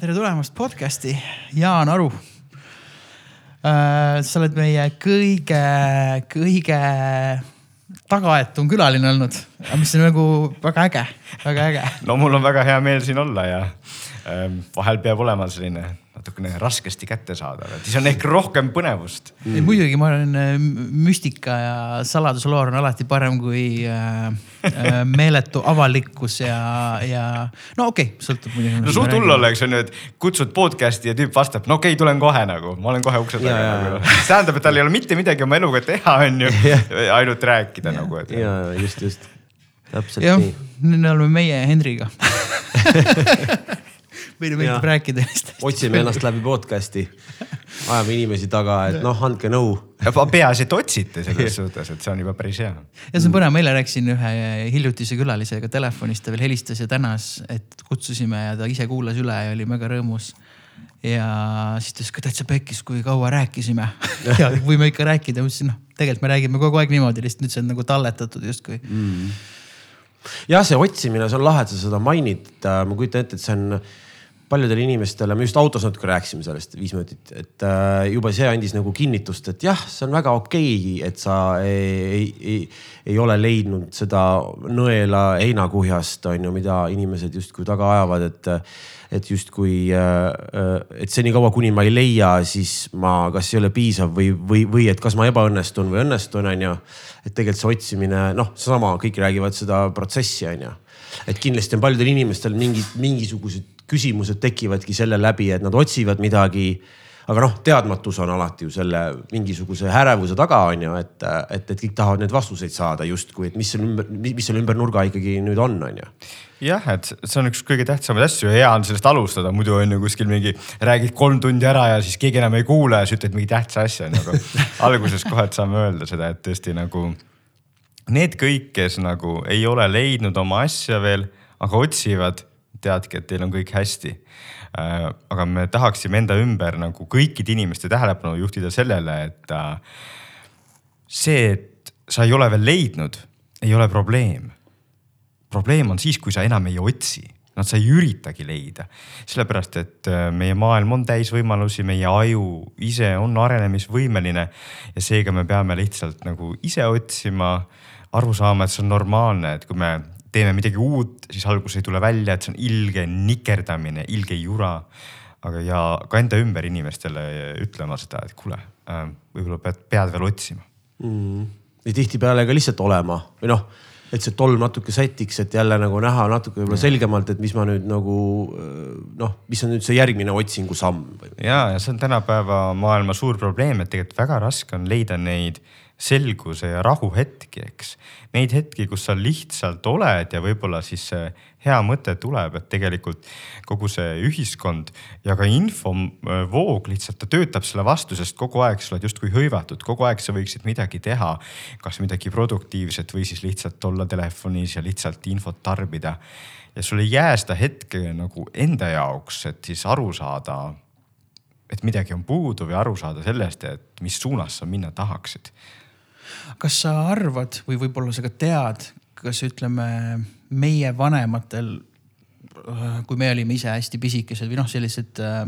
tere tulemast podcast'i, Jaan Aru äh,. sa oled meie kõige, kõige tagaaetum külaline olnud, mis on nagu väga äge, väga äge. no mul on väga hea meel siin olla ja ähm, vahel peab olema selline natukene raskesti kättesaadav, et siis on ehk rohkem põnevust mm.. muidugi ma olen äh, müstika ja saladusloor on alati parem kui äh, äh, meeletu avalikkus ja, ja no okei okay,, sõltub muidugi. no suht hull oleks on ju, et kutsud podcast'i ja tüüp vastab, no okei okay,, tulen kohe nagu, ma olen kohe ukse taga nagu. see tähendab, et tal ei ole mitte midagi oma eluga teha, on ju, ainult rääkida ja. nagu, et. ja just, just, täpselt ja, nii. nüüd oleme meie Henriga meile meeldib rääkida neist. otsime ennast läbi podcast'i, ajame inimesi taga, et noh, andke nõu. peaasi, et otsite selles suhtes, et see on juba päris hea. ja see on põnev, ma eile rääkisin ühe hiljutise külalisega telefonist, ta veel helistas ja tänas, et kutsusime ja ta ise kuulas üle ja oli väga rõõmus ja siis ta ütles ka täitsa pekkis, kui kaua rääkisime ja võime ikka rääkida, ma ütlesin noh, tegelikult me räägime kogu aeg niimoodi, lihtsalt nüüd see on nagu talletatud justkui mm. jah, see otsimine, see on lahe, et sa seda mainid. ma kujutan ette, et see on paljudele inimestele, me just autos natuke rääkisime sellest viis minutit, et äh, juba see andis nagu kinnitust, et jah, see on väga okei okay,, et sa ei, ei, ei, ei ole leidnud seda nõela heinakuhjast, on ju, mida inimesed justkui taga ajavad, et et justkui, äh, et senikaua, kuni ma ei leia, siis ma kas ei ole piisav või, või, või et kas ma ebaõnnestun või õnnestun, on ju. et tegelikult see otsimine, noh, seesama, kõik räägivad seda protsessi, on ju. et kindlasti on paljudel inimestel mingid, mingisugused küsimused tekivadki selle läbi, et nad otsivad midagi. aga noh, teadmatus on alati ju selle mingisuguse ärevuse taga, on ju, et, et, et kõik tahavad neid vastuseid saada justkui, et mis seal ümber, mis seal ümber nurga ikkagi nüüd on, on ju jah, et see on üks kõige tähtsamaid asju ja hea on sellest alustada, muidu on ju kuskil mingi, räägid kolm tundi ära ja siis keegi enam ei kuule ja siis ütled mingi tähtsa asja nagu alguses kohe, saame öelda seda, et tõesti nagu need kõik, kes nagu ei ole leidnud oma asja veel, aga otsivad teadki, et teil on kõik hästi. Äh, aga me tahaksime enda ümber nagu kõikide inimeste tähelepanu juhtida sellele, et äh, see, et sa ei ole veel leidnud, ei ole probleem. probleem on siis, kui sa enam ei otsi noh, sa ei üritagi leida, sellepärast et äh, meie maailm on täis võimalusi, meie aju ise on arenemisvõimeline ja seega me peame lihtsalt nagu ise otsima, aru saama, et see on normaalne, et kui me teeme midagi uut, siis alguses ei tule välja, et see on ilge nikerdamine, ilge jura. aga, ja ka enda ümber inimestele ütlema seda, et kuule, äh, võib-olla pead, pead veel otsima mm.. ja tihtipeale ka lihtsalt olema või noh, et see tolm natuke sätiks, et jälle nagu näha natuke võib-olla selgemalt, et mis ma nüüd nagu äh, noh, mis on nüüd see järgmine otsingu samm. ja, ja see on tänapäeva maailma suur probleem, et tegelikult väga raske on leida neid selguse ja rahu hetki, eks. Neid hetki, kus sa lihtsalt oled ja võib-olla siis see hea mõte tuleb, et tegelikult kogu see ühiskond ja ka infovoog lihtsalt ta töötab selle vastu, sest kogu aeg sa oled justkui hõivatud, kogu aeg sa võiksid midagi teha. kas midagi produktiivset või siis lihtsalt olla telefonis ja lihtsalt infot tarbida. ja sul ei jää seda hetke nagu enda jaoks, et siis aru saada et midagi on puudu või aru saada sellest, et mis suunas sa minna tahaksid kas sa arvad või võib-olla sa ka tead, kas ütleme meie vanematel, kui me olime ise hästi pisikesed või noh, sellised äh,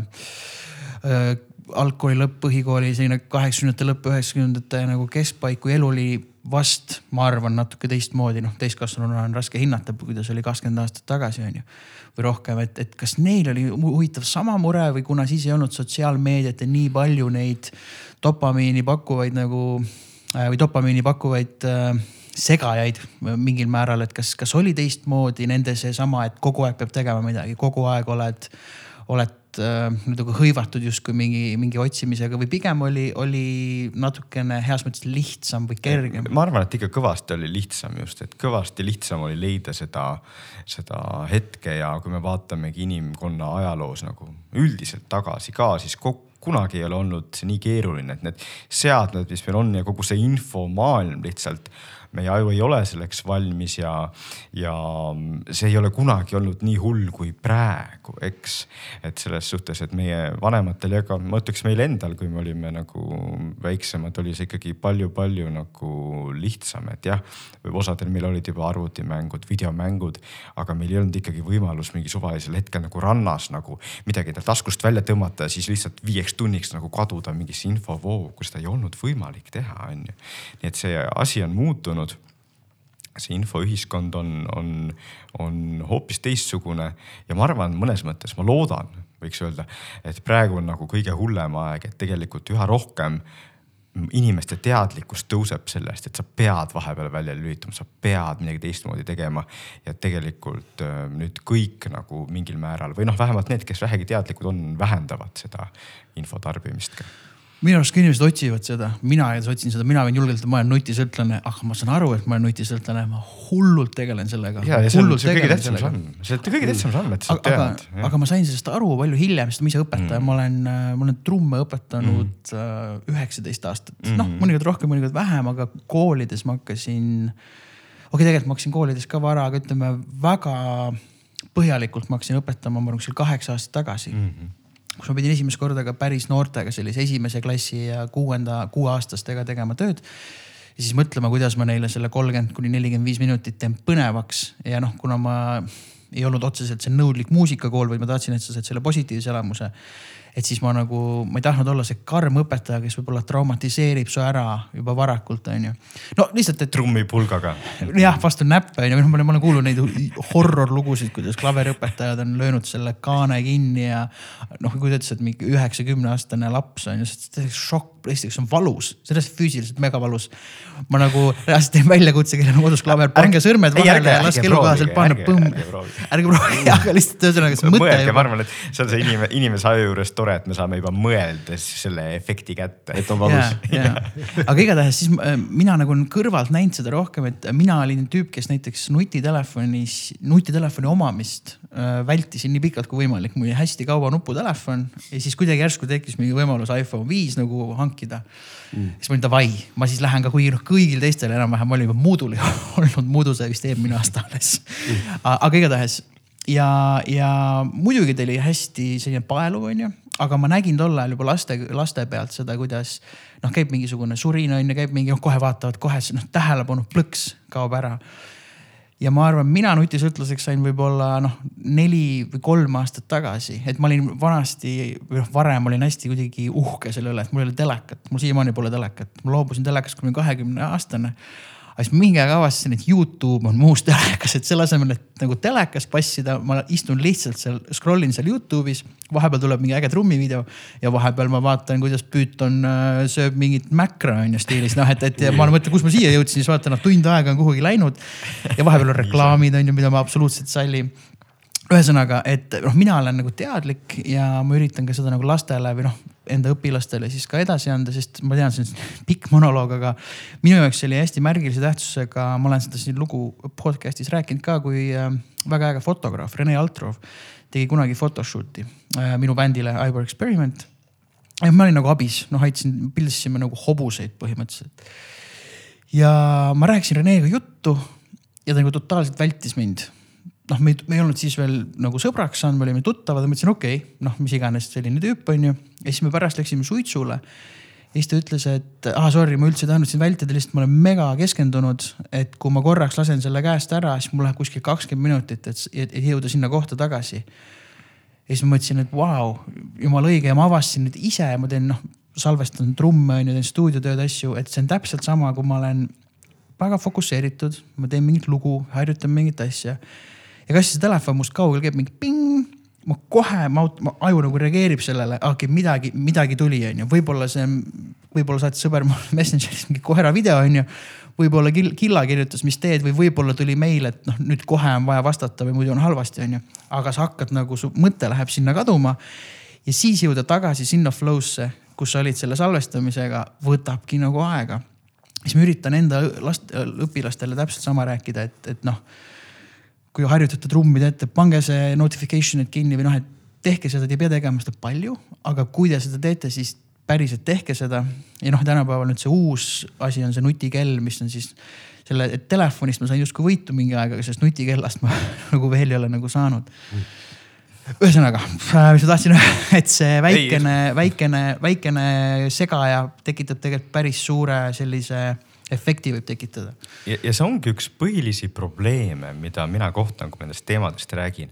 äh, algkooli lõpp, põhikooli selline kaheksakümnendate lõpp, üheksakümnendate nagu keskpaik, kui elu oli vast, ma arvan, natuke teistmoodi, noh täiskasvanuna on raske hinnata, kuidas oli kakskümmend aastat tagasi, on ju. või rohkem, et, et kas neil oli huvitav sama mure või kuna siis ei olnud sotsiaalmeediat ja nii palju neid dopamiini pakkuvaid nagu või dopamiini pakkuvaid äh, segajaid mingil määral, et kas, kas oli teistmoodi nende seesama, et kogu aeg peab tegema midagi, kogu aeg oled, oled äh, nagu hõivatud justkui mingi, mingi otsimisega või pigem oli, oli natukene heas mõttes lihtsam või kergem? ma arvan, et ikka kõvasti oli lihtsam just, et kõvasti lihtsam oli leida seda, seda hetke ja kui me vaatamegi inimkonna ajaloos nagu üldiselt tagasi ka, siis kokku kunagi ei ole olnud nii keeruline, et need seadmed, mis meil on ja kogu see infomaailm lihtsalt meie aju ei ole selleks valmis ja, ja see ei ole kunagi olnud nii hull kui praegu, eks. et selles suhtes, et meie vanematel ja ka ma ütleks meil endal, kui me olime nagu väiksemad, oli see ikkagi palju-palju nagu lihtsam, et jah, osadel meil olid juba arvutimängud, videomängud, aga meil ei olnud ikkagi võimalus mingi suvalisel hetkel nagu rannas nagu midagi endale taskust välja tõmmata ja siis lihtsalt viieks tunniks nagu kaduda mingisse infovoogu, seda ei olnud võimalik teha, on ju. nii et see asi on muutunud see infoühiskond on, on, on hoopis teistsugune ja ma arvan, mõnes mõttes ma loodan, võiks öelda, et praegu on nagu kõige hullem aeg, et tegelikult üha rohkem inimeste teadlikkus tõuseb sellest, et sa pead vahepeal välja lülitama, sa pead midagi teistmoodi tegema. ja tegelikult äh, nüüd kõik nagu mingil määral või noh, vähemalt need, kes vähegi teadlikud on, vähendavad seda info tarbimist ka minu arust ka inimesed otsivad seda, mina otsin seda, mina võin julgelt, ma olen nutisõltlane, aga ma saan aru, et ma olen nutisõltlane, ma hullult tegelen sellega. ja, ja see on see kõige tähtsam samm, see on kõige tähtsam samm, et sa tead. aga ma sain sellest aru palju hiljem, sest ma ise õpetaja mm., ma olen, ma olen trumme õpetanud mm. üheksateist mm. aastat mm., noh mõnikord rohkem, mõnikord vähem, aga koolides ma hakkasin. okei okay,, tegelikult ma hakkasin koolides ka vara, aga ütleme väga põhjalikult ma hakkasin õpetama, ma arvan, kuskil kaheksa aastat tagasi mm. -hmm kus ma pidin esimest korda ka päris noortega, sellise esimese klassi ja kuuenda, kuueaastastega tegema tööd. ja siis mõtlema, kuidas ma neile selle kolmkümmend kuni nelikümmend viis minutit teen põnevaks ja noh, kuna ma ei olnud otseselt see nõudlik muusikakool, vaid ma tahtsin, et sa saad selle positiivse elamuse et siis ma nagu, ma ei tahtnud olla see karm õpetaja, kes võib-olla traumatiseerib su ära juba varakult, onju. no lihtsalt, et. trummipulgaga. jah, vastu näppe onju, ma olen, ma olen kuulnud neid horror lugusid, kuidas klaveriõpetajad on löönud selle kaane kinni ja noh, kui ta ütles, et mingi üheksa-kümne aastane laps on ju, see šokk, esiteks on valus, sellest füüsiliselt megavalus. ma nagu reaalselt teen väljakutse, kellel on kodus klaver, pange sõrmed vahele ja laske elukohaselt panna, põmm. ärge proovige, aga lihtsalt ühesõnaga see mõte. mõelge, ma arvan, et see on see inimene, inimese aju juures tore, et me saame juba mõeldes selle efekti kätte. et on valus. aga igatahes siis äh, mina nagu kõrvalt näinud seda rohkem, et mina olin tüüp, kes näiteks nutitelefonis, nutitelefoni omamist äh, vältisin nii pikalt kui võimalik. mul oli hästi kaua nuputelefon ja siis kuidagi järsku tekkis mingi võimalus iPhone viis nagu hankida. Mm.. siis ma olin davai, ma siis lähen ka, kuigi noh, kõigil teistel enam-vähem, ma olin juba Moodle'i olnud, Moodle sai vist eelmine aasta alles. Mm.. aga igatahes. Ja, ja muidugi ta oli hästi selline paeluv, onju aga ma nägin tol ajal juba laste, laste pealt seda, kuidas noh, käib mingisugune surin on ju, käib mingi, noh kohe vaatavad kohe noh, tähelepanu plõks kaob ära. ja ma arvan, mina nutisõltlaseks sain võib-olla noh, neli või kolm aastat tagasi, et ma olin vanasti või noh, varem olin hästi kuidagi uhke selle üle, et mul ei ole telekat, mul siiamaani pole telekat, ma loobusin telekast, kui ma olin kahekümne aastane aga siis mingi aeg avastasin, et Youtube on muus telekas, et selle asemel, et nagu telekas passida, ma istun lihtsalt seal, scroll in seal Youtube'is. vahepeal tuleb mingi äge trummivideo ja vahepeal ma vaatan, kuidas Python äh, sööb mingit mäkra on ju stiilis, noh et, et ja ma mõtlen, kus ma siia jõudsin, siis vaatan, noh tund aega on kuhugi läinud. ja vahepeal on reklaamid on ju, mida ma absoluutselt ei salli ühesõnaga, et noh, mina olen nagu teadlik ja ma üritan ka seda nagu lastele või noh, enda õpilastele siis ka edasi anda, sest ma tean, see on pikk monoloog, aga minu jaoks oli hästi märgilise tähtsusega, ma olen seda siin lugu podcast'is rääkinud ka, kui äh, väga äge fotograaf Rene Altrov tegi kunagi photoshoot'i äh, minu bändile Ivor Experiment. ja ma olin nagu abis, noh aitasin, pildistasime nagu hobuseid põhimõtteliselt. ja ma rääkisin Renega juttu ja ta nagu totaalselt vältis mind noh, me me ei olnud siis veel nagu sõbraks saanud, me olime tuttavad ja ma ütlesin, okei okay,, noh, mis iganes selline tüüp on ju. ja siis me pärast läksime suitsule. ja siis ta ütles, et ah sorry, ma üldse ei tahtnud sind vältida, lihtsalt ma olen mega keskendunud, et kui ma korraks lasen selle käest ära, siis mul läheb kuskil kakskümmend minutit, et, et jõuda sinna kohta tagasi. ja siis ma mõtlesin, et vau wow,, jumala õige ja ma avastasin nüüd ise, ma teen noh, salvestan trumme on ju, teen stuudiotööd, asju, et see on täpselt sama, kui ma olen väga fokusseeritud, ma teen mingit lugu, harjutan mingit asja ja kas see telefon must kaugel käib mingi ping, ma kohe, ma, ma aju nagu reageerib sellele, okei midagi, midagi tuli, onju, võib-olla see, võib-olla saatis sõber mulle Messengeris mingi koera video, onju. võib-olla Killa kirjutas, mis teed või võib-olla tuli meil, et noh, nüüd kohe on vaja vastata või muidu on halvasti, onju. aga sa hakkad nagu, su mõte läheb sinna kaduma ja siis jõuda tagasi sinna flow'sse, kus sa olid selle salvestamisega, võtabki nagu aega. siis ma üritan enda last, õpilastele täpselt sama rääkida, et, et noh kui harjutate trummida ette, pange see notification'id kinni või noh, et tehke seda, te ei pea tegema seda palju, aga kui te seda teete, siis päriselt tehke seda. ja noh, tänapäeval nüüd see uus asi on see nutikell, mis on siis selle telefonist ma sain justkui võitu mingi aeg, aga sellest nutikellast ma nagu veel ei ole nagu saanud mm ühesõnaga, mis ma tahtsin öelda, et see väikene, väikene, väikene segaja tekitab tegelikult päris suure sellise efekti võib tekitada. ja, see ongi üks põhilisi probleeme, mida mina kohtan, kui nendest teemadest räägin.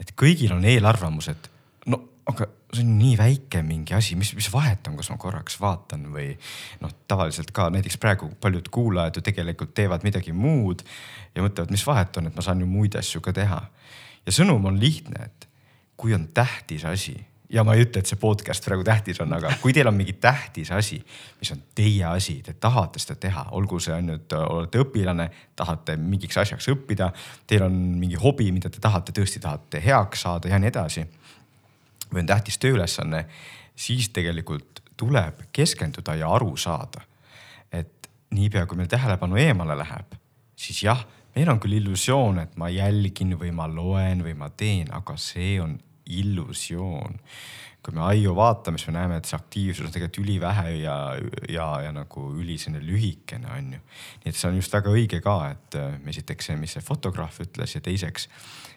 et kõigil on eelarvamused, no aga see on nii väike mingi asi, mis, mis vahet on, kas ma korraks vaatan või noh, tavaliselt ka näiteks praegu paljud kuulajad ju tegelikult teevad midagi muud ja mõtlevad, mis vahet on, et ma saan ju muid asju ka teha. ja sõnum on lihtne, et kui on tähtis asi ja ma ei ütle, et see podcast praegu tähtis on, aga kui teil on mingi tähtis asi, mis on teie asi, te tahate seda teha, olgu see on nüüd, olete õpilane, tahate mingiks asjaks õppida, teil on mingi hobi, mida te tahate, tõesti tahate heaks saada ja nii edasi. või on tähtis tööülesanne, siis tegelikult tuleb keskenduda ja aru saada, et niipea kui meil tähelepanu eemale läheb, siis jah meil on küll illusioon, et ma jälgin või ma loen või ma teen, aga see on illusioon. kui me aiu vaatame, siis me näeme, et see aktiivsus on tegelikult ülivähe ja, ja, ja nagu üli selline lühikene on ju. nii et see on just väga õige ka, et äh, esiteks see, mis see fotograaf ütles ja teiseks,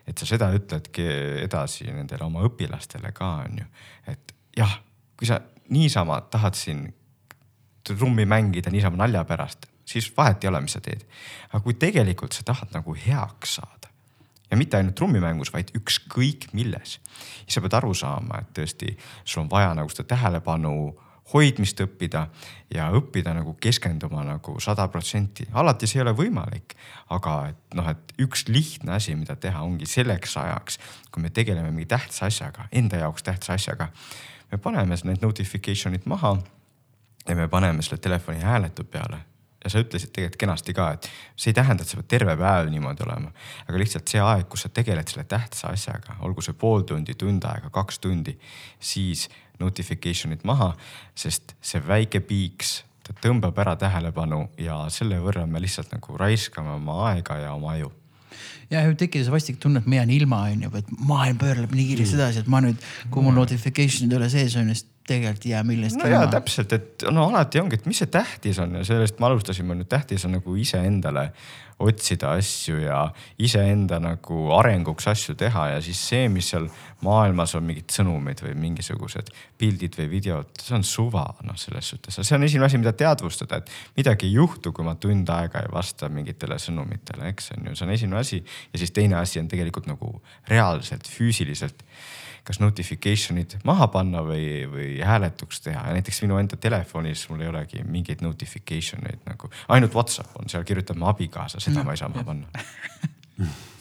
et sa seda ütledki edasi nendele oma õpilastele ka on ju, et jah, kui sa niisama tahad siin trummi mängida niisama nalja pärast siis vahet ei ole, mis sa teed. aga kui tegelikult sa tahad nagu heaks saada ja mitte ainult trummimängus, vaid ükskõik milles, siis sa pead aru saama, et tõesti sul on vaja nagu seda tähelepanu hoidmist õppida ja õppida nagu keskenduma nagu sada protsenti. alati see ei ole võimalik, aga et noh, et üks lihtne asi, mida teha, ongi selleks ajaks, kui me tegeleme mingi tähtsa asjaga, enda jaoks tähtsa asjaga. me paneme need notification'id maha ja me paneme selle telefoni hääletu peale ja sa ütlesid tegelikult kenasti ka, et see ei tähenda, et sa pead terve päev niimoodi olema, aga lihtsalt see aeg, kus sa tegeled selle tähtsa asjaga, olgu see pool tundi, tund aega, kaks tundi, siis notification'id maha, sest see väike piiks, ta tõmbab ära tähelepanu ja selle võrra me lihtsalt nagu raiskame oma aega ja oma aju. Ja see vastik tunne, et ma jään ilma, onju, et maailm pöörleb nii kiiresti edasi, et ma nüüd, kui mul notification'id üle sees on, siis tegelikult ei jää millestki no ilma. täpselt, et no alati ongi, et mis see tähtis on ja sellest me alustasime nüüd, tähtis on nagu iseendale otsida asju ja iseenda nagu arenguks asju teha ja siis see, mis seal maailmas on mingid sõnumid või mingisugused pildid või videod, see on suva, noh, selles suhtes, see on esimene asi, mida teadvustada, et midagi ei juhtu, kui ma tund aega ei vasta mingitele sõnumitele, eks on ju, see on esimene asi. ja siis teine asi on tegelikult nagu reaalselt, füüsiliselt kas notification'id maha panna või, või hääletuks teha. Ja näiteks minu enda telefonis mul ei olegi mingeid notification eid nagu, ainult Whatsapp on, seal kirjutab mu abikaasa, seda no, ma ei saa maha panna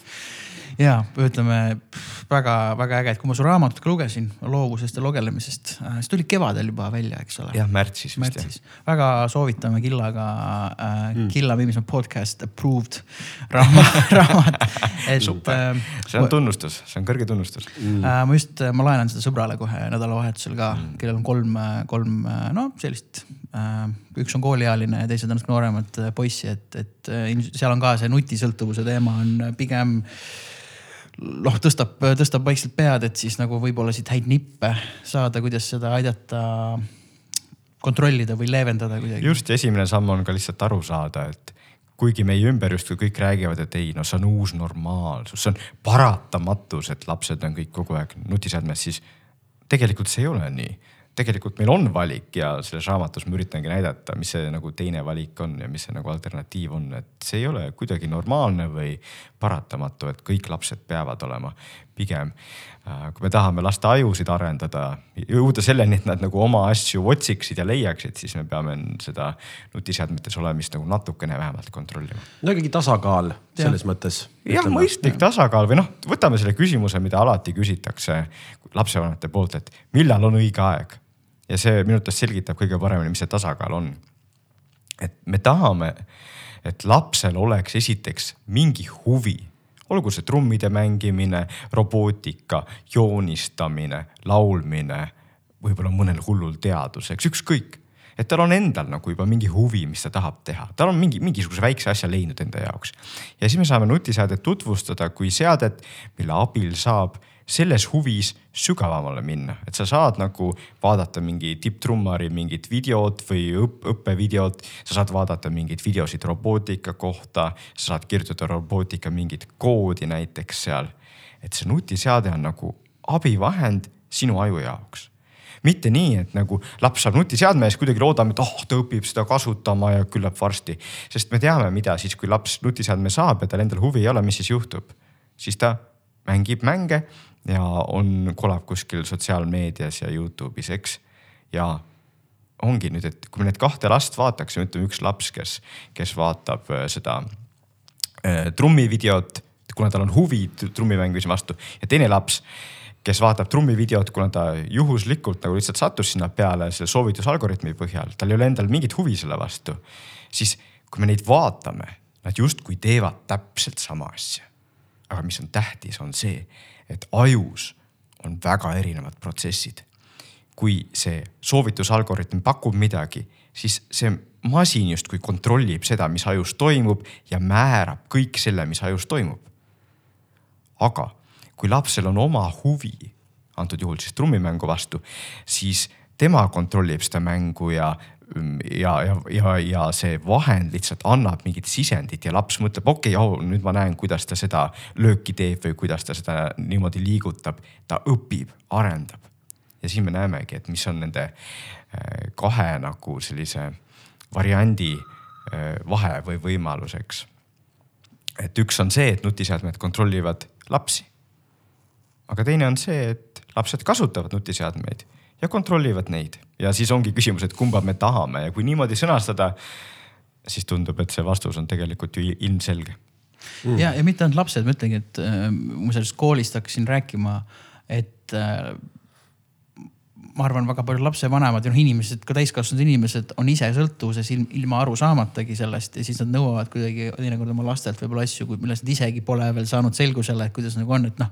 ja ütleme väga-väga äge, et kui ma su raamatut ka lugesin loovusest ja lugelemisest, äh, siis tuli kevadel juba välja, eks ole. jah, märtsis vist jah. väga soovitame Killaga äh, mm., Killa Viimsma podcast approved raamat, raamat. super äh,, see on tunnustus, see on kõrge tunnustus mm.. Äh, ma just, ma laenan seda sõbrale kohe nädalavahetusel ka mm., kellel on kolm, kolm no sellist äh, üks on kooliealine ja teised on natuke nooremad poissi, et, et seal on ka see nutisõltuvuse teema on pigem noh, tõstab, tõstab vaikselt pead, et siis nagu võib-olla siit häid nippe saada, kuidas seda aidata kontrollida või leevendada kuidagi. just, esimene samm on ka lihtsalt aru saada, et kuigi meie ümber justkui kõik räägivad, et ei, no see on uus normaalsus, see on paratamatus, et lapsed on kõik kogu aeg nutiseadmes, siis tegelikult see ei ole nii tegelikult meil on valik ja selles raamatus ma üritangi näidata, mis see nagu teine valik on ja mis see nagu alternatiiv on, et see ei ole kuidagi normaalne või paratamatu, et kõik lapsed peavad olema. pigem äh, kui me tahame laste ajusid arendada, jõuda selleni, et nad nagu oma asju otsiksid ja leiaksid, siis me peame seda nutiseadmetes olemist nagu natukene vähemalt kontrollima. no ikkagi tasakaal selles ja. mõttes. jah, mõistlik tasakaal või noh, võtame selle küsimuse, mida alati küsitakse lapsevanemate poolt, et millal on õige aeg ja see minu arvates selgitab kõige paremini, mis see tasakaal on. et me tahame, et lapsel oleks esiteks mingi huvi, olgu see trummide mängimine, robootika, joonistamine, laulmine, võib-olla mõnel hullul teaduseks, ükskõik et tal on endal nagu juba mingi huvi, mis ta tahab teha, tal on mingi, mingisuguse väikse asja leidnud enda jaoks. ja siis me saame nutiseadet tutvustada kui seadet, mille abil saab selles huvis sügavamale minna, et sa saad nagu vaadata mingi tipptrummari mingit videot või õpp, õppevideot. sa saad vaadata mingeid videosid robootika kohta, sa saad kirjutada robootika mingit koodi näiteks seal. et see nutiseade on nagu abivahend sinu aju jaoks mitte nii, et nagu laps saab nutiseadme siis kuidagi loodame, et oh, ta õpib seda kasutama ja küllap varsti. sest me teame, mida siis, kui laps nutiseadme saab ja tal endal huvi ei ole, mis siis juhtub. siis ta mängib mänge ja on, kolab kuskil sotsiaalmeedias ja Youtube'is, eks. ja ongi nüüd, et kui me need kahte last vaataksime, ütleme üks laps, kes, kes vaatab äh, seda äh, trummivideot, kuna tal on huvi trummimängimise vastu ja teine laps, kes vaatab trummivideot, kuna ta juhuslikult nagu lihtsalt sattus sinna peale selle soovitusalgoritmi põhjal, tal ei ole endal mingit huvi selle vastu. siis kui me neid vaatame, nad justkui teevad täpselt sama asja. aga mis on tähtis, on see, et ajus on väga erinevad protsessid. kui see soovitusalgoritm pakub midagi, siis see masin justkui kontrollib seda, mis ajus toimub ja määrab kõik selle, mis ajus toimub. aga kui lapsel on oma huvi, antud juhul siis trummimängu vastu, siis tema kontrollib seda mängu ja ja, ja, ja, ja see vahend lihtsalt annab mingit sisendit ja laps mõtleb, okei okay,, nüüd ma näen, kuidas ta seda lööki teeb või kuidas ta seda niimoodi liigutab. ta õpib, arendab. ja siin me näemegi, et mis on nende äh, kahe nagu sellise variandi äh, vahe või võimaluseks. et üks on see, et nutiseadmed kontrollivad lapsi. aga teine on see, et lapsed kasutavad nutiseadmeid ja kontrollivad neid. Ja siis ongi küsimus, et kumba me tahame. Ja kui niimoodi sõnastada, siis tundub, et see vastus on tegelikult ju ilmselge. Mm.. ja, ja mitte ainult lapsed, ma ütlengi, et äh, ma sellest koolist hakkasin rääkima, et äh, ma arvan, väga paljud lapsevanemad ja noh, inimesed, ka täiskasvanud inimesed on ise sõltuvuses ilma aru saamatagi sellest ja siis nad nõuavad kuidagi teinekord oma lastelt võib-olla asju, milles nad isegi pole veel saanud selgusele, et kuidas nagu on, et noh.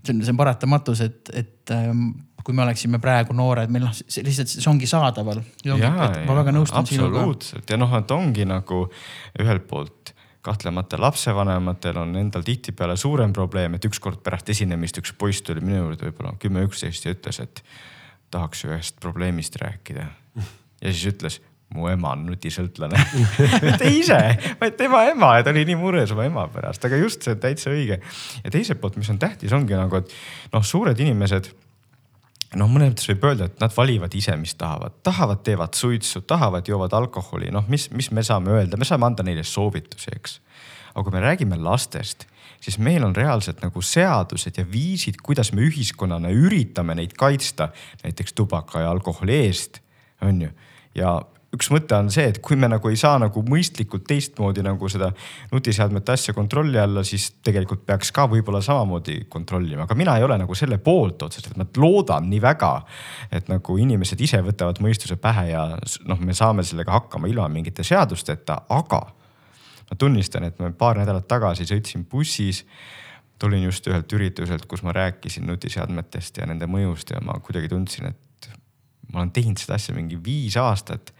see on, see on paratamatus, et, et ähm, kui me oleksime praegu noored, meil noh, see lihtsalt see ongi saadaval. ma väga nõustun sinuga. absoluutselt ja noh, et ongi nagu ühelt poolt kahtlemata lapsevanematel on endal tihtipeale suurem probleem, et ükskord pärast esinemist üks poiss tuli minu juurde võib-olla kümme, üksteist ja ütles, et tahaks ühest probleemist rääkida. ja siis ütles, mu ema on nutisõltlane mitte ise, vaid tema ema ja ta oli nii mures oma ema pärast, aga just see on täitsa õige. ja teiselt poolt, mis on tähtis, ongi nagu, et noh, suured inimesed noh, mõnes mõttes võib öelda, et nad valivad ise, mis tahavad, tahavad, teevad suitsu, tahavad, joovad alkoholi, noh, mis, mis me saame öelda, me saame anda neile soovitusi, eks. aga kui me räägime lastest, siis meil on reaalselt nagu seadused ja viisid, kuidas me ühiskonnana üritame neid kaitsta näiteks tubaka ja alkoholi eest, on ju. ja üks mõte on see, et kui me nagu ei saa nagu mõistlikult teistmoodi nagu seda nutiseadmete asja kontrolli alla, siis tegelikult peaks ka võib-olla samamoodi kontrollima, aga mina ei ole nagu selle poolt otseselt, ma loodan nii väga, et nagu inimesed ise võtavad mõistuse pähe ja noh, me saame sellega hakkama ilma mingite seadusteta, aga ma tunnistan, et ma paar nädalat tagasi sõitsin bussis tulin just ühelt ürituselt, kus ma rääkisin nutiseadmetest ja nende mõjust ja ma kuidagi tundsin, et ma olen teinud seda asja mingi viis aastat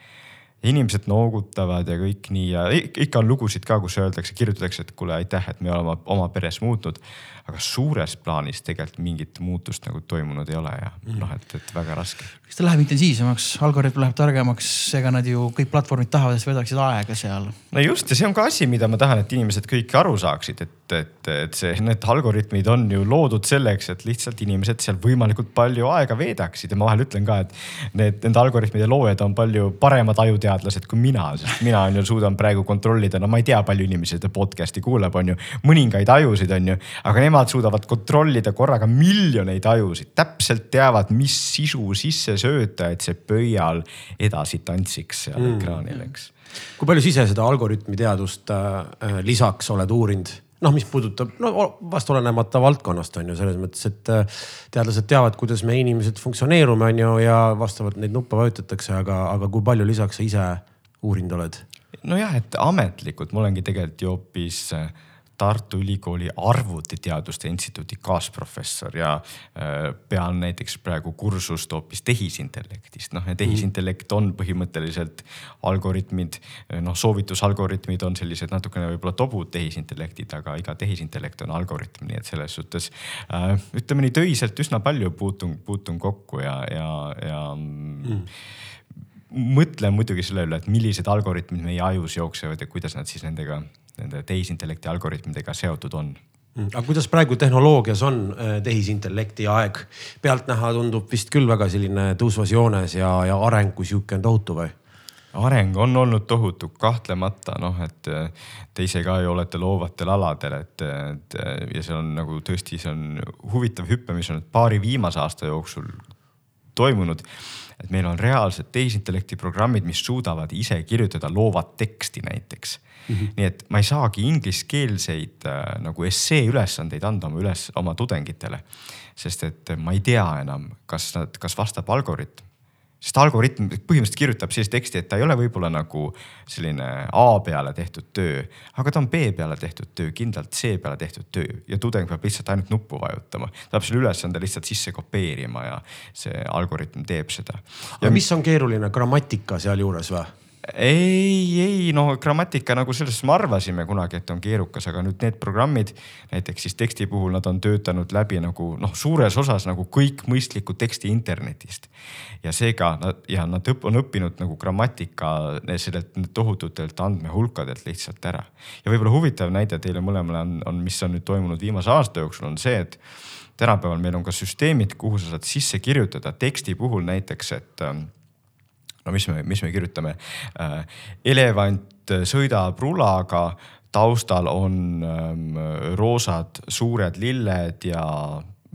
inimesed noogutavad ja kõik nii ja ikka on lugusid ka, kus öeldakse, kirjutatakse, et kuule, aitäh, et me oleme oma peres muutnud. Aga suures plaanis tegelikult mingit muutust nagu toimunud ei ole ja mm. noh, et, et väga raske. kas ta läheb intensiivsemaks, algoritm läheb targemaks, ega nad ju kõik platvormid tahavad, et veedaksid aega seal. no just ja see on ka asi, mida ma tahan, et inimesed kõik aru saaksid, et, et, et see, need algoritmid on ju loodud selleks, et lihtsalt inimesed seal võimalikult palju aega veedaksid ja ma vahel ütlen ka, et need, nende algoritmide loojad on palju paremad ajuteadlased kui mina, sest mina on ju suudan praegu kontrollida, no ma ei tea, palju inimesi seda podcast'i kuulab, on ju, mõningaid ajusid, on ju, aga nemad nemad suudavad kontrollida korraga miljoneid ajusid, täpselt teavad, mis sisu sisse sööta, et see pöial edasi tantsiks seal mm. ekraanil, eks. kui palju sa ise seda algoritmi teadust äh, lisaks oled uurinud? noh, mis puudutab, no vast olenemata valdkonnast on ju selles mõttes, et äh, teadlased teavad, kuidas me inimesed funktsioneerume, on ju, ja vastavalt neid nuppe vajutatakse, aga, aga kui palju lisaks sa ise uurinud oled? nojah, et ametlikult ma olengi tegelikult ju hoopis äh, Tartu Ülikooli Arvutiteaduste Instituudi kaasprofessor ja äh, pean näiteks praegu kursust hoopis tehisintellektist. noh, ja tehisintellekt on põhimõtteliselt algoritmid, noh soovitusalgoritmid on sellised natukene võib-olla tobud tehisintellektid, aga iga tehisintellekt on algoritm, nii et selles suhtes äh, ütleme nii töiselt üsna palju puutun, puutun kokku ja, ja, ja mm. mõtlen muidugi selle üle, et millised algoritmid meie ajus jooksevad ja kuidas nad siis nendega nende tehisintellekti algoritmidega seotud on mm. aga kuidas praegu tehnoloogias on äh, tehisintellekti aeg? pealtnäha tundub vist küll väga selline tõusvas joones ja, ja areng kui sihuke on tohutu või? areng on olnud tohutu, kahtlemata noh, et te ise ka ju olete loovatel aladel, et, et ja see on nagu tõesti, see on huvitav hüpe, mis on paari viimase aasta jooksul toimunud. et meil on reaalsed tehisintellekti programmid, mis suudavad ise kirjutada loovat teksti näiteks Mm -hmm. nii et ma ei saagi ingliskeelseid äh, nagu essee ülesandeid anda oma üles, oma tudengitele. sest et ma ei tea enam, kas nad, kas vastab algoritm sest algoritm põhimõtteliselt kirjutab sellist teksti, et ta ei ole võib-olla nagu selline A peale tehtud töö, aga ta on B peale tehtud töö, kindlalt C peale tehtud töö ja tudeng peab lihtsalt ainult nuppu vajutama. ta peab selle ülesande lihtsalt sisse kopeerima ja see algoritm teeb seda. aga mis on keeruline, grammatika sealjuures või? Ei, ei no grammatika nagu selles suhtes me arvasime kunagi, et on keerukas, aga nüüd need programmid näiteks siis teksti puhul nad on töötanud läbi nagu noh, suures osas nagu kõik mõistliku teksti internetist. ja seega nad ja nad õp, on õppinud nagu grammatika sellelt tohututelt andmehulkadelt lihtsalt ära. ja võib-olla huvitav näide teile mõlemale on, on, mis on nüüd toimunud viimase aasta jooksul, on see, et tänapäeval meil on ka süsteemid, kuhu sa saad sisse kirjutada teksti puhul näiteks, et no mis me, mis me kirjutame äh,. elevant sõidab rulaga, taustal on ähm, roosad suured lilled ja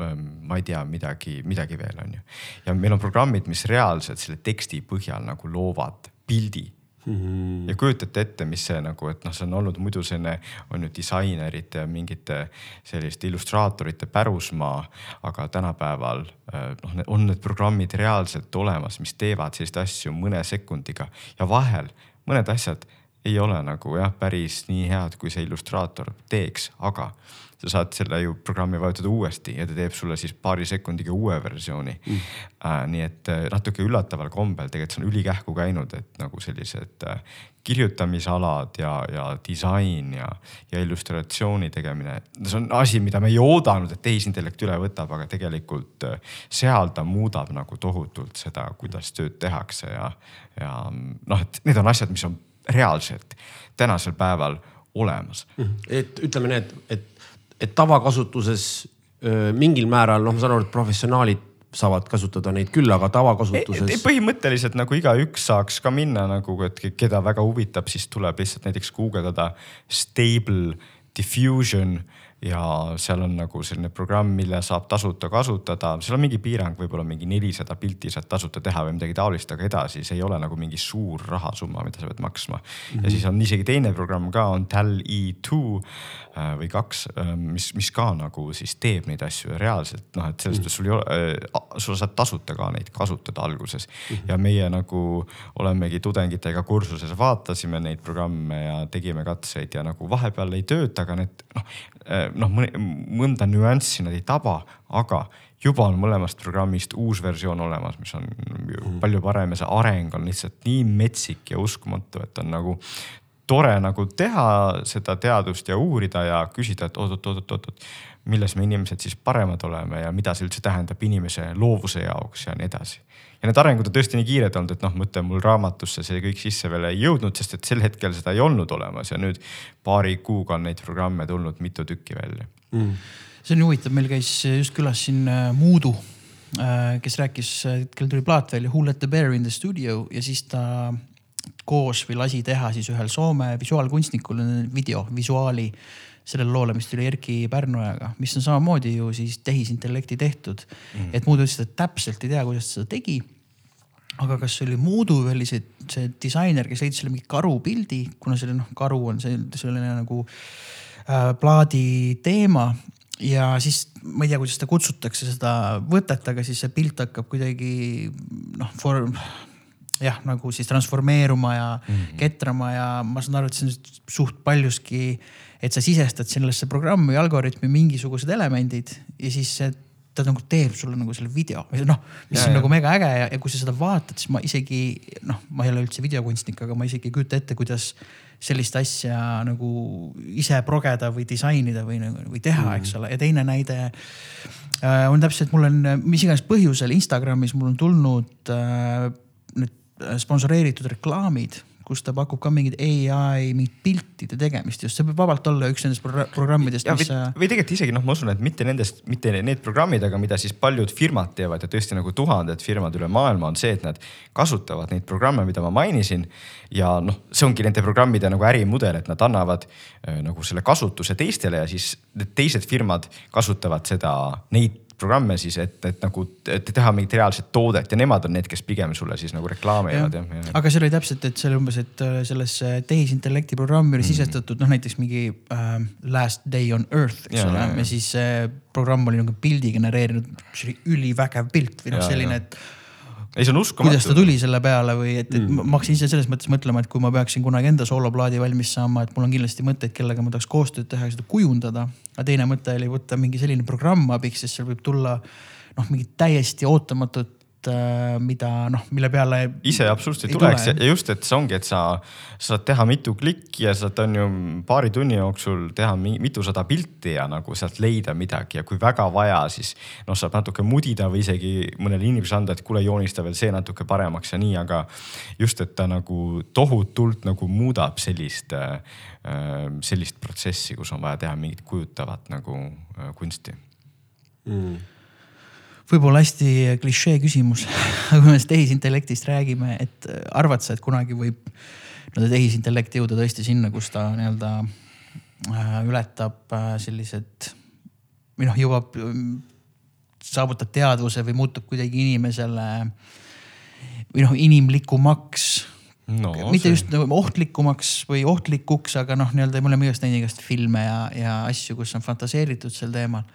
ähm, ma ei tea, midagi, midagi veel on ju. ja meil on programmid, mis reaalselt selle teksti põhjal nagu loovad pildi Mm. ja kujutate ette, mis see nagu, et noh, see on olnud muidu selline, on ju disainerite ja mingite selliste illustraatorite pärusmaa. aga tänapäeval äh, noh, on need programmid reaalselt olemas, mis teevad selliseid asju mõne sekundiga ja vahel mõned asjad ei ole nagu jah, päris nii head, kui see illustraator teeks, aga sa saad selle ju programmi vajutada uuesti ja ta teeb sulle siis paari sekundiga uue versiooni mm.. Äh, nii et äh, natuke üllataval kombel tegelikult see on ülikähku käinud, et nagu sellised äh, kirjutamisalad ja, ja disain ja, ja illustratsiooni tegemine. see on asi, mida me ei oodanud, et tehisintellekt üle võtab, aga tegelikult äh, seal ta muudab nagu tohutult seda, kuidas tööd tehakse ja, ja noh, et need on asjad, mis on reaalselt tänasel päeval olemas. Mhm. et ütleme nii, et, et et tavakasutuses mingil määral, noh, ma saan aru, et professionaalid saavad kasutada neid küll, aga tavakasutuses. põhimõtteliselt nagu igaüks saaks ka minna nagu, et keda väga huvitab, siis tuleb lihtsalt näiteks guugeldada stable diffusion ja seal on nagu selline programm, mille saab tasuta kasutada, seal on mingi piirang, võib-olla mingi nelisada pilti saad tasuta teha või midagi taolist, aga edasi see ei ole nagu mingi suur rahasumma, mida sa pead maksma mm. -hmm. ja siis on isegi teine programm ka on Tal-E2 äh, või kaks, äh, mis, mis ka nagu siis teeb neid asju reaalselt noh, et selles suhtes mm -hmm. sul ei ole, äh, sul saad tasuta ka neid kasutada alguses mm. -hmm. ja meie nagu olemegi tudengitega kursuses, vaatasime neid programme ja tegime katseid ja nagu vahepeal ei tööta, aga need noh noh, mõnda nüanssi nad ei taba, aga juba on mõlemast programmist uus versioon olemas, mis on mm. palju parem ja see areng on lihtsalt nii metsik ja uskumatu, et on nagu tore nagu teha seda teadust ja uurida ja küsida, et oot-oot-oot-oot-oot, milles me inimesed siis paremad oleme ja mida see üldse tähendab inimese loovuse jaoks ja nii edasi. Ja need arengud on tõesti nii kiired olnud, et noh, ütlen, mul raamatusse see kõik sisse veel ei jõudnud, sest et sel hetkel seda ei olnud olemas ja nüüd paari kuuga on neid programme tulnud mitu tükki välja. Mm.. see on huvitav, meil käis just külas siin äh, Muudu, äh, kes rääkis, hetkel tuli plaat välja Who let the bear in the studio ja siis ta koos või lasi teha siis ühel Soome visuaalkunstnikul video, visuaali sellele loole, mis tuli Erki Pärnojaga, mis on samamoodi ju siis tehisintellekti tehtud mm.. et Moodu ütles, et täpselt ei tea, kuidas ta seda tegi. aga kas see oli Moodu või oli see, see disainer, kes leidis selle mingi karupildi, kuna selle noh, karu on see selline nagu äh, plaadi teema ja siis ma ei tea, kuidas seda kutsutakse, seda võtet, aga siis see pilt hakkab kuidagi noh, jah, nagu siis transformeeruma ja mm. -hmm. ketrama ja ma saan aru, et see on suht paljuski, et sa sisestad sellesse programmi või algoritmi mingisugused elemendid ja siis see ta nagu teeb sulle nagu selle video või noh, mis Ja, on ja. nagu mega äge ja, ja kui sa seda vaatad, siis ma isegi noh, ma ei ole üldse videokunstnik, aga ma isegi ei kujuta ette, kuidas sellist asja nagu ise progeda või disainida või, nagu- või teha mm., eks ole. ja teine näide äh, on täpselt, mul on mis iganes põhjusel Instagramis mul on tulnud äh, need sponsoreeritud reklaamid kus ta pakub ka mingit ai, mingit piltide tegemist just, see võib vabalt olla üks nendest pro programmidest, mis või, äh, või tegelikult isegi noh, ma usun, et mitte nendest, mitte need programmid, aga mida siis paljud firmad teevad ja tõesti nagu tuhanded firmad üle maailma on see, et nad kasutavad neid programme, mida ma mainisin. ja noh, see ongi nende programmide nagu ärimudel, et nad annavad äh, nagu selle kasutuse teistele ja siis need teised firmad kasutavad seda, neid programme siis, et, et nagu teha mingit reaalset toodet ja nemad on need, kes pigem sulle siis nagu reklaamivad ja, ja, aga see oli täpselt, et see oli umbes, et äh, sellesse tehisintellekti programmi Mm. oli sisestatud noh, näiteks mingi äh, last day on earth, eks Ja, ole. ja, siis see programm oli nagu pildi genereerinud, mis oli ülivägev pilt või noh, selline, et ei, see on uskumatu. kuidas ta tuli selle peale või et, et mm. ma hakkasin ise selles mõttes mõtlema, et kui ma peaksin kunagi enda sooloplaadi valmis saama, et mul on kindlasti mõtteid, kellega ma tahaks koostööd teha ja seda kujundada. aga teine mõte oli võtta mingi selline programm abiks, sest seal võib tulla noh, mingit täiesti ootamatut, mida noh, mille peale. ise absoluutselt ei tuleks. tule, ja just, et see ongi, et sa saad teha mitu klikki ja saad on ju paari tunni jooksul teha mi- mitusada pilti ja nagu sealt leida midagi. Ja kui väga vaja, siis noh, saab natuke mudida või isegi mõnele inimesele anda, et kuule, joonista veel see natuke paremaks ja nii, aga just, et ta nagu tohutult nagu muudab sellist, sellist protsessi, kus on vaja teha mingit kujutavat nagu äh, kunsti võib-olla hästi klišee küsimus, aga kui me tehisintellektist räägime, et äh, arvad sa, et kunagi võib nii-öelda tehisintellekt jõuda tõesti sinna, kus ta nii-öelda äh, ületab äh, sellised või noh, jõuab, saavutab teadvuse või muutub kuidagi inimesele või noh, inimlikumaks no,. mitte just nagu ohtlikumaks või ohtlikuks, aga noh, nii-öelda me oleme igast näinud igast filme ja, ja asju, kus on fantaseeritud sel teemal.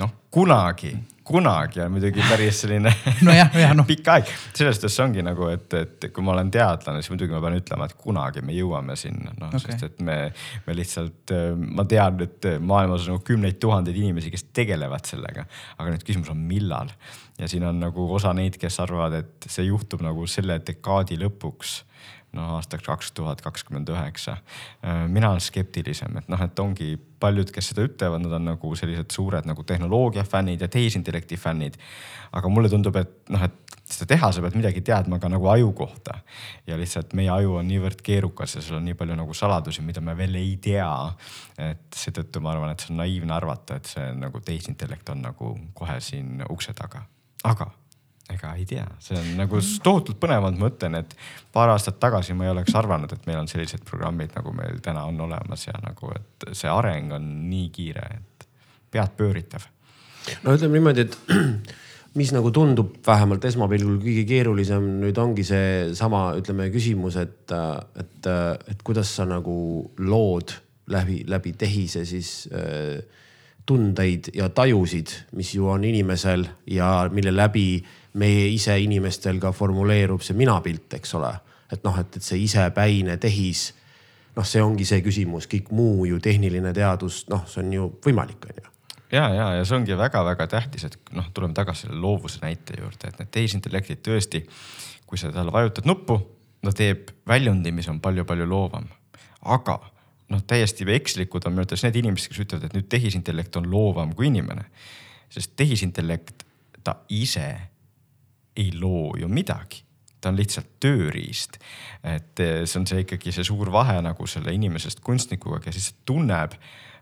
noh, kunagi, kunagi on muidugi päris selline nojah, jah noh. pikk aeg, selles suhtes ongi nagu, et, et kui ma olen teadlane, siis muidugi ma pean ütlema, et kunagi me jõuame sinna, noh okay. Sest et me, me lihtsalt, ma tean, et maailmas on nagu kümneid tuhandeid inimesi, kes tegelevad sellega. aga nüüd küsimus on, millal ja siin on nagu osa neid, kes arvavad, et see juhtub nagu selle dekaadi lõpuks noh, aastaks kaks tuhat kakskümmend üheksa. mina olen skeptilisem, et noh, et ongi paljud, kes seda ütlevad, nad on nagu sellised suured nagu tehnoloogia fännid ja tehisintellekti fännid. aga mulle tundub, et noh, et seda teha, sa pead midagi teadma ka nagu aju kohta. ja lihtsalt meie aju on niivõrd keerukas ja seal on nii palju nagu saladusi, mida me veel ei tea. et seetõttu ma arvan, et see on naiivne arvata, et see nagu tehisintellekt on nagu kohe siin ukse taga, aga ega ei tea, see on nagu tohutult põnev olnud, ma ütlen, et paar aastat tagasi ma ei oleks arvanud, et meil on sellised programmid, nagu meil täna on olemas ja nagu, et see areng on nii kiire, et peadpööritav. no ütleme niimoodi, et mis nagu tundub vähemalt esmapilgul kõige keerulisem nüüd ongi seesama, ütleme küsimus, et, et, et kuidas sa nagu lood läbi, läbi tehise siis äh, tundeid ja tajusid, mis ju on inimesel ja mille läbi meie ise inimestel ka formuleerub see minapilt, eks ole. et noh, et, et see isepäine tehis, noh, see ongi see küsimus, kõik muu ju tehniline teadus, noh, see on ju võimalik, on ju ja, ja, ja see ongi väga-väga tähtis, et noh, tuleme tagasi selle loovuse näite juurde, et need tehisintellektid tõesti, kui sa talle vajutad nuppu, ta teeb väljundi, mis on palju-palju loovam. aga noh, täiesti ekslikud on minu arvates need inimesed, kes ütlevad, et nüüd tehisintellekt on loovam kui inimene. sest tehisintellekt, ta ise ei loo ju midagi. Ta on lihtsalt tööriist. et see on see ikkagi see suur vahe nagu selle inimesest kunstnikuga, kes lihtsalt tunneb,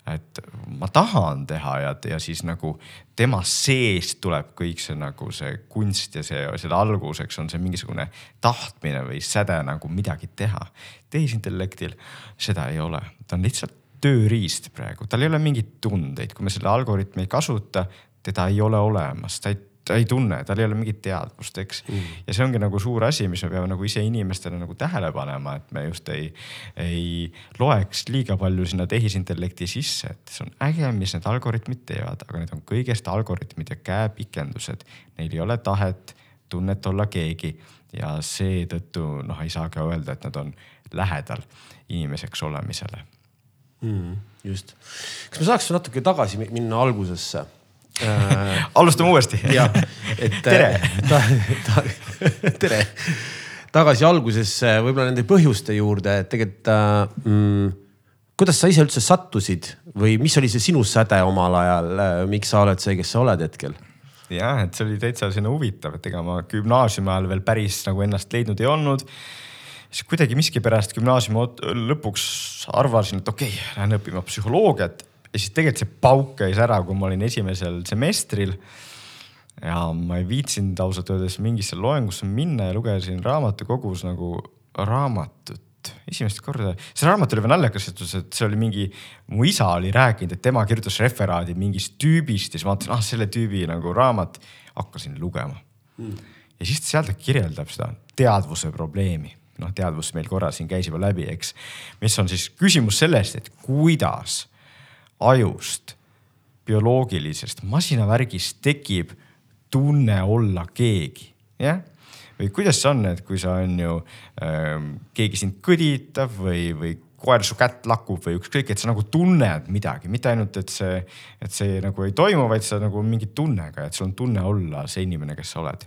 et ma tahan teha ja, ja siis nagu tema seest tuleb kõik see nagu see kunst ja see, selle alguseks on see mingisugune tahtmine või säde nagu midagi teha. tehisintellektil seda ei ole, ta on lihtsalt tööriist praegu, tal ei ole mingeid tundeid, kui me selle algoritmi ei kasuta, teda ei ole olemas, ta ei ta ei tunne, tal ei ole mingit teadvust, eks mm.. ja see ongi nagu suur asi, mis me peame nagu ise inimestena nagu tähele panema, et me just ei, ei loeks liiga palju sinna tehisintellekti sisse, et see on äge, mis need algoritmid teevad, aga need on kõigest algoritmid ja käepikendused. Neil ei ole tahet, tunnet olla keegi ja seetõttu noh, ei saa ka öelda, et nad on lähedal inimeseks olemisele mm,. just, kas me saaks natuke tagasi minna algusesse äh,? alustame uuesti. jah, et tere ta, ta, tere, tagasi algusesse, võib-olla nende põhjuste juurde, et tegelikult äh, mm, kuidas sa ise üldse sattusid või mis oli see sinu säde omal ajal, äh, miks sa oled see, kes sa oled hetkel? jah, et see oli täitsa selline huvitav, et ega ma gümnaasiumi ajal veel päris nagu ennast leidnud ei olnud. siis kuidagi miskipärast gümnaasiumi lõpuks arvasin, et okei okay,, lähen õppima psühholoogiat ja siis tegelikult see pauk käis ära, kui ma olin esimesel semestril. ja ma ei viitsinud ausalt öeldes mingisse loengusse minna ja lugesin raamatukogus nagu raamatut. esimest korda, see raamat oli veel naljakas, et see oli mingi, mu isa oli rääkinud, et tema kirjutas referaadi mingist tüübist ja siis ma vaatasin, ah selle tüübi nagu raamat, hakkasin lugema. Mm.. ja siis seal ta kirjeldab seda teadvuse probleemi, noh, teadvus meil korra siin käis juba läbi, eks. mis on siis küsimus sellest, et kuidas ajust, bioloogilisest masinavärgist tekib tunne olla keegi, jah või kuidas see on, et kui sa on ju äh,, keegi sind kõditab või, või koer su kätt lakub või ükskõik, et sa nagu tunned midagi, mitte ainult, et see, et see nagu ei toimu, vaid sa nagu mingi tunnega, et sul on tunne olla see inimene, kes sa oled.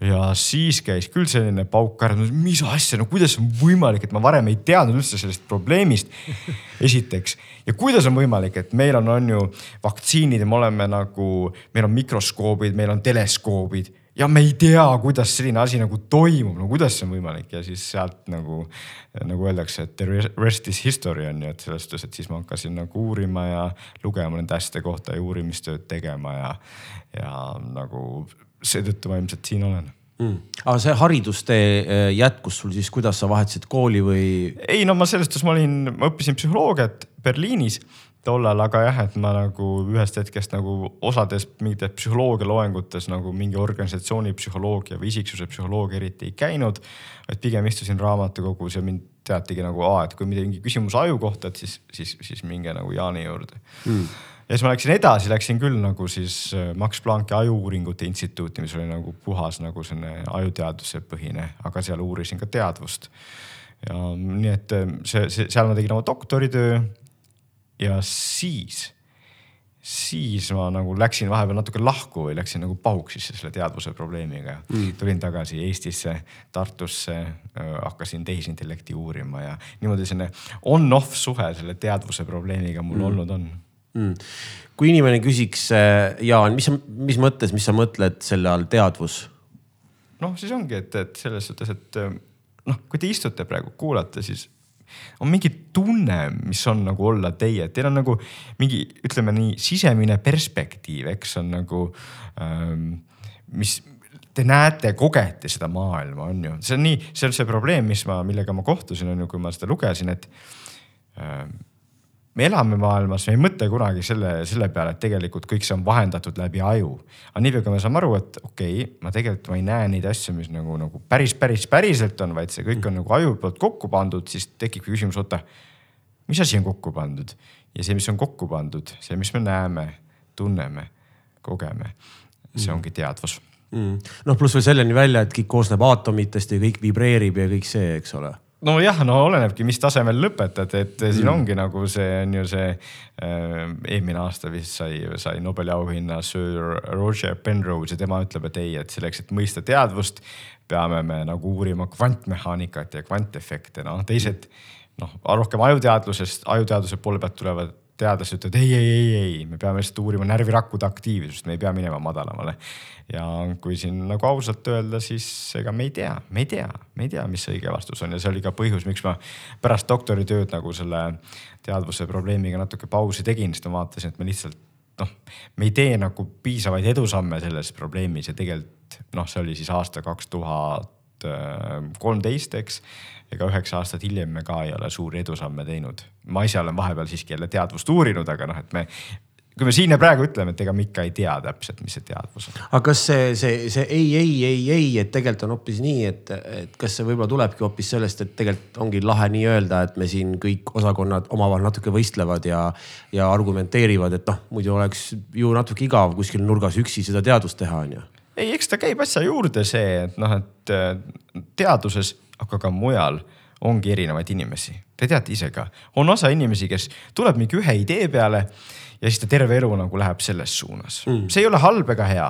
Ja siis käis küll selline pauk ära, mis asja, no kuidas on võimalik, et ma varem ei teadnud üldse sellest probleemist. esiteks ja kuidas on võimalik, et meil on, on ju vaktsiinid ja me oleme nagu, meil on mikroskoobid, meil on teleskoobid ja me ei tea, kuidas selline asi nagu toimub, no kuidas see on võimalik ja siis sealt nagu, nagu öeldakse, et the rest is history on ju, et selles suhtes, et siis ma hakkasin nagu uurima ja lugema nende asjade kohta ja uurimistööd tegema ja, ja nagu seetõttu ma ilmselt siin olen mm.. aga see haridustee äh, jätkus sul siis, kuidas sa vahetasid kooli või? ei no ma selles suhtes, ma olin, ma õppisin psühholoogiat Berliinis tollal, aga jah, et ma nagu ühest hetkest nagu osades mingites psühholoogia loengutes nagu mingi organisatsiooni psühholoogia või isiksuse psühholoogia eriti ei käinud. vaid pigem istusin raamatukogus ja mind teatigi nagu, et kui mingi küsimus aju kohta, et siis, siis, siis minge nagu Jaani juurde mm. Ja siis ma läksin edasi, läksin küll nagu siis äh, Max Plancki Ajuuuringute Instituuti, mis oli nagu puhas nagu selline ajuteaduse põhine, aga seal uurisin ka teadvust. Ja nii et äh, see, see, seal ma tegin oma doktoritöö ja siis, siis ma nagu läksin vahepeal natuke lahku või läksin nagu pahuksisse selle teadvuse probleemiga. Mm.. tulin tagasi Eestisse, Tartusse, hakkasin tehisintellekti uurima ja niimoodi selline on-off suhe selle teadvuse probleemiga mul mm. olnud on mm.. kui inimene küsiks, äh, Jaan, mis, mis mõttes, mis sa mõtled selle all teadvus? noh, siis ongi, et, et selles suhtes, et noh, kui te istute praegu, kuulate, siis on mingi tunne, mis on nagu olla teie, teil on nagu mingi, ütleme nii, sisemine perspektiiv, eks on nagu ähm,, mis te näete, kogete seda maailma, on ju, see on nii, see on see probleem, mis ma, millega ma kohtusin, on ju, kui ma seda lugesin, et ähm, me elame maailmas, me ei mõtle kunagi selle, selle peale, et tegelikult kõik see on vahendatud läbi aju. aga niipea kui me saame aru, et okei okay,, ma tegelikult ma ei näe neid asju, mis nagu, nagu päris, päris, päriselt on, vaid see kõik on nagu aju poolt kokku pandud, siis tekibki küsimus, oota, mis asi on kokku pandud? Ja see, mis on kokku pandud, see, mis me näeme, tunneme, kogeme, see ongi teadvus. Mm.. noh, pluss veel selleni välja, et kõik koosneb aatomitest ja kõik vibreerib ja kõik see, eks ole nojah, no olenebki, mis tasemel lõpetad, et siin mm. ongi nagu see on ju see äh,. eelmine aasta vist sai, sai Nobeli auhinna Sir Roger Penrose ja tema ütleb, et ei, et selleks, et mõista teadvust, peame me nagu uurima kvantmehaanikat ja kvantefekte, noh teised noh, rohkem ajuteadlusest, ajuteadluse poole pealt tulevad teadlased ütlevad ei, ei, ei, ei, me peame lihtsalt uurima närvirakkude aktiivsust, me ei pea minema madalamale. ja kui siin nagu ausalt öelda, siis ega me ei tea, me ei tea, me ei tea, mis see õige vastus on. Ja see oli ka põhjus, miks ma pärast doktoritööd nagu selle teadvuse probleemiga natuke pausi tegin, sest ma vaatasin, et me lihtsalt noh, me ei tee nagu piisavaid edusamme selles probleemis. Ja tegelikult noh, see oli siis aasta kaks tuhat kolmteist, eks ega üheksa aastat hiljem me ka ei ole suuri edusamme teinud. ma ise olen vahepeal siiski jälle teadvust uurinud, aga noh, et me kui me siin ja praegu ütleme, et ega me ikka ei tea täpselt, mis see teadvus on. aga kas see, see, see ei, ei, ei, ei, et tegelikult on hoopis nii, et, et kas see võib-olla tulebki hoopis sellest, et tegelikult ongi lahe nii öelda, et me siin kõik osakonnad omavahel natuke võistlevad ja, ja argumenteerivad, et noh, muidu oleks ju natuke igav kuskil nurgas üksi seda teadust teha, on ju ei, eks ta käib asja juurde see, et noh, et äh, teaduses, aga ka mujal ongi erinevaid inimesi. Te teate ise ka, on osa inimesi, kes tuleb mingi ühe idee peale ja siis ta terve elu nagu läheb selles suunas mm.. see ei ole halb ega hea,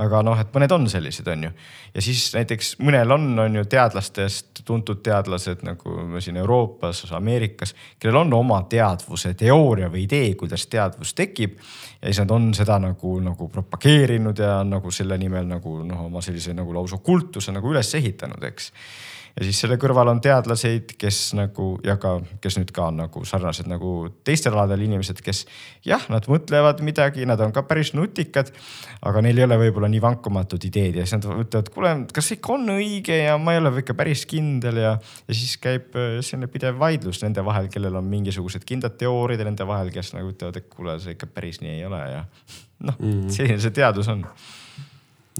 aga noh, et mõned on sellised, on ju. ja siis näiteks mõnel on, on ju teadlastest tuntud teadlased nagu siin Euroopas, Ameerikas, kellel on oma teadvuse teooria või idee, kuidas teadvus tekib. ja siis nad on seda nagu, nagu propageerinud ja nagu selle nimel nagu noh, oma sellise nagu lausa kultuse nagu üles ehitanud, eks ja siis selle kõrval on teadlaseid, kes nagu ja ka, kes nüüd ka on nagu sarnased nagu teistel aladel inimesed, kes jah, nad mõtlevad midagi, nad on ka päris nutikad, aga neil ei ole võib-olla nii vankumatud ideed ja siis nad ütlevad, kuule, kas ikka on õige ja ma ei ole ikka päris kindel ja, ja siis käib äh, selline pidev vaidlus nende vahel, kellel on mingisugused kindlad teooriad ja nende vahel, kes nagu ütlevad, et kuule, see ikka päris nii ei ole ja noh mm -hmm., selline see teadus on.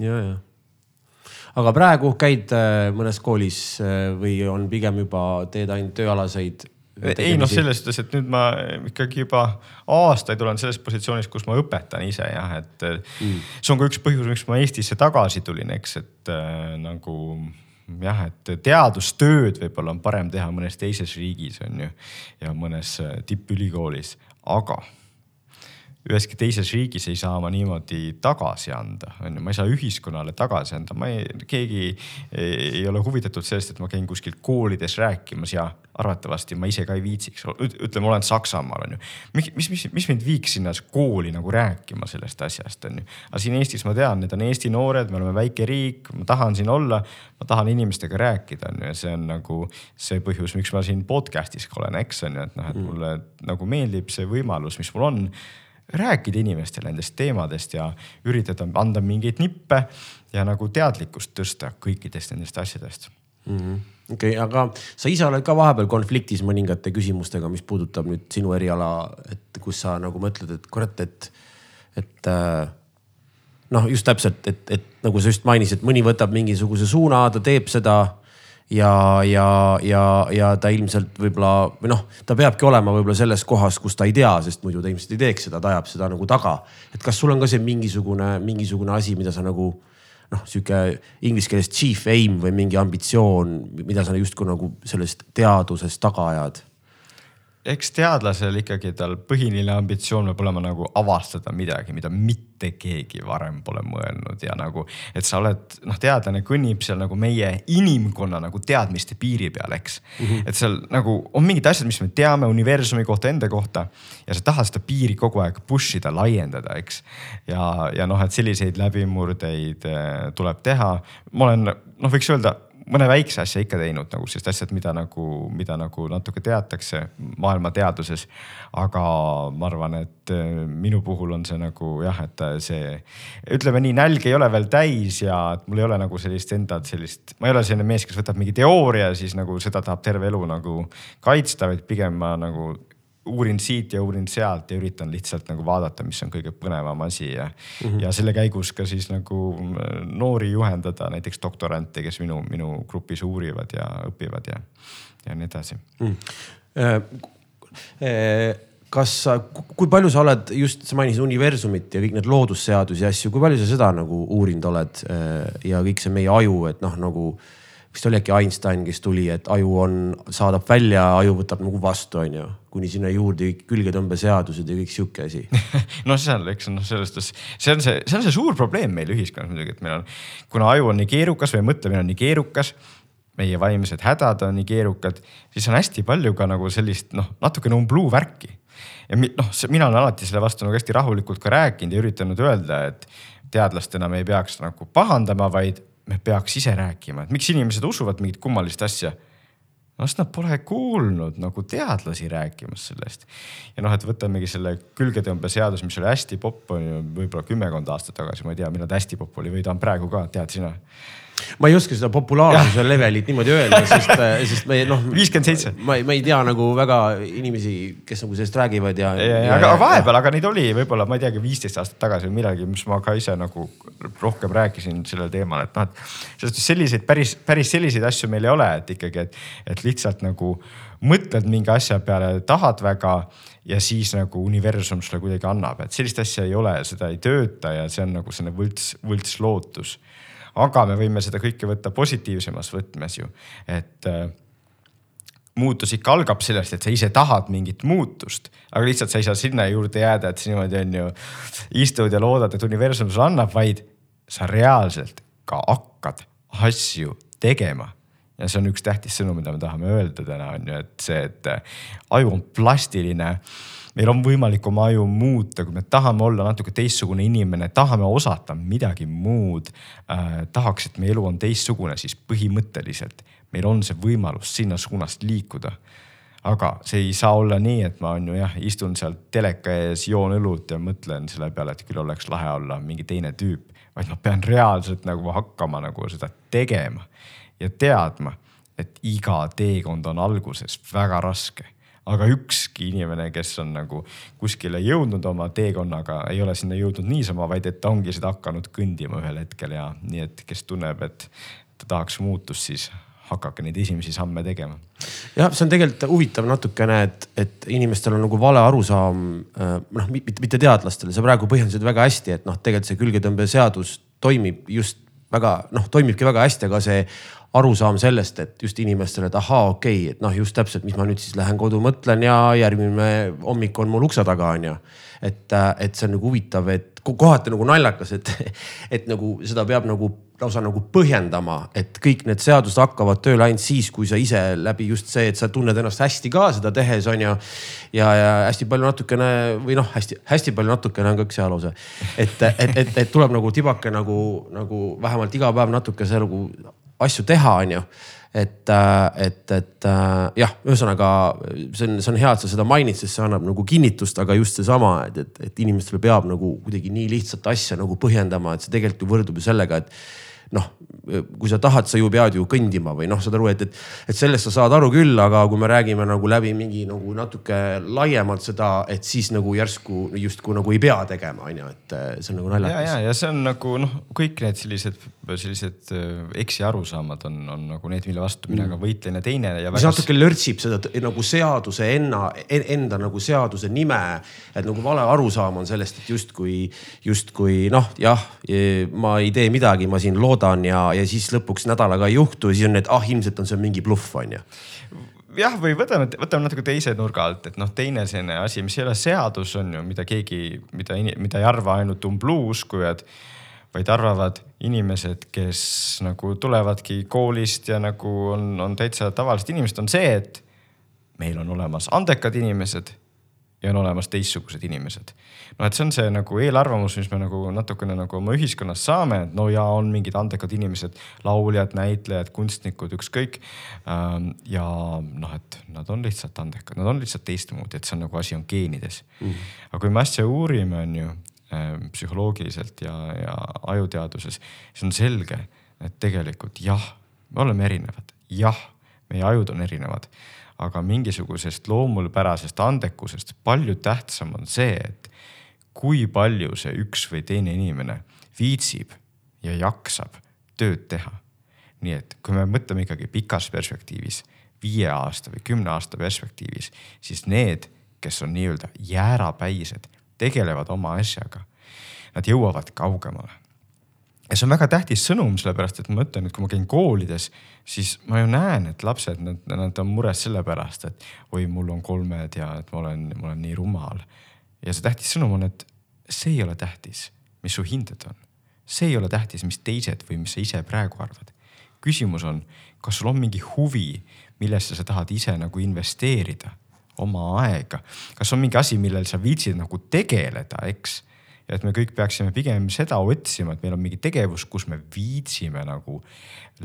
ja, ja aga praegu käid äh, mõnes koolis äh, või on pigem juba, teed ainult tööalaseid? ei noh, selles suhtes, et nüüd ma ikkagi juba aastaid olen selles positsioonis, kus ma õpetan ise jah, et mm. see on ka üks põhjus, miks ma Eestisse tagasi tulin, eks, et äh, nagu jah, et teadustööd võib-olla on parem teha mõnes teises riigis on ju ja mõnes tippülikoolis, aga üheski teises riigis ei saa ma niimoodi tagasi anda, on ju, ma ei saa ühiskonnale tagasi anda, ma ei, keegi ei, ole huvitatud sellest, et ma käin kuskil koolides rääkimas ja arvatavasti ma ise ka ei viitsiks, ütleme, olen Saksamaal on ju. mis, mis, mis mind viiks sinna kooli nagu rääkima sellest asjast on ju. aga siin Eestis ma tean, need on Eesti noored, me oleme väike riik, ma tahan siin olla, ma tahan inimestega rääkida on ju ja see on nagu see põhjus, miks ma siin podcast'is ka olen, eks on ju, et noh, et mm. mulle nagu meeldib see võimalus, mis mul on rääkida inimestele nendest teemadest ja üritada anda mingeid nippe ja nagu teadlikkust tõsta kõikidest nendest asjadest. Mm -hmm.. okei okay,, aga sa ise oled ka vahepeal konfliktis mõningate küsimustega, mis puudutab nüüd sinu eriala, et kus sa nagu mõtled, et kurat, et, et äh, noh, just täpselt, et, et nagu sa just mainisid, mõni võtab mingisuguse suuna, ta teeb seda ja, ja, ja, ja ta ilmselt võib-olla või noh, ta peabki olema võib-olla selles kohas, kus ta ei tea, sest muidu ta ilmselt ei teeks seda, ta ajab seda nagu taga. et kas sul on ka see mingisugune, mingisugune asi, mida sa nagu noh, sihuke inglise keeles chief aim või mingi ambitsioon, mida sa justkui nagu sellest teadusest taga ajad eks teadlasel ikkagi tal põhiline ambitsioon peab olema nagu avastada midagi, mida mitte keegi varem pole mõelnud ja nagu, et sa oled, noh, teadlane kõnnib seal nagu meie inimkonna nagu teadmiste piiri peal, eks mm. -hmm. et seal nagu on mingid asjad, mis me teame universumi kohta, enda kohta ja sa tahad seda piiri kogu aeg push ida, laiendada, eks. ja, ja noh, et selliseid läbimurdeid äh, tuleb teha. ma olen, noh, võiks öelda mõne väikse asja ikka teinud nagu sellist asjad, mida nagu, mida nagu natuke teatakse maailma teaduses. aga ma arvan, et äh, minu puhul on see nagu jah, et see ütleme nii, nälg ei ole veel täis ja et mul ei ole nagu sellist enda sellist, ma ei ole selline mees, kes võtab mingi teooria, siis nagu seda tahab terve elu nagu kaitsta, vaid pigem ma nagu uurin siit ja uurin sealt ja üritan lihtsalt nagu vaadata, mis on kõige põnevam asi ja mm, -hmm. ja selle käigus ka siis nagu äh, noori juhendada, näiteks doktorante, kes minu, minu grupis uurivad ja õpivad ja, ja nii edasi mm. -hmm. kas sa, kui palju sa oled just, sa mainisid universumit ja kõik need loodusseadusi ja asju, kui palju sa seda nagu uurinud oled ja kõik see meie aju, et noh, nagu vist oli äkki Einstein, kes tuli, et aju on, saadab välja, aju võtab nagu vastu, onju. kuni sinna juurde külgetõmbeseadused ja kõik sihuke asi noh, seal, eks noh, selles suhtes see on see, see on see suur probleem meil ühiskonnas muidugi, et meil on, kuna aju on nii keerukas või mõtlemine on nii keerukas meie vaimsed hädad on nii keerukad, siis on hästi palju ka nagu sellist noh, natukene umbluu värki. ja noh, mina olen alati selle vastu nagu hästi rahulikult ka rääkinud ja üritanud öelda, et teadlastena me ei peaks nagu pahandama, vaid me peaks ise rääkima, et miks inimesed usuvad mingit kummalist asja. no sest nad pole kuulnud nagu teadlasi rääkimas sellest. ja noh, et võtamegi selle külgetõmbeseadus, mis oli hästi popp on ju võib-olla kümmekond aastat tagasi, ma ei tea, millal ta hästi popp oli või ta on praegu ka, tead sina? Ma ei oska seda populaarsuse levelit niimoodi öelda, sest, sest me noh. viiskümmend seitse. ma, ma ei tea nagu väga inimesi, kes nagu sellest räägivad ja, ja. aga vahepeal, aga neid oli võib-olla, ma ei teagi, viisteist aastat tagasi või millalgi, mis ma ka ise nagu rohkem rääkisin sellel teemal, et noh, et. selles suhtes selliseid päris, päris selliseid asju meil ei ole, et ikkagi, et, et lihtsalt nagu mõtled mingi asja peale, tahad väga ja siis nagu universum sulle kuidagi annab, et sellist asja ei ole, seda ei tööta ja see on nagu selline võlts, võltslootus. Aga me võime seda kõike võtta positiivsemas võtmes ju, et äh, muutus ikka algab sellest, et sa ise tahad mingit muutust, aga lihtsalt sa ei saa sinna juurde jääda, et sa niimoodi on ju istud ja loodad, et universum sulle annab, vaid sa reaalselt ka hakkad asju tegema ja see on üks tähtis sõnum, mida me tahame öelda täna on ju, et see, et äh, aju on plastiline. Meil on võimalik oma aju muuta, kui me tahame olla natuke teistsugune inimene, tahame osata midagi muud äh,. tahaks, et meie elu on teistsugune, siis põhimõtteliselt meil on see võimalus sinna suunast liikuda aga see ei saa olla nii, et ma on ju jah, istun seal teleka ees, joon õlut ja mõtlen selle peale, et küll oleks lahe olla mingi teine tüüp, vaid ma pean reaalselt nagu hakkama nagu seda tegema ja teadma, et iga teekond on alguses väga raske aga ükski inimene, kes on nagu kuskile jõudnud oma teekonnaga, ei ole sinna jõudnud niisama, vaid et ta ongi seda hakanud kõndima ühel hetkel ja nii, et kes tunneb, et ta tahaks muutust, siis hakake neid esimesi samme tegema. jah, see on tegelikult huvitav natukene, et, et inimestel on nagu vale arusaam, äh, noh mitte, mitte teadlastel, sa praegu põhjendasid väga hästi, et noh, tegelikult see külgetõmbeseadus toimib just väga noh, toimibki väga hästi, aga see arusaam sellest, et just inimestele, et ahaa, okei okay,, et noh, just täpselt, mis ma nüüd siis lähen kodu mõtlen ja järgmine hommik on mul ukse taga, on ju. et, et see on nagu huvitav, et kohati nagu naljakas, et, et nagu seda peab nagu lausa nagu põhjendama, et kõik need seadused hakkavad tööle ainult siis, kui sa ise läbi just see, et sa tunned ennast hästi ka seda tehes on ju. ja, ja hästi palju natukene või noh, hästi-hästi palju natukene on ka üks hea lause. et, et, et, et tuleb nagu tibake nagu, nagu vähemalt iga päev natuke see nagu asju teha, on ju et, et, et jah, ühesõnaga see on, see on hea, et sa seda mainid, sest see annab nagu kinnitust, aga just seesama, et, et, et inimestele peab nagu kuidagi nii lihtsat asja nagu põhjendama, et see tegelikult ju võrdub ju sellega, et noh, kui sa tahad, sa ju pead ju kõndima või noh, saad aru, et, et, et sellest sa saad aru küll, aga kui me räägime nagu läbi mingi nagu natuke laiemalt seda, et siis nagu järsku justkui nagu ei pea tegema, on ju, et eh, see on nagu naljakas. ja, ja, ja see on nagu noh, kõik need sellised, sellised eh, eksiarusaamad on, on nagu need, mille vastu mina ka võitlen ja teine ja väga.... see natuke lörtsib seda nagu seaduse enna, enda nagu seaduse nime, et nagu vale arusaam on sellest, et justkui, justkui noh, jah, ma ei tee midagi, ma siin loodan loodan ja, ja siis lõpuks nädalaga ei juhtu ja siis on need, ah ilmselt on see mingi bluff on ju. Jah, või võtame, võtame natuke teise nurga alt, et noh, teine selline asi, mis ei ole seadus, on ju, mida keegi, mida, mida ei arva ainult umbluuuskujad, vaid arvavad inimesed, kes nagu tulevadki koolist ja nagu on, on täitsa tavalised inimesed, on see, et meil on olemas andekad inimesed ja on olemas teistsugused inimesed. noh, et see on see nagu eelarvamus, mis me nagu natukene nagu oma ühiskonnas saame, et no ja on mingid andekad inimesed, lauljad, näitlejad, kunstnikud, ükskõik. Ähm, ja noh, et nad on lihtsalt andekad, nad on lihtsalt teistmoodi, et see on nagu asi on geenides mm. aga kui me asja uurime, on ju psühholoogiliselt ja, ja ajuteaduses, siis on selge, et tegelikult jah, me oleme erinevad, jah, meie ajud on erinevad aga mingisugusest loomulpärasest andekusest palju tähtsam on see, et kui palju see üks või teine inimene viitsib ja jaksab tööd teha. nii et kui me mõtleme ikkagi pikas perspektiivis, viie aasta või kümne aasta perspektiivis, siis need, kes on nii-öelda jäärapäised, tegelevad oma asjaga, nad jõuavad kaugemale ja see on väga tähtis sõnum, sellepärast et ma ütlen, et kui ma käin koolides, siis ma ju näen, et lapsed, nad, nad on mures selle pärast, et oi, mul on kolmed ja et ma olen, ma olen nii rumal. ja see tähtis sõnum on, et see ei ole tähtis, mis su hinded on. see ei ole tähtis, mis teised või mis sa ise praegu arvad. küsimus on, kas sul on mingi huvi, millesse sa tahad ise nagu investeerida, oma aega, kas on mingi asi, millel sa viitsid nagu tegeleda, eks? Et me kõik peaksime pigem seda otsima, et meil on mingi tegevus, kus me viitsime nagu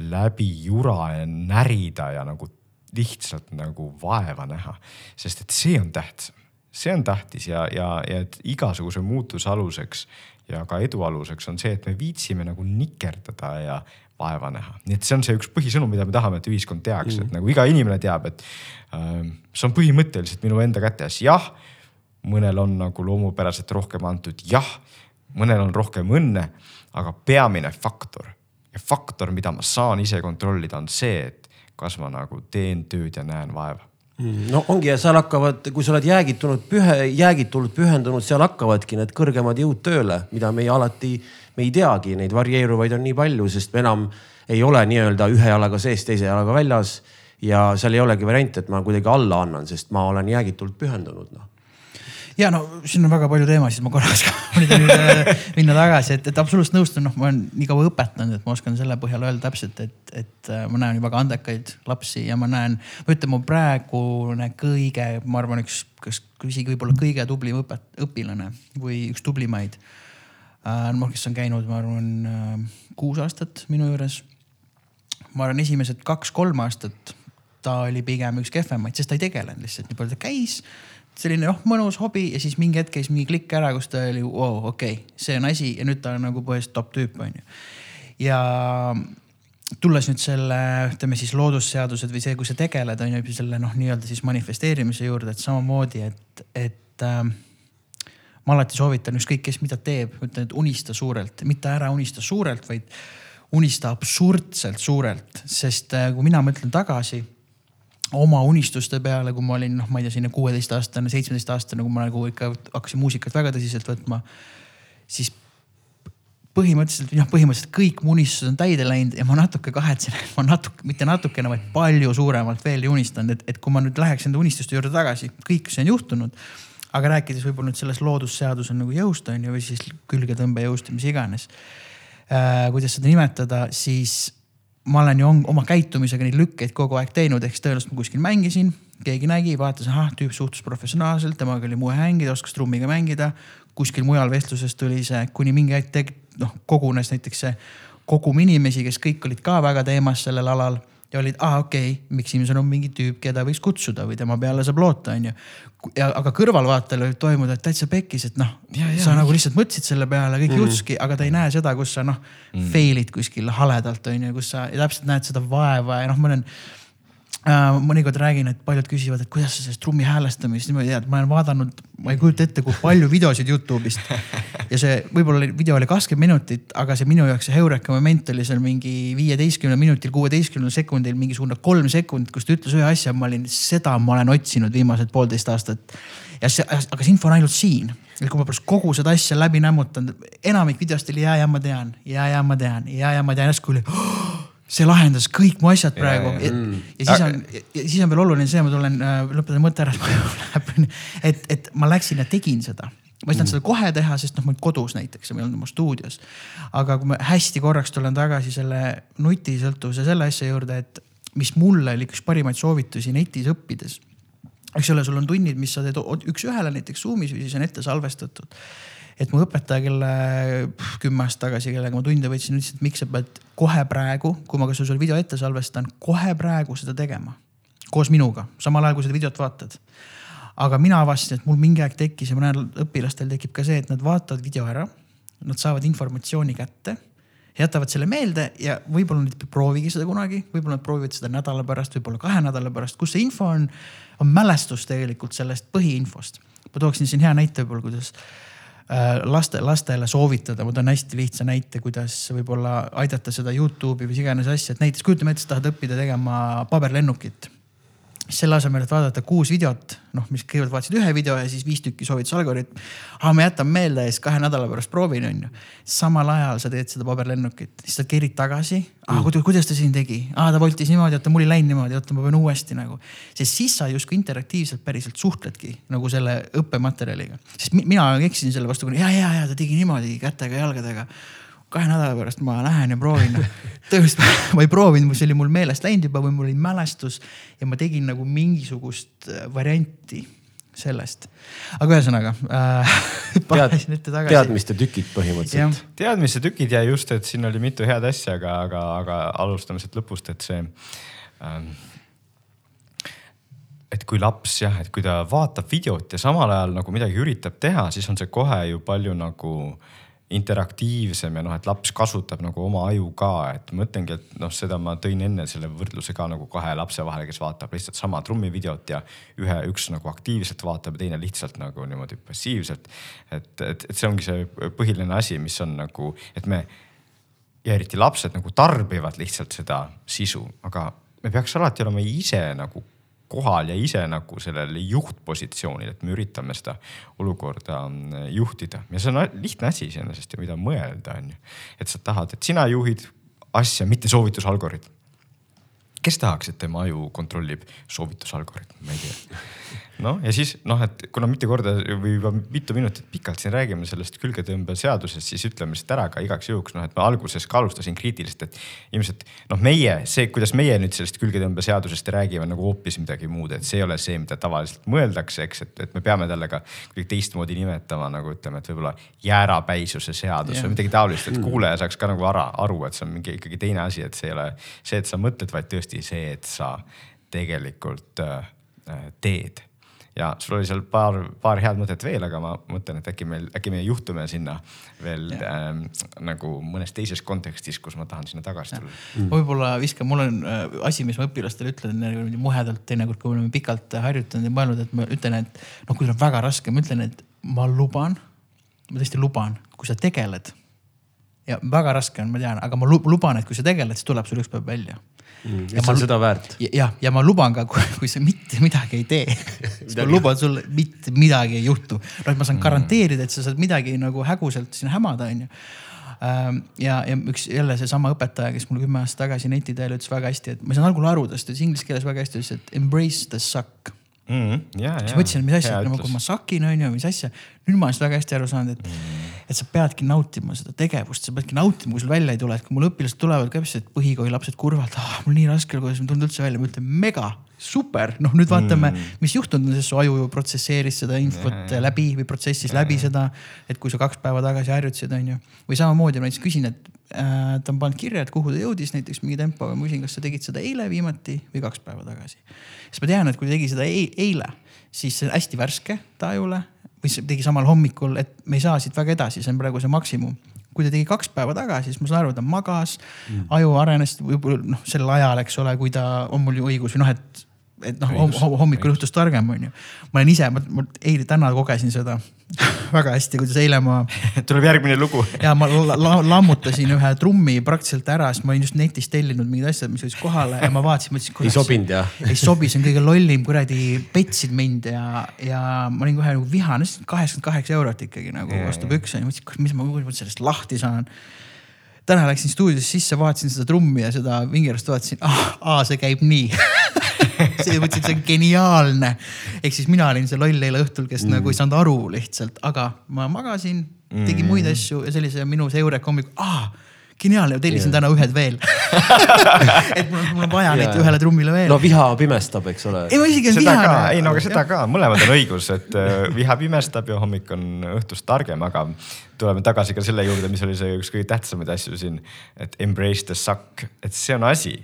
läbi jura ja närida ja nagu lihtsalt nagu vaeva näha. sest et see on tähtsam, see on tähtis ja, ja, ja et igasuguse muutuse aluseks ja ka edu aluseks on see, et me viitsime nagu nikerdada ja vaeva näha. nii et see on see üks põhisõnum, mida me tahame, et ühiskond teaks mm., et nagu iga inimene teab, et äh, see on põhimõtteliselt minu enda kätes, jah. mõnel on nagu loomupäraselt rohkem antud, jah, mõnel on rohkem õnne, aga peamine faktor ja faktor, mida ma saan ise kontrollida, on see, et kas ma nagu teen tööd ja näen vaeva Mm, no ongi ja seal hakkavad, kui sa oled jäägitunud pühe, jäägitult pühendunud, seal hakkavadki need kõrgemad jõud tööle, mida meie alati, me ei teagi, neid varieeruvaid on nii palju, sest me enam ei ole nii-öelda ühe jalaga sees, teise jalaga väljas. ja seal ei olegi varianti, et ma kuidagi alla annan, sest ma olen jäägitult pühendunud noh ja no siin on väga palju teemasid, ma korraks üritan minna tagasi, et, et absoluutselt nõustun, noh, ma olen nii kaua õpetanud, et ma oskan selle põhjal öelda täpselt, et, et äh, ma näen väga andekaid lapsi ja ma näen, ma ütlen, mu praegune kõige, ma arvan, üks, kas isegi võib-olla kõige tublim õpet-, õpilane või üks tublimaid äh,. noh, kes on käinud, ma arvan äh, kuus aastat minu juures. ma arvan, esimesed kaks-kolm aastat ta oli pigem üks kehvemaid, sest ta ei tegelenud lihtsalt nii palju, ta käis selline noh, mõnus hobi ja siis mingi hetk käis mingi klikk ära, kus ta oli, wow, okei see on asi ja nüüd ta on nagu põhimõtteliselt top tüüp, onju. ja tulles nüüd selle, ütleme siis loodusseadused või see, kui sa tegeled, on ju selle noh, nii-öelda siis manifesteerimise juurde, et samamoodi, et, et äh, ma alati soovitan ükskõik, kes mida teeb, ütlen, et unista suurelt, mitte ära unista suurelt, vaid unista absurdselt suurelt, sest äh, kui mina mõtlen tagasi oma unistuste peale, kui ma olin, noh, ma ei tea, selline kuueteistaastane, seitsmeteistaastane, kui ma nagu ikka hakkasin muusikat väga tõsiselt võtma. siis põhimõtteliselt, noh, põhimõtteliselt kõik mu unistused on täide läinud ja ma natuke kahetsen, et ma natuke, mitte natukene, vaid palju suuremalt veel ei unistanud, et, et kui ma nüüd läheks enda unistuste juurde tagasi, kõik see on juhtunud. Aga rääkides võib-olla nüüd sellest loodusseaduse nagu jõust on ju, või siis külgetõmbejõust või mis iganes äh,. kuidas seda nimetada, siis ma olen ju oma käitumisega neid lükkeid kogu aeg teinud, ehk siis tõenäoliselt ma kuskil mängisin, keegi nägi, vaatas, ahah, tüüp suhtus professionaalselt, temaga oli muhe hängida, oskas trummiga mängida. kuskil mujal vestluses tuli see, kuni mingi hetk noh, kogunes näiteks see kogum inimesi, kes kõik olid ka väga teemas sellel alal ja olid, aa okei okay,, Mikk Simson on mingi tüüp, keda võiks kutsuda või tema peale saab loota, onju. ja aga kõrvalvaatel võib toimuda täitsa pekkis, et noh, sa nagu lihtsalt mõtlesid selle peale, kõik mm. jutski, aga ta ei näe seda, kus sa noh mm. fail'id kuskil haledalt onju, kus sa täpselt näed seda vaeva ja noh, ma olen mõnikord räägin, et paljud küsivad, et kuidas sa sellest trummi häälestamist niimoodi tead, ma olen vaadanud, ma ei kujuta ette, kui palju videosid Youtube'ist. ja see võib-olla video oli kakskümmend minutit, aga see minu jaoks see heureka moment oli seal mingi viieteistkümnel minutil, kuueteistkümnel sekundil mingisugune kolm sekundit, kus ta ütles ühe asja, ma olin, seda ma olen otsinud viimased poolteist aastat. ja see, aga see info on ainult siin. Et kui ma pärast kogu seda asja läbi nämmutan, enamik videost oli ja, ja ma tean, ja, ja ma tean, ja, ja ma tean, järsku oli oh, see lahendas kõik mu asjad praegu. Ja, ja, ja siis on, ja siis on veel oluline see, ma tulen äh,, lõpetan mõtte ära, et, et ma läksin ja tegin seda ma ei saanud mm. seda kohe teha, sest noh, ma olin kodus näiteks ja ma ei olnud oma stuudios. aga kui ma hästi korraks tulen tagasi selle nutisõltuvuse selle asja juurde, et mis mulle oli üks parimaid soovitusi netis õppides. eks ole, sul on tunnid, mis sa teed üks-ühele näiteks Zoom'is või siis on ette salvestatud et mu õpetaja, kelle kümme aastat tagasi, kellega ma tunde võtsin, ütles, et miks sa pead kohe praegu, kui ma ka sulle video ette salvestan, kohe praegu seda tegema. koos minuga, samal ajal kui seda videot vaatad. aga mina avastasin, et mul mingi aeg tekkis ja mõnel õpilastel tekib ka see, et nad vaatavad video ära. Nad saavad informatsiooni kätte jätavad selle meelde ja võib-olla nad ei proovigi seda kunagi, võib-olla nad proovivad seda nädala pärast, võib-olla kahe nädala pärast, kus see info on, on mälestus tegelikult sellest põhiinfost. ma tooksin siin hea näite võib-olla, kuidas Äh, laste, lastele soovitada, ma toon hästi lihtsa näite, kuidas võib-olla aidata seda Youtube'i või mis iganes asja, et näiteks kujutame ette, sa tahad õppida tegema paberlennukit selle asemel, et vaadata kuus videot, noh, mis kõigepealt vaatasid ühe video ja siis viis tükki soovitas algoritm. aa, ma jätan meelde ja siis kahe nädala pärast proovin, onju. samal ajal sa teed seda paberlennukit, siis sa kerid tagasi. aa mm., kuidas ta siin tegi? aa, ta voltis niimoodi, oota, mul ei läinud niimoodi, oota, ma pean uuesti nagu. sest siis sa justkui interaktiivselt päriselt suhtledki nagu selle õppematerjaliga. sest mina eksisin selle vastu, ja, ja, ja ta tegi niimoodi kätega, jalgadega kahe nädala pärast ma lähen ja proovin tõenäoliselt ma ei proovinud, see oli mul meelest läinud juba või mul oli mälestus ja ma tegin nagu mingisugust äh, varianti sellest. aga ühesõnaga äh, Tead, teadmiste tükid põhimõtteliselt. teadmiste tükid ja just, et siin oli mitu head asja, aga, aga, aga alustame sealt lõpust, et see ähm, et kui laps jah, et kui ta vaatab videot ja samal ajal nagu midagi üritab teha, siis on see kohe ju palju nagu interaktiivsem ja noh, et laps kasutab nagu oma aju ka, et ma ütlengi, et noh, seda ma tõin enne selle võrdluse ka nagu kahe lapse vahele, kes vaatab lihtsalt sama trummivideot ja ühe, üks nagu aktiivselt vaatab ja teine lihtsalt nagu niimoodi passiivselt. et, et, et see ongi see põhiline asi, mis on nagu, et me ja eriti lapsed nagu tarbivad lihtsalt seda sisu, aga me peaks alati olema ise nagu kohal ja ise nagu sellel juhtpositsioonil, et me üritame seda olukorda mm, juhtida ja see on lihtne asi iseenesest ju, mida mõelda, on ju. et sa tahad, et sina juhid asja, mitte soovitusalgoritm. kes tahaks, et tema aju kontrollib soovitusalgoritm, ma ei tea noh, ja siis noh, et kuna mitu korda või juba mitu minutit pikalt siin räägime sellest külgetõmbeseadusest, siis ütleme lihtsalt ära ka igaks juhuks noh, et ma alguses ka alustasin kriitiliselt, et ilmselt noh, meie see, kuidas meie nüüd sellest külgetõmbeseadusest räägime nagu hoopis midagi muud, et see ei ole see, mida tavaliselt mõeldakse, eks, et, et me peame talle ka kuidagi teistmoodi nimetama nagu ütleme, et võib-olla jäärapäisuse seadus yeah. või midagi taolist, et kuulaja saaks ka nagu ära aru, et see on mingi ikkagi teine asi, et see ei ole see, et sa mõtled, vaid tõesti see, et sa tegelikult äh, teed ja sul oli seal paar, paar head mõtet veel, aga ma mõtlen, et äkki meil, äkki me juhtume sinna veel ähm, nagu mõnes teises kontekstis, kus ma tahan sinna tagasi tulla. Mm. võib-olla viskan, mul on äh, asi, mis ma õpilastele ütlen muhedalt teinekord, kui me oleme pikalt harjutanud ja mõelnud, et ma ütlen, et noh, kui sul on väga raske, ma ütlen, et ma luban, ma tõesti luban, kui sa tegeled ja väga raske on, ma tean, aga ma luban, et kui sa tegeled, siis tuleb sul üks päev välja mm,. ja see on seda väärt. jah, ja ma luban ka, kui sa mitte midagi ei tee siis ma luban sulle, mitte midagi ei juhtu. noh, et ma saan mm. garanteerida, et sa saad midagi nagu häguselt siin hämada, onju ähm, ja, ja üks jälle seesama õpetaja, kes mulle kümme aastat tagasi neti teel ütles väga hästi, et ma ei saanud algul aru tast, ütles inglise keeles väga hästi, ütles, et embrace the suck mm. -hmm. Ja, siis mõtlesin, et mis asja, nagu ma sakin on ju, mis asja. nüüd ma olen seda väga hästi aru saanud, et mm, et sa peadki nautima seda tegevust, sa peadki nautima, kui sul välja ei tule, et kui mul õpilased tulevad ka, et põhikooli lapsed kurvalt ah,, mul nii raske, kuidas ma tulnud üldse välja, ma ütlen mega super, noh nüüd vaatame mm., mis juhtunud on, sest su aju ju protsesseeris seda infot ja, ja. läbi või protsessis ja, läbi ja. seda. et kui sa kaks päeva tagasi harjutasid, on ju. või samamoodi ma näiteks küsin, et äh, ta on pannud kirja, et kuhu ta jõudis näiteks mingi tempoga, ma küsin, kas sa tegid seda eile viimati või kaks päeva tagasi. siis ma tean, et kui ta tegi seda eile, siis see on hästi värske ta ajule või tegi samal hommikul, et me ei saa siit väga edasi, see on praegu see maksimum kui ta tegi kaks päeva tagasi, siis ma saan aru, ta magas mm., aju arenes võib-olla noh, sel ajal, eks ole, kui ta on mul ju õigus või noh, et et noh, hommikul õhtust targem on ju. ma olen ise, ma eile, täna kogesin seda väga hästi, kuidas eile ma tuleb järgmine lugu ja ma la, la, lammutasin ühe trummi praktiliselt ära, sest ma olin just netist tellinud mingid asjad, mis jõudis kohale ja ma vaatasin, mõtlesin. ei sobinud jah? ei sobi, see on kõige lollim, kuradi petsid mind ja, ja ma olin kohe nagu vihane, kaheksakümmend kaheksa eurot ikkagi nagu vastu pükse ja mõtlesin, mis ma, ma sellest lahti saan täna läksin stuudiosse sisse, vaatasin seda trummi ja seda vingerast, vaatasin, ah, see käib nii see mõtlesin, see on geniaalne. ehk siis mina olin see loll eile õhtul, kes mm. nagu ei saanud aru lihtsalt, aga ma magasin, tegin mm. muid asju ja sellise minu see eureka hommikul, aa geniaalne, tellisin yeah. täna ühed veel et mul, mul on vaja yeah. neid ühele trummile veel. no viha pimestab, eks ole. ei, ma isegi olen vihane. ei no aga seda ka, mõlemad on õigus, et uh, viha pimestab ja hommik on õhtust targem, aga tuleme tagasi ka selle juurde, mis oli see üks kõige tähtsamaid asju siin, et embrace the suck, et see on asi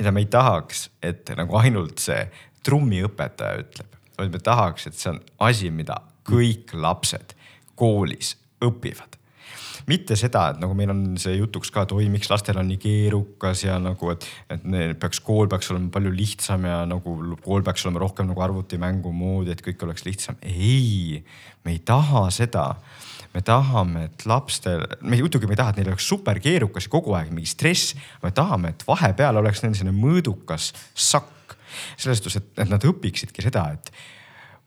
mida me ei tahaks, et nagu ainult see trummiõpetaja ütleb, vaid me tahaks, et see on asi, mida kõik lapsed koolis õpivad mitte seda, et nagu meil on see jutuks ka, et oi, miks lastel on nii keerukas ja nagu, et, et peaks, kool peaks olema palju lihtsam ja nagu kool peaks olema rohkem nagu arvutimängu moodi, et kõik oleks lihtsam. ei, me ei taha seda me tahame, et lastel, me muidugi me ei taha, et neil oleks super keerukas ja kogu aeg mingi stress. me tahame, et vahepeal oleks neil selline mõõdukas sakk. selles suhtes, et, et nad õpiksidki seda, et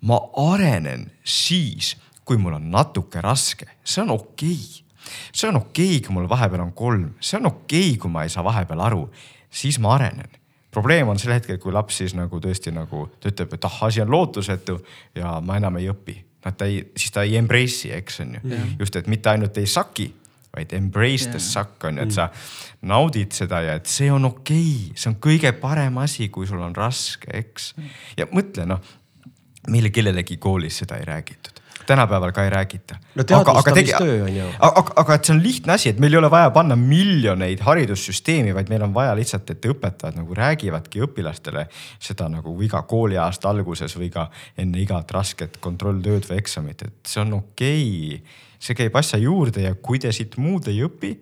ma arenen siis, kui mul on natuke raske, see on okei okay see on okei okay,, kui mul vahepeal on kolm, see on okei okay,, kui ma ei saa vahepeal aru, siis ma arenen. Probleem on sel hetkel, kui laps siis nagu tõesti nagu ta ütleb, et ah, asi on lootusetu ja ma enam ei õpi. Noh, ta ei, siis ta ei embrace'i, eks on ju. Yeah.. just, et mitte ainult ei suck'i, vaid embrace yeah. the suck on ju, et sa naudid seda ja et see on okei. Okay., see on kõige parem asi, kui sul on raske, eks. ja mõtle noh, meile kellelegi koolis seda ei räägitud tänapäeval ka ei räägita. no teadvustamistöö on ju. aga, aga et see on lihtne asi, et meil ei ole vaja panna miljoneid haridussüsteemi, vaid meil on vaja lihtsalt, et õpetajad nagu räägivadki õpilastele seda nagu iga kooliaasta alguses või ka enne igat rasket kontrolltööd või eksamit, et see on okei okay. see käib asja juurde ja kui te siit muud ei õpi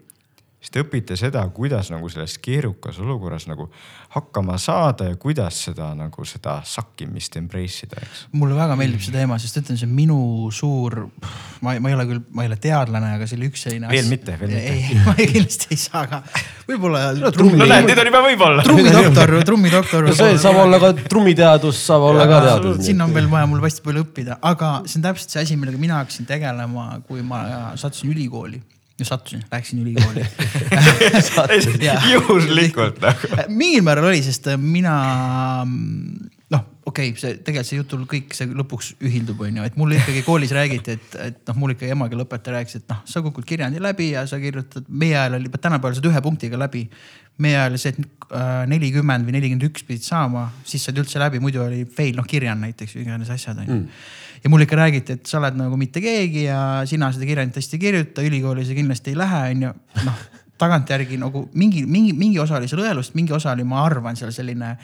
siis te õpite seda, kuidas nagu selles keerukas olukorras nagu hakkama saada ja kuidas seda nagu seda sakkimist embrace ida, eks. mulle väga meeldib see teema, sest ütlen, see on minu suur, ma, ma ei ole küll, ma ei ole teadlane, aga see oli üks selline. veel mitte, veel mitte. ei, ma kindlasti ei saa, aga võib-olla no,. no näed, nüüd on juba võib-olla. trummidoktor, trummidoktor. see saab olla ka trummiteadus, saab olla ka teadus. siin on veel vaja mul hästi palju õppida, aga see on täpselt see asi, millega mina hakkasin tegelema, kui ma sattusin ülikooli sattusin, läksin ülikooli. Juhuslikult nagu. mingil määral oli, sest mina noh, okei okay,, see tegelikult see jutul kõik see lõpuks ühildub, on ju, et mulle ikkagi koolis räägiti, et, et noh, mul ikka emakeeleõpetaja rääkis, et noh, sa kukud kirjandi läbi ja sa kirjutad, meie ajal oli, tänapäeval saad ühe punktiga läbi. meie ajal see, et äh, nelikümmend või nelikümmend üks pidid saama, siis said üldse läbi, muidu oli fail, noh kirjand näiteks või iganes asjad on ju. Mm ja mulle ikka räägiti, et sa oled nagu mitte keegi ja sina seda kirjandit hästi ei kirjuta, ülikooli sa kindlasti ei lähe, on ju. noh, tagantjärgi nagu mingi, mingi, mingi osa oli seal õelust, mingi osa oli, ma arvan, seal selline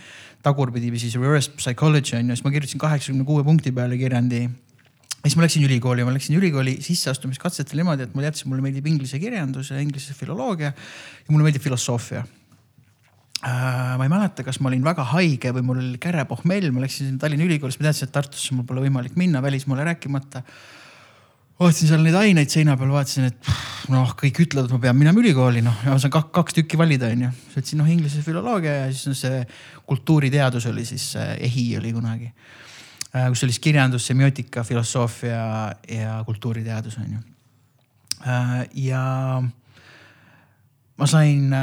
tagurpidi või siis reverse psychology on ju, siis ma kirjutasin kaheksakümne kuue punkti peale kirjandi. Siis ma läksin ülikooli, ma läksin ülikooli sisseastumiskatsetel niimoodi, et ma teadsin, mulle meeldib inglise kirjandus ja inglise filoloogia ja mulle meeldib filosoofia ma ei mäleta, kas ma olin väga haige või mul oli kärepohmell, ma läksin Tallinna Ülikoolist, ma teadsin, et Tartusse mul pole võimalik minna, välismaale rääkimata. vaatasin seal neid aineid seina peal, vaatasin, et noh, kõik ütlevad, ma pean minema ülikooli, noh, ja ma saan kaks, kaks tükki valida, onju. siis võtsin noh inglise filoloogia ja siis no, see kultuuriteadus oli siis EHI oli kunagi. Äh, kus oli siis kirjandus, semiootika, filosoofia ja kultuuriteadus onju. Äh, ja ma sain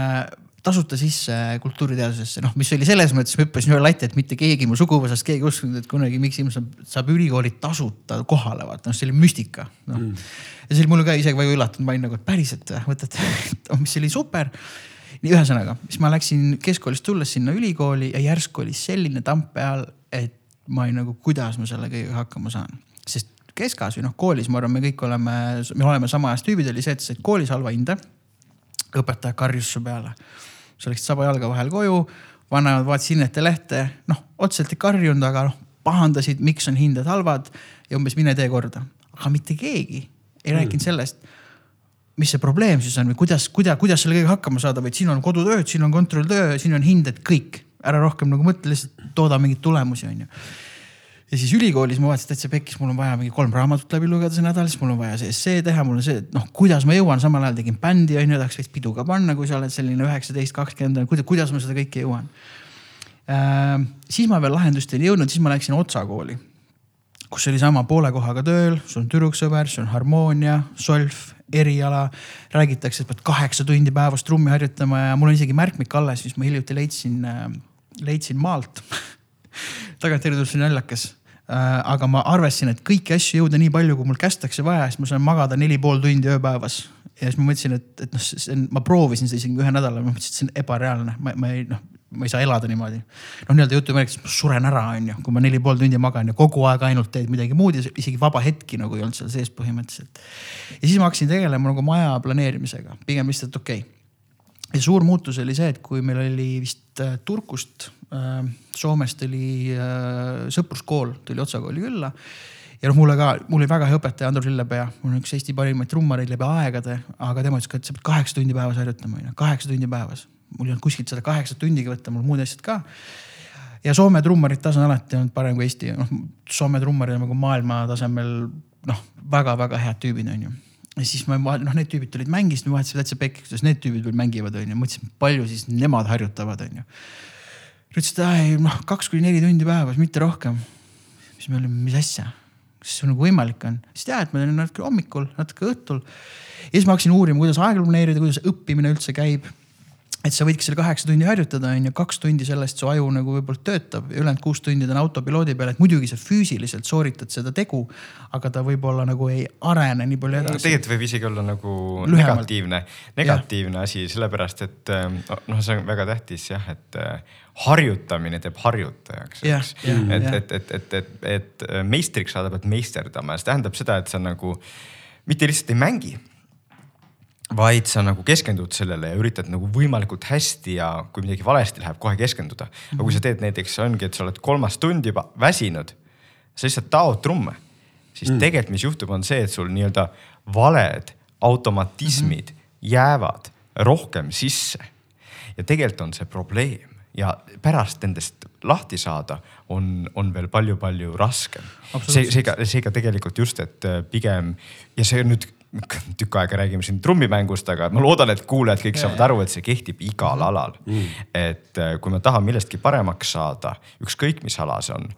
tasuta sisse kultuuriteadusesse, noh, mis oli selles mõttes, ma hüppasin üle lati, et mitte keegi mu suguvõsast, keegi ei uskunud, et kunagi mingi inimene saab, ülikooli tasuta kohale, vaata, noh, see oli müstika no. mm.. ja see oli mulle ka isegi väga üllatunud, ma olin nagu, et päriselt võtate, oh, mis oli super. nii ühesõnaga, siis ma läksin keskkoolist tulles sinna ülikooli ja järsku oli selline tamp peal, et ma olin nagu, kuidas ma selle kõigega hakkama saan, sest keskas või noh, koolis ma arvan, me kõik oleme, me oleme sama ajas tüübid, oli see, et sa said koolis halva hinde. Õpetaja karjus su peale sa läksid saba jalga vahel koju, vanemad vaatasid Innete lehte, noh otseselt ei karjunud, aga noh pahandasid, miks on hinded halvad ja umbes mine tee korda. aga mitte keegi ei mm. rääkinud sellest, mis see probleem siis on või kuidas, kuidas, kuidas selle kõigega hakkama saada, vaid siin on kodutööd, siin on kontrolltöö, siin on hinded, kõik. ära rohkem nagu mõtle, lihtsalt tooda mingeid tulemusi, on ju ja siis ülikoolis ma vaatasin täitsa pekkis, mul on vaja mingi kolm raamatut läbi lugeda see nädal, siis mul on vaja see essee teha, mul on see, noh, kuidas ma jõuan, samal ajal tegin bändi on ju, tahaks veits pidu ka panna, kui sa oled selline üheksateist, kakskümmend, kuidas, ma seda kõike jõuan äh,. siis ma veel lahendusteni ei jõudnud, siis ma läksin Otsa kooli, kus oli sama poole kohaga tööl, sul on tüdruksõber, sul on harmoonia, solf, eriala. räägitakse, et pead kaheksa tundi päevas trummi harjutama ja mul on isegi märkmik alles, mis ma hiljuti leidsin äh,, leidsin maalt tagantjärgi tuleb see naljakas. Aga ma arvestasin, et kõiki asju jõuda nii palju, kui mul kästakse vaja, siis ma saan magada neli pool tundi ööpäevas. ja siis ma mõtlesin, et, et noh, see on, ma proovisin seda isegi ühe nädala, ma mõtlesin, et see on ebareaalne, ma, ma ei noh, ma ei saa elada niimoodi. noh, nii-öelda jutumärkides ma suren ära, on ju, kui ma neli pool tundi magan ja kogu aeg ainult teed midagi muud ja isegi vaba hetki nagu ei olnud seal sees põhimõtteliselt. ja siis ma hakkasin tegelema nagu maja planeerimisega, pigem lihtsalt okei okay ja suur muutus oli see, et kui meil oli vist äh, Turkust äh,, Soomest oli äh, sõpruskool, tuli Otsa kooli külla. ja noh, mulle ka, mul oli väga hea õpetaja Andrus Lillepea, mul on üks Eesti parimaid trummareid läbi aegade, aga tema ütles ka, et sa pead kaheksa tundi päevas harjutama, onju, kaheksa tundi päevas. mul ei olnud kuskilt seda kaheksat tundigi võtta, mul muud asjad ka. Ja Soome trummarite tase on alati olnud parem kui Eesti, noh Soome trummarid on nagu maailma tasemel noh, väga-väga head tüübid on ju ja siis ma, noh, need tüübid tulid mängist, me vahetasime täitsa pekki, kuidas need tüübid veel mängivad, onju. mõtlesin, palju siis nemad harjutavad, onju. ütlesid, et noh, kaks kuni neli tundi päevas, mitte rohkem. siis me olime, mis asja, kas see nagu võimalik on? siis tead, ma teen natuke hommikul, natuke õhtul. ja siis ma hakkasin uurima, kuidas aega planeerida, kuidas õppimine üldse käib. Et sa võidki seal kaheksa tundi harjutada, on ju, kaks tundi sellest su aju nagu võib-olla töötab ja ülejäänud kuus tundi ta on autopiloodi peal, et muidugi sa füüsiliselt sooritad seda tegu, aga ta võib-olla nagu ei arene nii palju edasi. tegelikult võib isegi olla nagu Lühemalt. negatiivne, negatiivne asi, sellepärast et äh, noh, see on väga tähtis jah, et äh, harjutamine teeb harjutajaks, eks. et, et, et, et, et, et meistriks saada pead meisterdama ja see tähendab seda, et sa nagu mitte lihtsalt ei mängi vaid sa nagu keskendud sellele ja üritad nagu võimalikult hästi ja kui midagi valesti läheb, kohe keskenduda. aga kui sa teed näiteks ongi, et sa oled kolmas tund juba väsinud, sa lihtsalt taod trumme, siis mm. tegelikult, mis juhtub, on see, et sul nii-öelda valed automatismid mm -hmm. jäävad rohkem sisse. ja tegelikult on see probleem ja pärast nendest lahti saada on, on veel palju-palju raskem. see, seega, seega tegelikult just, et äh, pigem ja see on nüüd tükk aega räägime siin trummimängust, aga ma loodan, et kuulajad kõik saavad aru, et see kehtib igal alal. Mm.. et äh, kui ma tahan millestki paremaks saada, ükskõik mis ala see on,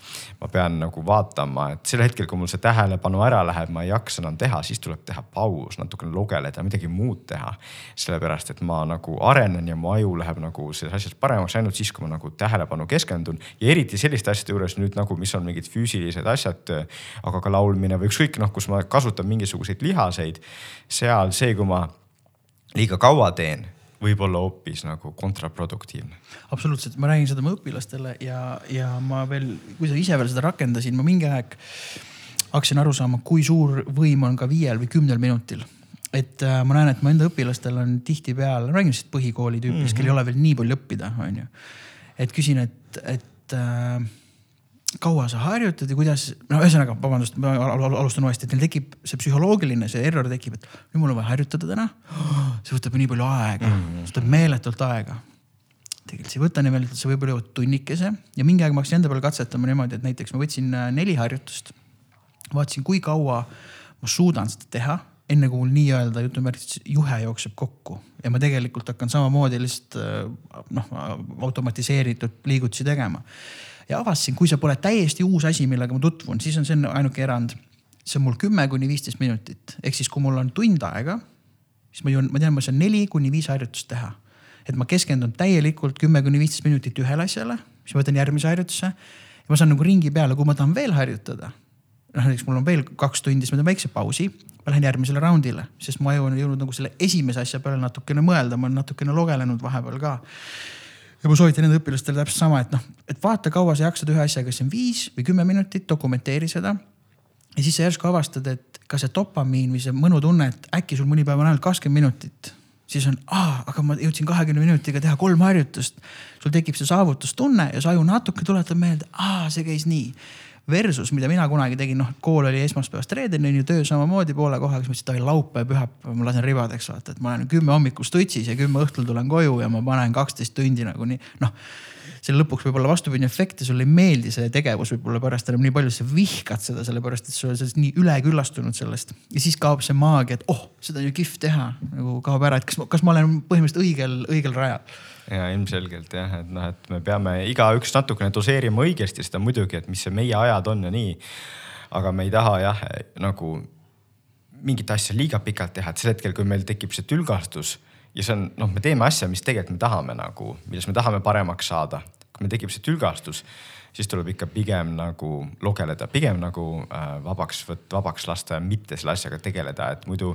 ma pean nagu vaatama, et sel hetkel, kui mul see tähelepanu ära läheb, ma ei jaksa enam teha, siis tuleb teha paus, natukene lugeleda, midagi muud teha. sellepärast, et ma nagu arenen ja mu aju läheb nagu selles asjas paremaks ainult siis, kui ma nagu tähelepanu keskendun. Ja eriti selliste asjade juures nüüd nagu, mis on mingid füüsilised asjad, aga ka laulmine või ükskõik noh, kus ma kasutan mingisuguseid lihaseid seal see, kui ma liiga kaua teen, võib olla hoopis nagu kontraproduktiivne. absoluutselt, ma räägin seda oma õpilastele ja, ja ma veel, kui sa ise veel seda rakendasin, ma mingi aeg hakkasin aru saama, kui suur võim on ka viiel või kümnel minutil et äh, ma näen, et mu enda õpilastel on tihtipeale, räägin siis põhikooli tüüpidest mm, -hmm. kel ei ole veel nii palju õppida, on ju. et küsin, et, et äh, kaua sa harjutad ja kuidas, no ühesõnaga, vabandust, ma al- al- alustan uuesti, et neil tekib see psühholoogiline, see error tekib, et nüüd mul on vaja harjutada täna. see võtab nii palju aega mm, -hmm. see võtab meeletult aega. tegelikult see ei võta nii meeletult, see võib-olla jõuab tunnikese ja mingi aeg ma hakkasin enda peal katsetama niimoodi, et näiteks ma võtsin äh, neli harjutust. vaatasin, kui kaua ma suudan seda teha, enne kui mul nii-öelda jutumärkides juhe jookseb kokku ja ma tegelikult hakkan samamoodi lihtsalt äh, noh, automatiseeritud liigutusi tegema ja avastasin, kui see pole täiesti uus asi, millega ma tutvun, siis on see ainuke erand. see on mul kümme kuni viisteist minutit, ehk siis kui mul on tund aega, siis ma jõuan, ma tean, ma saan neli kuni viis harjutust teha. et ma keskendun täielikult kümme kuni viisteist minutit ühele asjale, siis ma võtan järgmise harjutuse. ja ma saan nagu ringi peale, kui ma tahan veel harjutada. noh, näiteks mul on veel kaks tundi, siis ma teen väikse pausi, ma lähen järgmisele raundile, sest mu aju on jõudnud nagu selle esimese asja peale natukene mõelda, ma olen natukene lugelenud vahepeal ka ja ma soovitan enda õpilastele täpselt sama, et noh, et vaata, kaua sa jaksad ühe asjaga, kas see on viis või kümme minutit, dokumenteeri seda. ja siis sa järsku avastad, et ka see dopamiin või see mõnutunne, et äkki sul mõni päev on ainult kakskümmend minutit. siis on, aga ma jõudsin kahekümne minutiga teha kolm harjutust. sul tekib see saavutustunne ja su aju natuke tuletab meelde, see käis nii versus, mida mina kunagi tegin, noh, kool oli esmaspäevast reedeni, on ju, töö samamoodi poole kohaga, siis mõtlesin, et oi laupäev, pühapäev ma lasen ribadeks vaata, et ma olen kümme hommikul stutsis ja kümme õhtul tulen koju ja ma panen kaksteist tundi nagunii, noh. selle lõpuks võib olla vastupidine efekt ja sulle ei meeldi see tegevus võib-olla pärast enam nii palju, sa vihkad seda, sellepärast et sa oled nii üleküllastunud sellest. ja siis kaob see maagia, et oh, seda on ju kihvt teha, nagu kaob ära, et kas, kas ma olen põhimõtteliselt õigel, õigel rajal ja ilmselgelt jah, et noh, et me peame igaüks natukene doseerima õigesti seda muidugi, et mis see meie ajad on ja nii. aga me ei taha jah, nagu mingit asja liiga pikalt teha, et sel hetkel, kui meil tekib see tülgastus ja see on noh, me teeme asja, mis tegelikult me tahame nagu, milles me tahame paremaks saada. kui meil tekib see tülgastus, siis tuleb ikka pigem nagu logeleda, pigem nagu äh, vabaks vabaks lasta ja mitte selle asjaga tegeleda, et muidu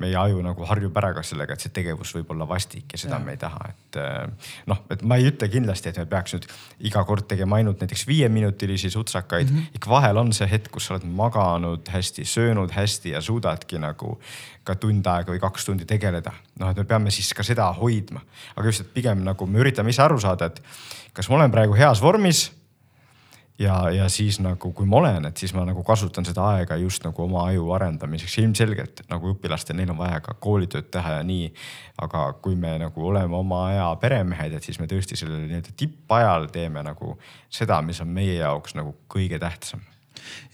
meie aju nagu harjub ära ka sellega, et see tegevus võib olla vastik ja seda ja. me ei taha, et äh, noh, et ma ei ütle kindlasti, et me peaks nüüd iga kord tegema ainult näiteks viieminutilisi sutsakaid mm. -hmm. ikka vahel on see hetk, kus sa oled maganud hästi, söönud hästi ja suudadki nagu ka tund aega või kaks tundi tegeleda. noh, et me peame siis ka seda hoidma, aga just, et pigem nagu me üritame ise aru saada, et kas ma olen praegu heas vormis ja, ja siis nagu, kui ma olen, et siis ma nagu kasutan seda aega just nagu oma aju arendamiseks, ilmselgelt nagu õpilastel, neil on vaja ka koolitööd teha ja nii. aga kui me nagu oleme oma aja peremehed, et siis me tõesti sellel nii-öelda tippajal teeme nagu seda, mis on meie jaoks nagu kõige tähtsam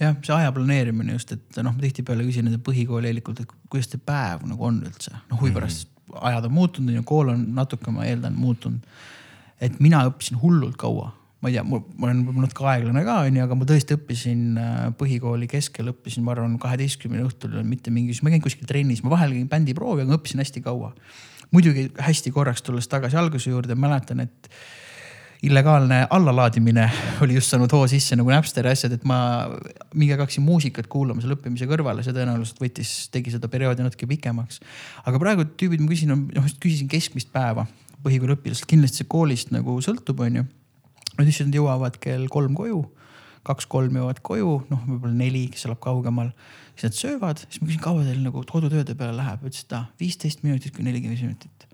jah, see aja planeerimine just, et noh, ma tihtipeale küsin nende põhikooli eellikult, et kuidas see päev nagu on üldse, noh huvi pärast mm -hmm. ajad on muutunud ja kool on natuke, ma eeldan, muutunud. et mina õppisin hullult kaua ma ei tea, ma olen võib-olla natuke aeglane ka onju, aga ma tõesti õppisin äh, põhikooli keskel õppisin, ma arvan, kaheteistkümne õhtul mitte mingi, ma käin kuskil trennis, ma vahel käin bändiproovi, aga õppisin hästi kaua. muidugi hästi korraks tulles tagasi alguse juurde, mäletan, et illegaalne allalaadimine oli just saanud hoo sisse nagu Napsteri asjad, et ma mingi aeg hakkasin muusikat kuulama seal õppimise kõrvale, see tõenäoliselt võttis, tegi seda perioodi natuke pikemaks. aga praegu tüübid, ma küsin, noh küsisin keskmist päeva põhikooli õpilastelt, kindlasti see koolist nagu sõltub, onju. Nad ütlesid, et jõuavad kell kolm koju, kaks-kolm jõuavad koju, noh, võib-olla neli, kes elab kaugemal. siis nad söövad, siis ma küsin, kaua teil nagu kodutööde peale läheb, ütles, et ah, viisteist minutit kuni nelikümmend minutit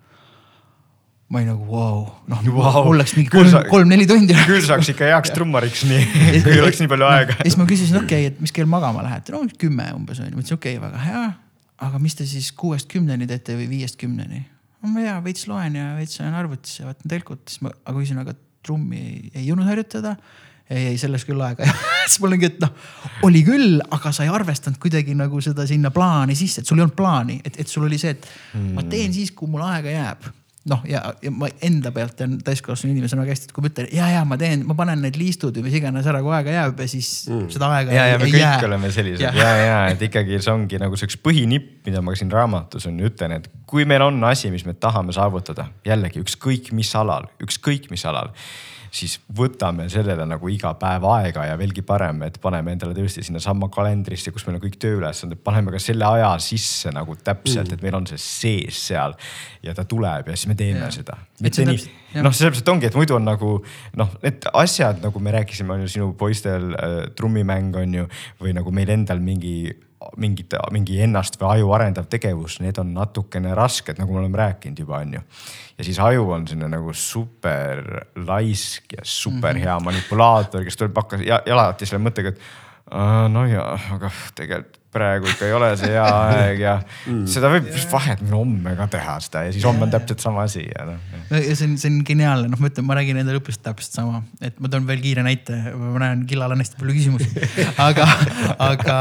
ma olin nagu vau wow., noh wow. mul läks mingi kolm, kolm-neli tundi. küll saaks ikka heaks trummariks nii, kui oleks nii palju aega. ja siis ma küsisin, okei okay,, et mis kell magama lähete, no kümme umbes on ju, ma ütlesin okei okay,, väga hea. aga mis te siis kuuest kümneni teete või viiest kümneni? no ma ei tea, veits loen ja veits olen arvutis ja vaatan telkut, siis ma, aga küsin, aga trummi ei, ei jõudnud harjutada. Ei, ei sellest küll aega siis mul ongi, et noh, oli küll, aga sa ei arvestanud kuidagi nagu seda sinna plaani sisse, et sul ei olnud plaani, et, et sul oli see, et mm. ma teen siis, kui mul aega jääb noh, ja, ja ma enda pealt tean täiskasvanud inimesena väga hästi, et kui ma ütlen ja, ja ma teen, ma panen need liistud või mis iganes ära, kui aega jääb ja siis mm. seda aega ja, ei, ja me kõik jää. oleme sellised ja, ja, ja et ikkagi see ongi nagu see üks põhinipp, mida ma ka siin raamatus on, ütlen, et kui meil on asi, mis me tahame saavutada, jällegi ükskõik mis alal, ükskõik mis alal siis võtame sellele nagu iga päev aega ja veelgi parem, et paneme endale tõesti sinnasamma kalendrisse, kus meil on kõik tööülesanded, paneme ka selle aja sisse nagu täpselt mm., et meil on see sees seal ja ta tuleb ja siis me teeme ja. seda. mitte nii, noh, sellepärast ongi, et muidu on nagu noh, need asjad, nagu me rääkisime, on ju sinu poistel äh, trummimäng on ju, või nagu meil endal mingi mingit, mingi ennast või aju arendav tegevus, need on natukene rasked, nagu me oleme rääkinud juba, on ju. ja siis aju on selline nagu super laisk ja super hea mhm. manipulaator, kes tuleb hakkas jalati selle mõttega, et no ja, aga tegelikult praegu ikka ei ole see hea aeg ja mm. seda võib vahet minna homme ka teha seda ja siis homme on täpselt sama asi ja noh. no ja see on, see on geniaalne, noh, ma ütlen, ma räägin enda lõpust täpselt sama, et ma toon veel kiire näite, ma näen, Killal on hästi palju küsimusi, aga, aga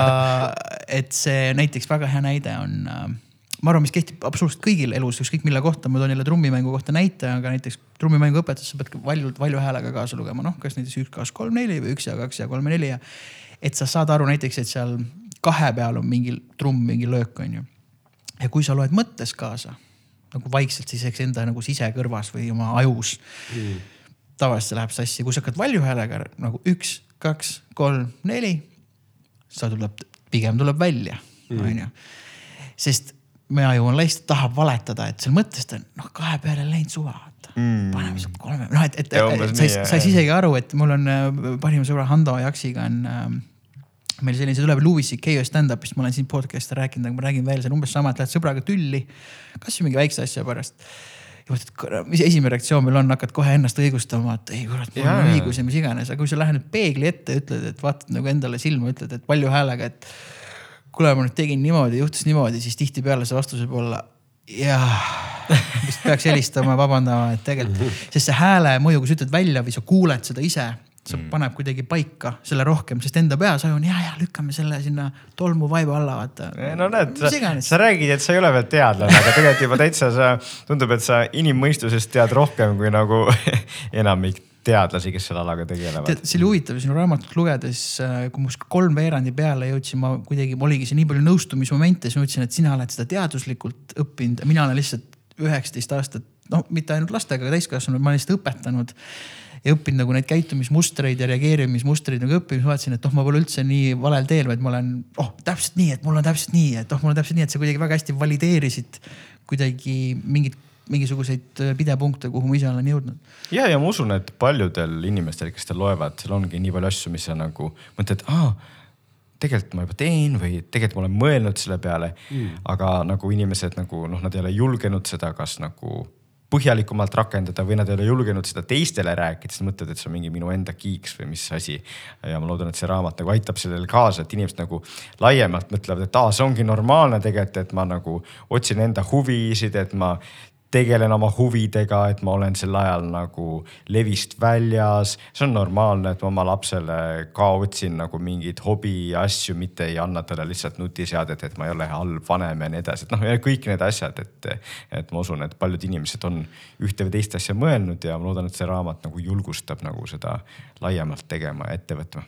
et see näiteks väga hea näide on äh, ma arvan, mis kehtib absoluutselt kõigil elus, ükskõik mille kohta, ma toon jälle trummimängu kohta näite, aga näiteks trummimängu õpetuses sa pead valjult, valju häälega kaasa lugema, noh, kas näiteks üks, kaks, kolm, neli või üks ja kaks ja kolm ja neli ja et sa saad aru näiteks, et seal kahe peal on mingi trumm, mingi löök, on ju. ja kui sa loed mõttes kaasa nagu vaikselt siis eks enda nagu sisekõrvas või oma ajus mm.. tavaliselt see läheb sassi, kui sa hakkad valju häälega nagu üks, kaks, kolm, neli. sa tuleb, pigem tuleb välja mm., on ju. sest meie aju on lihtsalt tahab valetada, et seal mõttes ta on noh, kahe peale läinud suva mm.. paneme siis kolme, noh, et, et, et sa ei, sa ei isegi aru, et mul on äh, parima sõbra Hando Jaksiga on äh, meil selline, see tuleb Louis CK stand-up'ist, ma olen siin podcast'e rääkinud, aga ma räägin veel, see on umbes sama, et lähed sõbraga tülli. kasvõi mingi väikse asja pärast. ja mõtled, mis esimene reaktsioon meil on, hakkad kohe ennast õigustama, et ei kurat, mul on õigus ja mis iganes, aga kui sa lähed nüüd peegli ette ütled, et vaatad nagu endale silma, ütled, et valju häälega, et. kuule, ma nüüd tegin niimoodi, juhtus niimoodi, siis tihtipeale see vastus võib olla jah, vist peaks helistama, vabandama, et tegelikult, sest see hääle mõju, kui sa ütled välja või sa kuuled seda ise see mm. paneb kuidagi paika selle rohkem, sest enda peas aju on ja, ja lükkame selle sinna tolmu vaiba alla, vaata. no näed, sa, sa räägid, et sa ei ole veel teadlane, aga tegelikult juba täitsa sa, tundub, et sa inimmõistusest tead rohkem kui nagu enamik teadlasi, kes selle alaga tegelevad. see oli huvitav sinu raamatut lugedes, äh, kui ma kolmveerandi peale jõudsin, ma kuidagi, oligi see nii palju nõustumismomente, siis ma mõtlesin, et sina oled seda teaduslikult õppinud, mina olen lihtsalt üheksateist aastat, no mitte ainult lastega, aga täiskasvanud, ma olen lihtsalt õpetanud ja õppinud nagu neid käitumismustreid ja reageerimismustreid nagu õppima, siis vaatasin, et oh, ma pole üldse nii valel teel, vaid ma olen, oh täpselt nii, et mul on täpselt nii, et oh, mul on täpselt nii, et sa kuidagi väga hästi valideerisid kuidagi mingit mingisuguseid äh, pidepunkte, kuhu ma ise olen jõudnud. ja, ja ma usun, et paljudel inimestel, kes seda loevad, seal ongi nii palju asju, mis sa nagu mõtled, aa tegelikult ma juba teen või tegelikult ma olen mõelnud selle peale mm.. aga nagu inimesed nagu noh, nad ei ole julgenud seda, kas nagu põhjalikumalt rakendada või nad ei ole julgenud seda teistele rääkida, siis mõtled, et see on mingi minu enda kiiks või mis asi. ja ma loodan, et see raamat nagu aitab sellele kaasa, et inimesed nagu laiemalt mõtlevad, et aa, see ongi normaalne tegelikult, et ma nagu otsin enda huvisid, et ma tegelen oma huvidega, et ma olen sel ajal nagu levist väljas. see on normaalne, et ma oma lapsele ka otsin nagu mingeid hobiasju, mitte ei anna talle lihtsalt nutiseadet, et ma ei ole halb vanem ja nii edasi, et noh, kõik need asjad, et. et ma usun, et paljud inimesed on ühte või teist asja mõelnud ja ma loodan, et see raamat nagu julgustab nagu seda laiemalt tegema ja ette võtma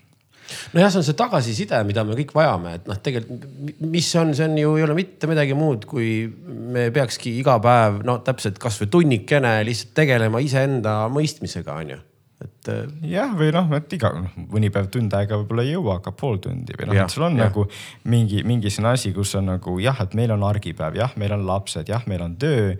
nojah, see on see tagasiside, mida me kõik vajame, et noh, tegelikult mis see on, see on ju ei ole mitte midagi muud, kui me peakski iga päev no täpselt kasvõi tunnikene lihtsalt tegelema iseenda mõistmisega, on ju et. Äh, jah, või noh, et iga noh, mõni päev tund aega võib-olla ei jõua, aga pool tundi või noh, et sul on ja. nagu mingi, mingi selline asi, kus on nagu jah, et meil on argipäev, jah, meil on lapsed, jah, meil on töö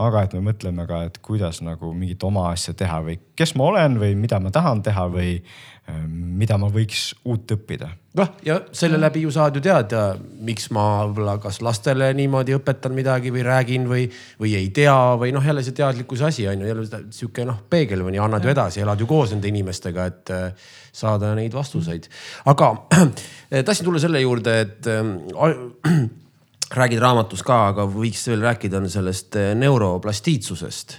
aga et me mõtleme ka, et kuidas nagu mingit oma asja teha või kes ma olen või mida ma tahan teha või äh, mida ma võiks uut õppida. noh, ja selle läbi ju saad ju teada, miks ma võib-olla kas lastele niimoodi õpetan midagi või räägin või, või ei tea või noh, jälle see teadlikkuse asi on ju jälle sihuke noh, peegel või nii annad ju edasi, elad ju koos nende inimestega, et äh, saada neid vastuseid. aga tahtsin tulla selle juurde, et äh, räägid raamatus ka, aga võiks veel rääkida sellest eh, neuroplastiitsusest,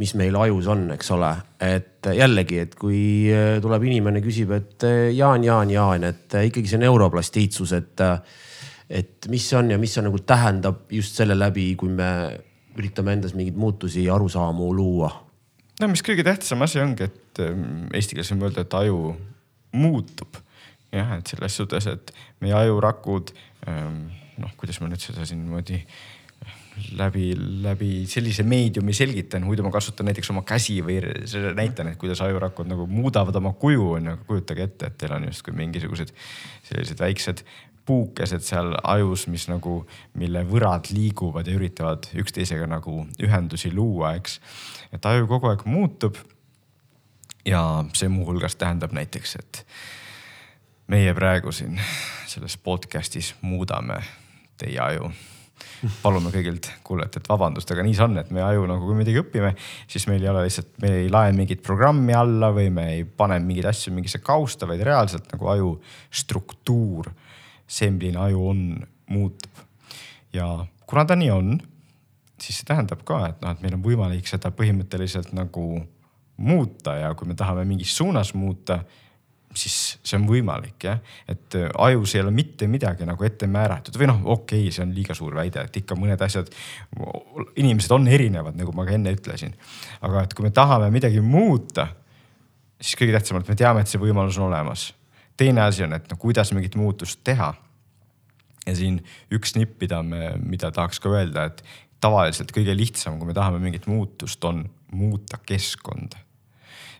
mis meil ajus on, eks ole. et jällegi, et kui eh, tuleb inimene, küsib, et eh, Jaan, Jaan, Jaan, et ikkagi see neuroplastiitsus, et, et mis see on ja mis see nagu tähendab just selle läbi, kui me üritame endas mingeid muutusi ja arusaamu luua. no mis kõige tähtsam asi ongi, et eesti keeles võib öelda, et aju muutub. jah, et selles suhtes, et meie ajurakud ähm, noh, kuidas ma nüüd seda siin niimoodi läbi, läbi sellise meediumi selgitan, muidu ma kasutan näiteks oma käsi või selle näitan, et kuidas ajurakud nagu muudavad oma kuju on ju, aga kujutage ette, et teil on justkui mingisugused sellised väiksed puukesed seal ajus, mis nagu, mille võrad liiguvad ja üritavad üksteisega nagu ühendusi luua, eks. et aju kogu aeg muutub. ja see muuhulgas tähendab näiteks, et meie praegu siin selles podcast'is muudame teie aju. palume kõigilt kuulajatelt vabandust, aga nii see on, et meie aju nagu, kui midagi õpime, siis meil ei ole lihtsalt, me ei lae mingit programmi alla või me ei pane mingeid asju mingisse kausta, vaid reaalselt nagu aju struktuur, see, milline aju on, muutub. ja kuna ta nii on, siis see tähendab ka, et noh, et meil on võimalik seda põhimõtteliselt nagu muuta ja kui me tahame mingis suunas muuta siis see on võimalik jah, et äh, ajus ei ole mitte midagi nagu ette määratud või noh, okei okay,, see on liiga suur väide, et ikka mõned asjad, inimesed on erinevad, nagu ma ka enne ütlesin. aga et kui me tahame midagi muuta, siis kõige tähtsamalt me teame, et see võimalus on olemas. teine asi on, et no kuidas mingit muutust teha. ja siin üks nipp, mida me, mida tahaks ka öelda, et tavaliselt kõige lihtsam, kui me tahame mingit muutust, on muuta keskkonda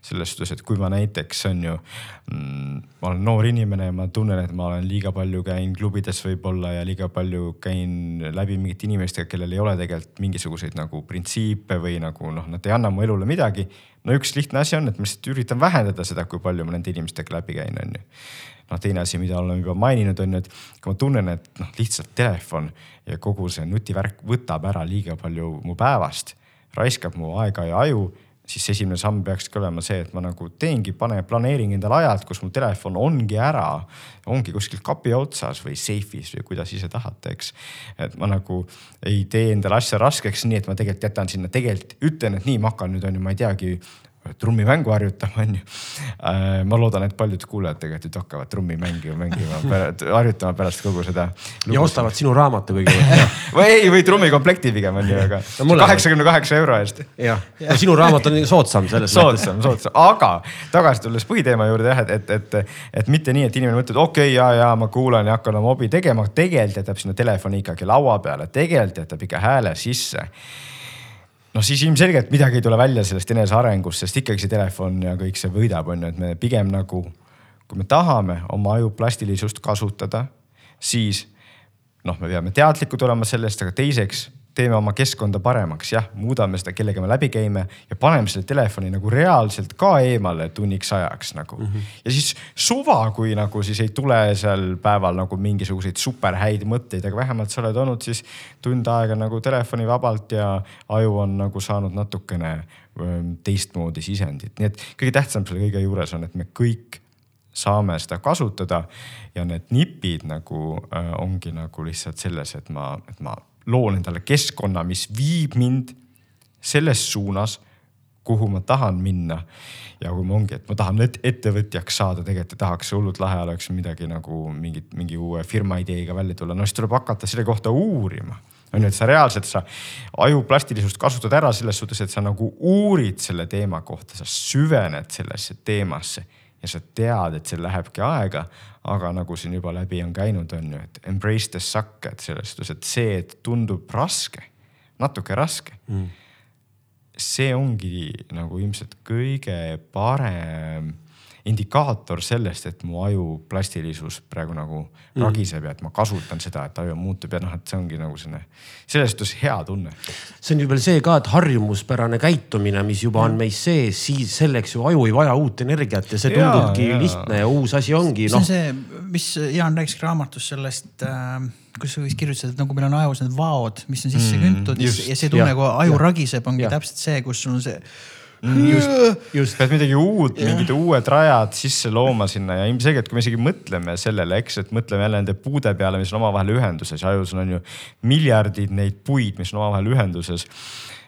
selles suhtes, et kui ma näiteks on ju mm,, ma olen noor inimene ja ma tunnen, et ma olen liiga palju käin klubides võib-olla ja liiga palju käin läbi mingite inimestega, kellel ei ole tegelikult mingisuguseid nagu printsiipe või nagu noh, nad ei anna mu elule midagi. no üks lihtne asi on, et ma lihtsalt üritan vähendada seda, kui palju ma nende inimestega läbi käin, on ju noh, teine asi, mida olen juba maininud, on ju, et kui ma tunnen, et noh, lihtsalt telefon ja kogu see nutivärk võtab ära liiga palju mu päevast, raiskab mu aega ja aju, siis esimene samm peakski olema see, et ma nagu teengi, pane, planeerin endale ajad, kus mu telefon ongi ära, ongi kuskil kapi otsas või seifis või kuidas ise tahate, eks. et ma nagu ei tee endale asja raskeks, nii et ma tegelikult jätan sinna, tegelikult ütlen, et nii, ma hakkan nüüd on ju, ma ei teagi trummimängu harjutama, onju. Äh, ma loodan, et paljud kuulajad tegelikult hakkavad trummimängu mängima, harjutama pärast kogu seda. ja ostavad sinu raamatu kõigepealt või ei, või trummikomplekti pigem onju, aga kaheksakümne kaheksa euro eest. jah, ja sinu raamat on soodsam selles mõttes. soodsam, soodsam, aga tagasi tulles põhiteema juurde jah, et, et, et, et mitte nii, et inimene mõtleb, okei okay,, ja, ja ma kuulan ja hakkan oma hobi tegema, tegelikult jätab sinna telefoni ikkagi laua peale, tegelikult jätab ikka hääle sisse noh, siis ilmselgelt midagi ei tule välja sellest enesearengust, sest ikkagi see telefon ja kõik see võidab, on ju, et me pigem nagu, kui me tahame oma aju plastilisust kasutada, siis noh, me peame teadlikud olema sellest, aga teiseks teeme oma keskkonda paremaks, jah, muudame seda, kellega me läbi käime ja paneme selle telefoni nagu reaalselt ka eemale tunniks ajaks nagu mm. -hmm. ja siis suva, kui nagu siis ei tule seal päeval nagu mingisuguseid super häid mõtteid, aga vähemalt sa oled olnud siis tund aega nagu telefoni vabalt ja aju on nagu saanud natukene ähm, teistmoodi sisendit, nii et kõige tähtsam selle kõige juures on, et me kõik saame seda kasutada ja need nipid nagu äh, ongi nagu lihtsalt selles, et ma, et ma loon endale keskkonna, mis viib mind selles suunas, kuhu ma tahan minna. ja kui ma ongi, et ma tahan ettevõtjaks saada, tegelikult tahaks hullult lahe oleks midagi nagu mingit, mingi uue firma ideega välja tulla, no siis tuleb hakata selle kohta uurima. On ju, et sa reaalselt sa aju plastilisust kasutad ära selles suhtes, et sa nagu uurid selle teema kohta, sa süvened sellesse teemasse ja sa tead, et see lähebki aega. aga nagu siin juba läbi on käinud, on ju, et embrace the suck, et selles suhtes, et see, et tundub raske, natuke raske mm.. see ongi nagu ilmselt kõige parem indikaator sellest, et mu aju plastilisus praegu nagu mm. ragiseb ja et ma kasutan seda, et aju muutub ja noh, et see ongi nagu selline, selles suhtes hea tunne. see on ju veel see ka, et harjumuspärane käitumine, mis juba on meis sees, siis selleks ju aju ei vaja uut energiat ja see tundubki ja, ja. lihtne ja uus asi ongi no.. see on see, mis Jaan rääkis raamatus sellest äh, kus sa vist kirjutasid, et nagu meil on ajus need vaod, mis on sisse mm, küntud ja see tunne, kui aju ja, ragiseb, ongi ja. täpselt see, kus sul on see just, just, pead midagi uut, mingid uued rajad sisse looma sinna ja ilmselgelt, kui me isegi mõtleme sellele, eks, et mõtleme jälle nende puude peale, mis on omavahel ühenduses ja ajus on ju miljardid neid puid, mis on omavahel ühenduses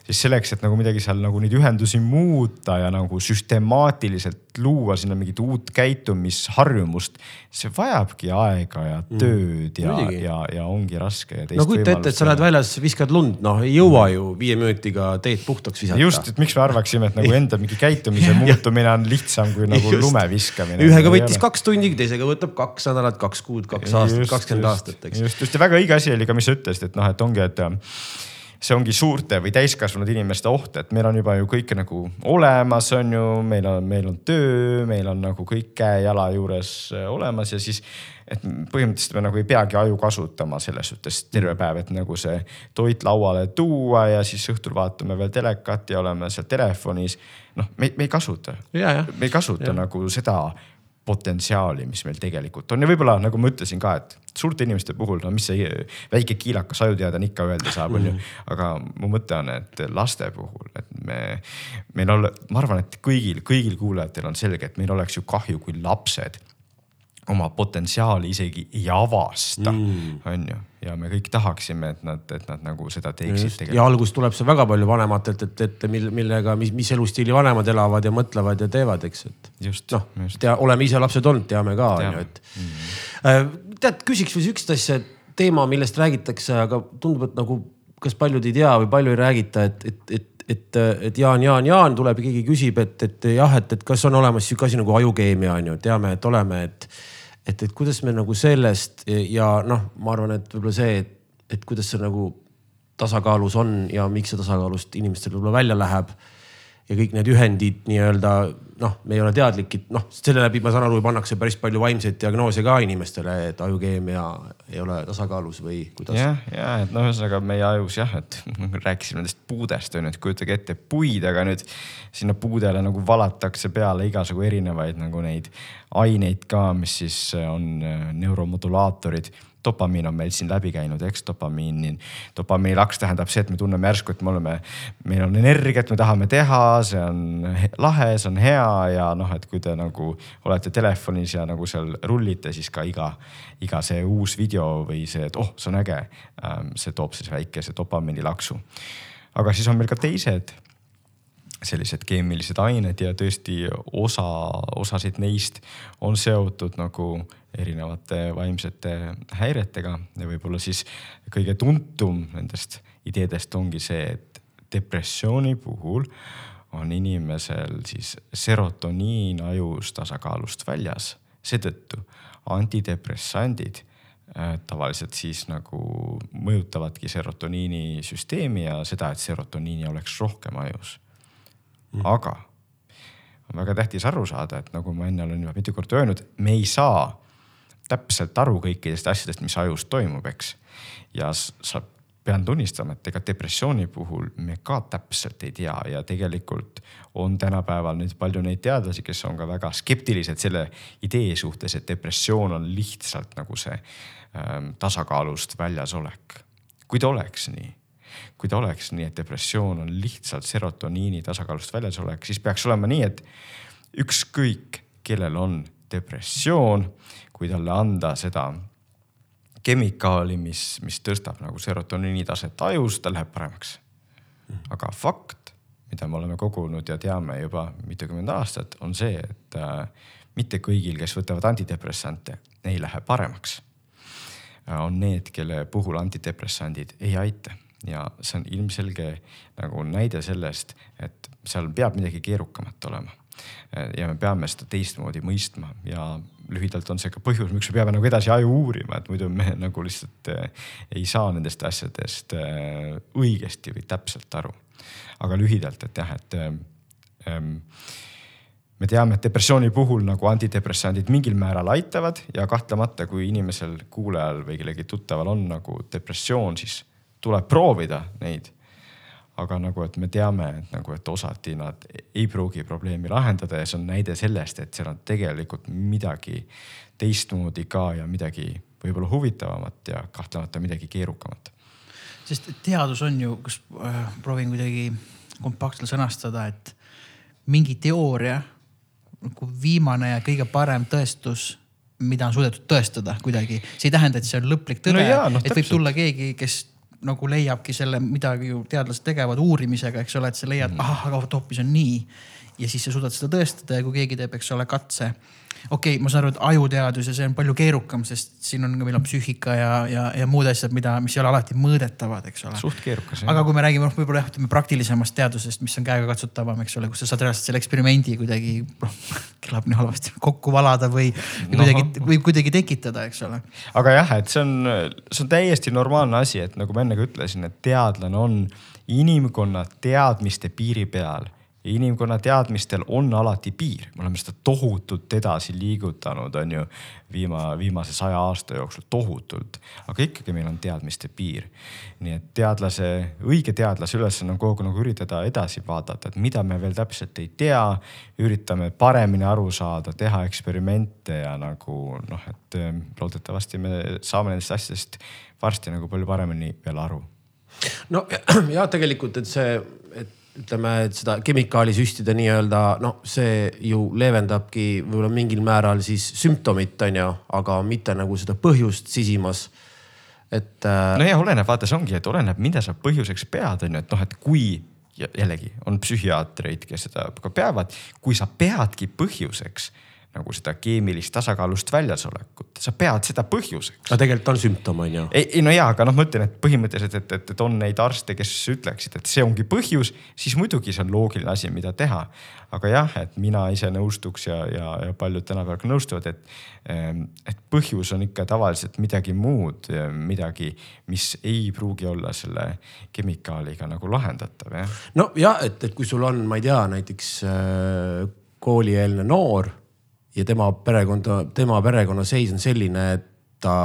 siis selleks, et nagu midagi seal nagu neid ühendusi muuta ja nagu süstemaatiliselt luua sinna mingit uut käitumisharjumust. see vajabki aega ja mm. tööd ja mm,, ja, ja ongi raske. no kujuta ette, et sa lähed väljas, viskad lund, noh ei jõua ju viie minutiga teed puhtaks visata. just, et miks me arvaksime, et nagu enda mingi käitumise muutumine on lihtsam kui nagu just. lume viskamine. ühega võttis kaks tundi, teisega võtab kaks nädalat, kaks kuud, kaks aastat, kakskümmend aastat, eks. just, just ja väga õige asi oli ka, mis sa ütlesid, et noh, et ongi, et see ongi suurte või täiskasvanud inimeste oht, et meil on juba ju kõik nagu olemas, on ju, meil on, meil on töö, meil on nagu kõik käe-jala juures äh, olemas ja siis. et põhimõtteliselt me nagu ei peagi aju kasutama selles suhtes terve päev, et nagu see toit lauale tuua ja siis õhtul vaatame veel telekat ja oleme seal telefonis. noh, me, me ei kasuta, me ei kasuta ja. nagu seda potentsiaali, mis meil tegelikult on ja võib-olla nagu ma ütlesin ka, et suurte inimeste puhul, no mis see väike kiilakas ajuteadlane ikka öelda saab, onju. Mhm. aga mu mõte on, et laste puhul, et me, meil ole, ma arvan, et kõigil, kõigil kuulajatel on selge, et meil oleks ju kahju, kui lapsed oma potentsiaali isegi ei avasta mm., on ju. Ja me kõik tahaksime, et nad, et nad nagu seda teeksid. ja alguses tuleb see väga palju vanematelt, et, et mille, millega, mis, mis elustiili vanemad elavad ja mõtlevad ja teevad, eks, et. noh, tea, oleme ise lapsed olnud, teame ka, on ju, et mm.. tead, küsiks veel sihukest asja, teema, millest räägitakse, aga tundub, et nagu kas paljud ei tea või palju ei räägita, et, et, et et, et Jaan, Jaan, Jaan tuleb ja keegi küsib, et, et jah, et, et kas on olemas sihuke asi nagu ajukeemia on ju, teame, et oleme, et et, et kuidas me nagu sellest ja noh, ma arvan, et võib-olla see, et, et kuidas see nagu tasakaalus on ja miks see tasakaalust inimestel võib-olla välja läheb ja kõik need ühendid nii-öelda noh, me ei ole teadlik, noh selle läbi ma saan aru, pannakse päris palju vaimseid diagnoose ka inimestele, et ajukeemia ei ole tasakaalus või kuidas. jah, ja et noh, ühesõnaga meie ajus jah, et rääkisime nendest puudest on ju, et kujutage ette puid, aga nüüd sinna puudele nagu valatakse peale igasugu erinevaid nagu neid aineid ka, mis siis on äh, neuromodulaatorid dopamiin on meil siin läbi käinud, eks dopamiin, dopamiinilaks tähendab see, et me tunneme järsku, et me oleme, meil on energiat, me tahame teha, see on lahe, see on hea ja noh, et kui te nagu olete telefonis ja nagu seal rullite, siis ka iga, iga see uus video või see, et oh, see on äge. Ähm, see toob siis väikese dopamiinilaksu. aga siis on meil ka teised sellised keemilised ained ja tõesti osa, osasid neist on seotud nagu erinevate vaimsete häiretega ja võib-olla siis kõige tuntum nendest ideedest ongi see, et depressiooni puhul on inimesel siis serotoniin ajus tasakaalust väljas, seetõttu antidepressandid äh, tavaliselt siis nagu mõjutavadki serotoniini süsteemi ja seda, et serotoniini oleks rohkem ajus mm.. aga on väga tähtis aru saada, et nagu ma enne olen juba mitu korda öelnud, me ei saa täpselt aru kõikidest asjadest, mis ajus toimub, eks. ja sa, pean tunnistama, et ega depressiooni puhul me ka täpselt ei tea ja tegelikult on tänapäeval nüüd palju neid teadlasi, kes on ka väga skeptilised selle idee suhtes, et depressioon on lihtsalt nagu see ähm, tasakaalust väljas olek. kui ta oleks nii kui ta oleks nii, et depressioon on lihtsalt serotoniini tasakaalust väljas olek, siis peaks olema nii, et ükskõik, kellel on depressioon, kui talle anda seda kemikaali, mis, mis tõstab nagu serotoniini taset ajus, ta läheb paremaks. aga fakt, mida me oleme kogunud ja teame juba mitukümmend aastat, on see, et äh, mitte kõigil, kes võtavad antidepressante, ei lähe paremaks äh,. on need, kelle puhul antidepressandid ei aita ja see on ilmselge nagu näide sellest, et seal peab midagi keerukamat olema. ja me peame seda teistmoodi mõistma ja lühidalt on see ka põhjus, miks me peame nagu edasi aju uurima, et muidu me nagu lihtsalt äh, ei saa nendest asjadest äh, õigesti või täpselt aru. aga lühidalt, et jah, et ähm, me teame, et depressiooni puhul nagu antidepressandid mingil määral aitavad ja kahtlemata, kui inimesel, kuulajal või kellegi tuttaval on nagu depressioon, siis tuleb proovida neid aga nagu, et me teame, et nagu, et osati nad ei pruugi probleemi lahendada ja see on näide sellest, et seal on tegelikult midagi teistmoodi ka ja midagi võib-olla huvitavamat ja kahtlemata midagi keerukamat. sest teadus on ju, kas äh, proovin kuidagi kompaktselt sõnastada, et mingi teooria nagu viimane ja kõige parem tõestus mida on suudetud tõestada kuidagi, see ei tähenda, et see on lõplik tõde no, no, et võib tulla keegi, kes nagu leiabki selle, midagi ju teadlased tegevad uurimisega, eks ole, et sa leiad mm., ahah, aga hoopis on nii. Ja siis sa suudad seda tõestada ja kui keegi teeb, eks ole, katse okei okay,, ma saan aru, et ajuteadus ja see on palju keerukam, sest siin on, meil on psüühika ja, ja, ja muud asjad, mida, mis ei ole alati mõõdetavad, eks ole. suht keerukas. aga kui me räägime noh, võib-olla jah, ütleme praktilisemast teadusest, mis on käegakatsutavam, eks ole, kus sa saad reaalselt selle eksperimendi kuidagi, noh kõlab nii halvasti, kokku valada või, või no. kuidagi, või kuidagi tekitada, eks ole. aga jah, et see on, see on täiesti normaalne asi, et nagu ma enne ka ütlesin, et teadlane on inimkonna teadmiste piiri peal ja inimkonna teadmistel on alati piir, me oleme seda tohutult edasi liigutanud, on ju, viima, viimase saja aasta jooksul tohutult. aga ikkagi meil on teadmiste piir. nii et teadlase, õige teadlase ülesanne on kogu aeg nagu üritada edasi vaadata, et mida me veel täpselt ei tea. üritame paremini aru saada, teha eksperimente ja nagu noh, et eh, loodetavasti me saame nendest asjadest varsti nagu palju paremini veel aru no ja tegelikult, et see, et ütleme, et seda kemikaali süstida nii-öelda, noh, see ju leevendabki võib-olla mingil määral siis sümptomit, on ju, aga mitte nagu seda põhjust sisimas. et. Äh, no ja oleneb, vaata, see ongi, et oleneb, mida sa põhjuseks pead, on ju, et noh, et kui jällegi on psühhiaatreid, kes seda ka peavad, kui sa peadki põhjuseks nagu seda keemilist tasakaalust väljasolekut, sa pead seda põhjuseks. aga tegelikult on sümptom, on ju? ei, ei no jaa, aga noh, ma ütlen, et põhimõtteliselt, et, et, et on neid arste, kes ütleksid, et see ongi põhjus, siis muidugi see on loogiline asi, mida teha. aga jah, et mina ise nõustuks ja, ja, ja paljud tänapäeval ka nõustuvad, et, ehm, et põhjus on ikka tavaliselt midagi muud, midagi, mis ei pruugi olla selle kemikaaliga nagu lahendatav, jah. no ja et, et kui sul on, ma ei tea, näiteks äh, koolieelne noor ja tema perekonda, tema perekonnaseis on selline, et ta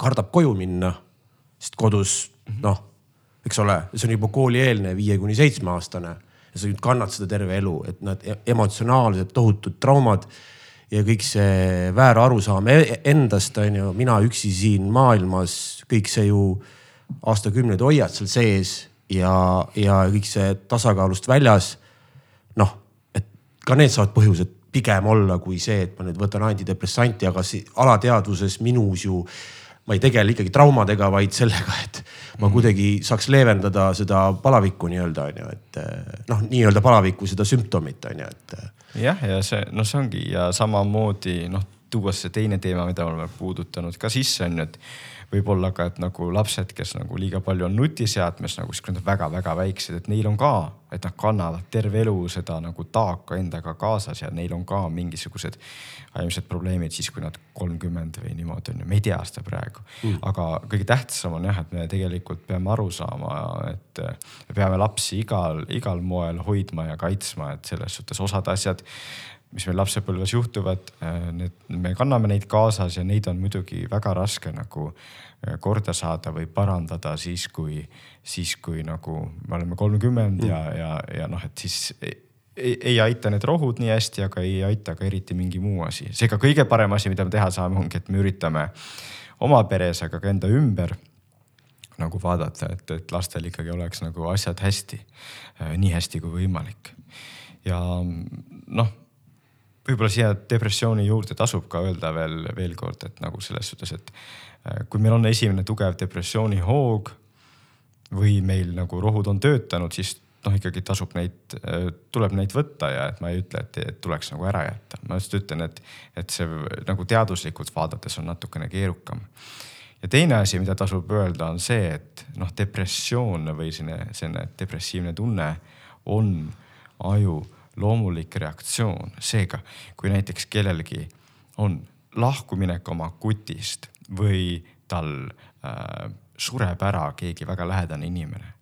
kardab koju minna, sest kodus noh, eks ole, see on juba koolieelne viie kuni seitsme aastane ja sa nüüd kannad seda terve elu, et need e-, emotsionaalsed tohutud traumad ja kõik see väär arusaam e-, endast on ju, mina üksi siin maailmas, kõik see ju aastakümneid hoiad seal sees ja, ja kõik see tasakaalust väljas. noh, et ka need saavad põhjused pigem olla kui see, et ma nüüd võtan antidepressanti, aga alateadvuses minus ju ma ei tegele ikkagi traumadega, vaid sellega, et ma mhm. kuidagi saaks leevendada seda palavikku nii-öelda on ju, et noh, nii-öelda palavikku, seda sümptomit on ju, et. jah, ja see, noh, see ongi ja samamoodi noh, tuues see teine teema, mida oleme puudutanud ka sisse on ju, et võib-olla ka, et nagu lapsed, kes nagu liiga palju on nutiseadmes nagu siis, kui nad on väga-väga väiksed, et neil on ka, et nad kannavad terve elu seda nagu taaka endaga kaasas ja neil on ka mingisugused vaimsed probleemid siis, kui nad kolmkümmend või niimoodi on ju, me ei tea seda praegu. Mm.. aga kõige tähtsam on jah, et me tegelikult peame aru saama, et me peame lapsi igal, igal moel hoidma ja kaitsma, et selles suhtes osad asjad mis meil lapsepõlves juhtuvad, äh, need, me kanname neid kaasas ja neid on muidugi väga raske nagu äh, korda saada või parandada siis, kui, siis kui nagu me oleme kolmkümmend mm. ja, ja, ja noh, et siis ei, ei aita need rohud nii hästi, aga ei aita ka eriti mingi muu asi. seega kõige parem asi, mida me teha saame, ongi, et me üritame oma peres, aga ka enda ümber nagu vaadata, et, et lastel ikkagi oleks nagu asjad hästi, äh, nii hästi kui võimalik. ja noh võib-olla siia depressiooni juurde tasub ka öelda veel, veel kord, et nagu selles suhtes, et äh, kui meil on esimene tugev depressioonihoog või meil nagu rohud on töötanud, siis noh, ikkagi tasub neid, äh, tuleb neid võtta ja et ma ei ütle, et, tuleks nagu ära jätta. ma just ütlen, et, et see nagu teaduslikult vaadates on natukene keerukam. ja teine asi, mida tasub öelda, on see, et noh, depressioon või selline, selline depressiivne tunne on aju loomulik reaktsioon. seega, kui näiteks kellelgi on lahkuminek oma kutist või tal äh, sureb ära keegi väga lähedane inimene,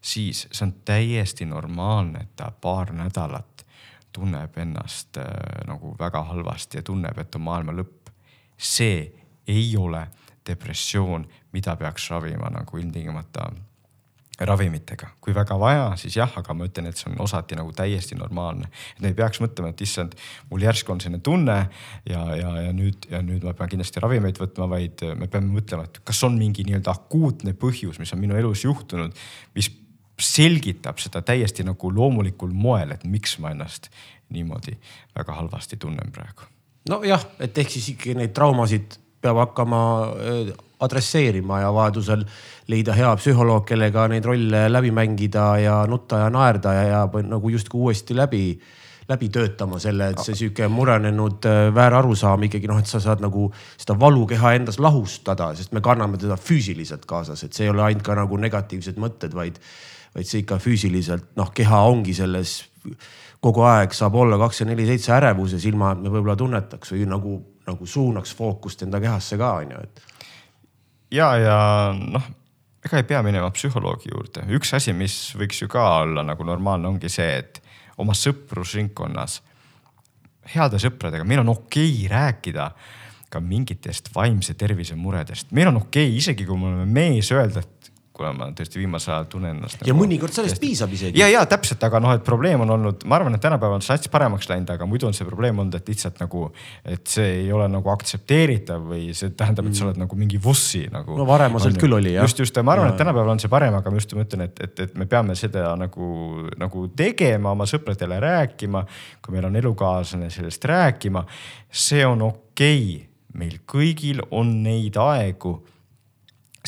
siis see on täiesti normaalne, et ta paar nädalat tunneb ennast äh, nagu väga halvasti ja tunneb, et on maailma lõpp. see ei ole depressioon, mida peaks ravima nagu ilmtingimata ravimitega, kui väga vaja, siis jah, aga ma ütlen, et see on osati nagu täiesti normaalne. et me ei peaks mõtlema, et issand, mul järsku on selline tunne ja, ja, ja nüüd ja nüüd ma pean kindlasti ravimeid võtma, vaid me peame mõtlema, et kas on mingi nii-öelda akuutne põhjus, mis on minu elus juhtunud, mis selgitab seda täiesti nagu loomulikul moel, et miks ma ennast niimoodi väga halvasti tunnen praegu. nojah, et ehk siis ikkagi neid traumasid peab hakkama adresseerima ja vajadusel leida hea psühholoog, kellega neid rolle läbi mängida ja nutta ja naerda ja, ja nagu justkui uuesti läbi, läbi töötama selle, et see sihuke murenenud äh, väärarusaam ikkagi noh, et sa saad nagu seda valukeha endas lahustada, sest me kanname teda füüsiliselt kaasas, et see ei ole ainult ka nagu negatiivsed mõtted, vaid, vaid see ikka füüsiliselt noh, keha ongi selles kogu aeg saab olla kakskümmend neli seitse ärevuses, ilma et me võib-olla tunnetaks või nagu, nagu suunaks fookust enda kehasse ka on ju, et ja, ja noh, ega ei pea minema psühholoogi juurde, üks asi, mis võiks ju ka olla nagu normaalne, ongi see, et oma sõprusringkonnas heade sõpradega, meil on okei okay rääkida ka mingitest vaimse tervise muredest, meil on okei okay,, isegi kui me oleme mees, öelda, et kuna ma tõesti viimasel ajal tunnen ennast. ja nagu, mõnikord sellest tõesti... piisab isegi. ja, ja täpselt, aga noh, et probleem on olnud, ma arvan, et tänapäeval on sats paremaks läinud, aga muidu on see probleem olnud, et lihtsalt nagu, et see ei ole nagu aktsepteeritav või see tähendab, et sa oled nagu mingi vussi nagu. no varemaselt küll oli jah. just, just ma arvan, et tänapäeval on see parem, aga ma just mõtlen, et, et, et me peame seda nagu, nagu tegema, oma sõpradele rääkima. kui meil on elukaaslane, sellest rääkima, see on okei okay. meil kõigil on neid aegu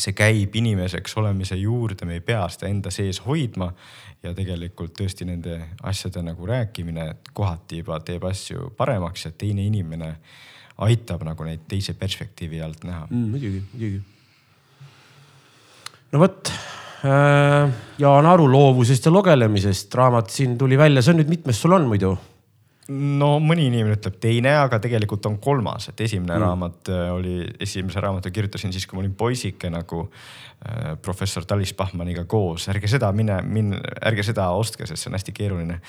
see käib inimeseks olemise juurde, me ei pea seda enda sees hoidma. ja tegelikult tõesti nende asjade nagu rääkimine kohati juba teeb asju paremaks ja teine inimene aitab nagu neid teise perspektiivi alt näha mm,. muidugi, muidugi. no vot äh,, Jaan Aru loovusest ja lugelemisest raamat siin tuli välja, see on nüüd mitmes sul on muidu? No mõni inimene ütleb teine, aga tegelikult on kolmas, et esimene mm. raamat äh, oli, esimese raamatu kirjutasin siis, kui ma olin poisike nagu äh, professor Talis Bachmanniga koos. ärge seda mine, mine, ärge seda ostke, sest see on hästi keeruline.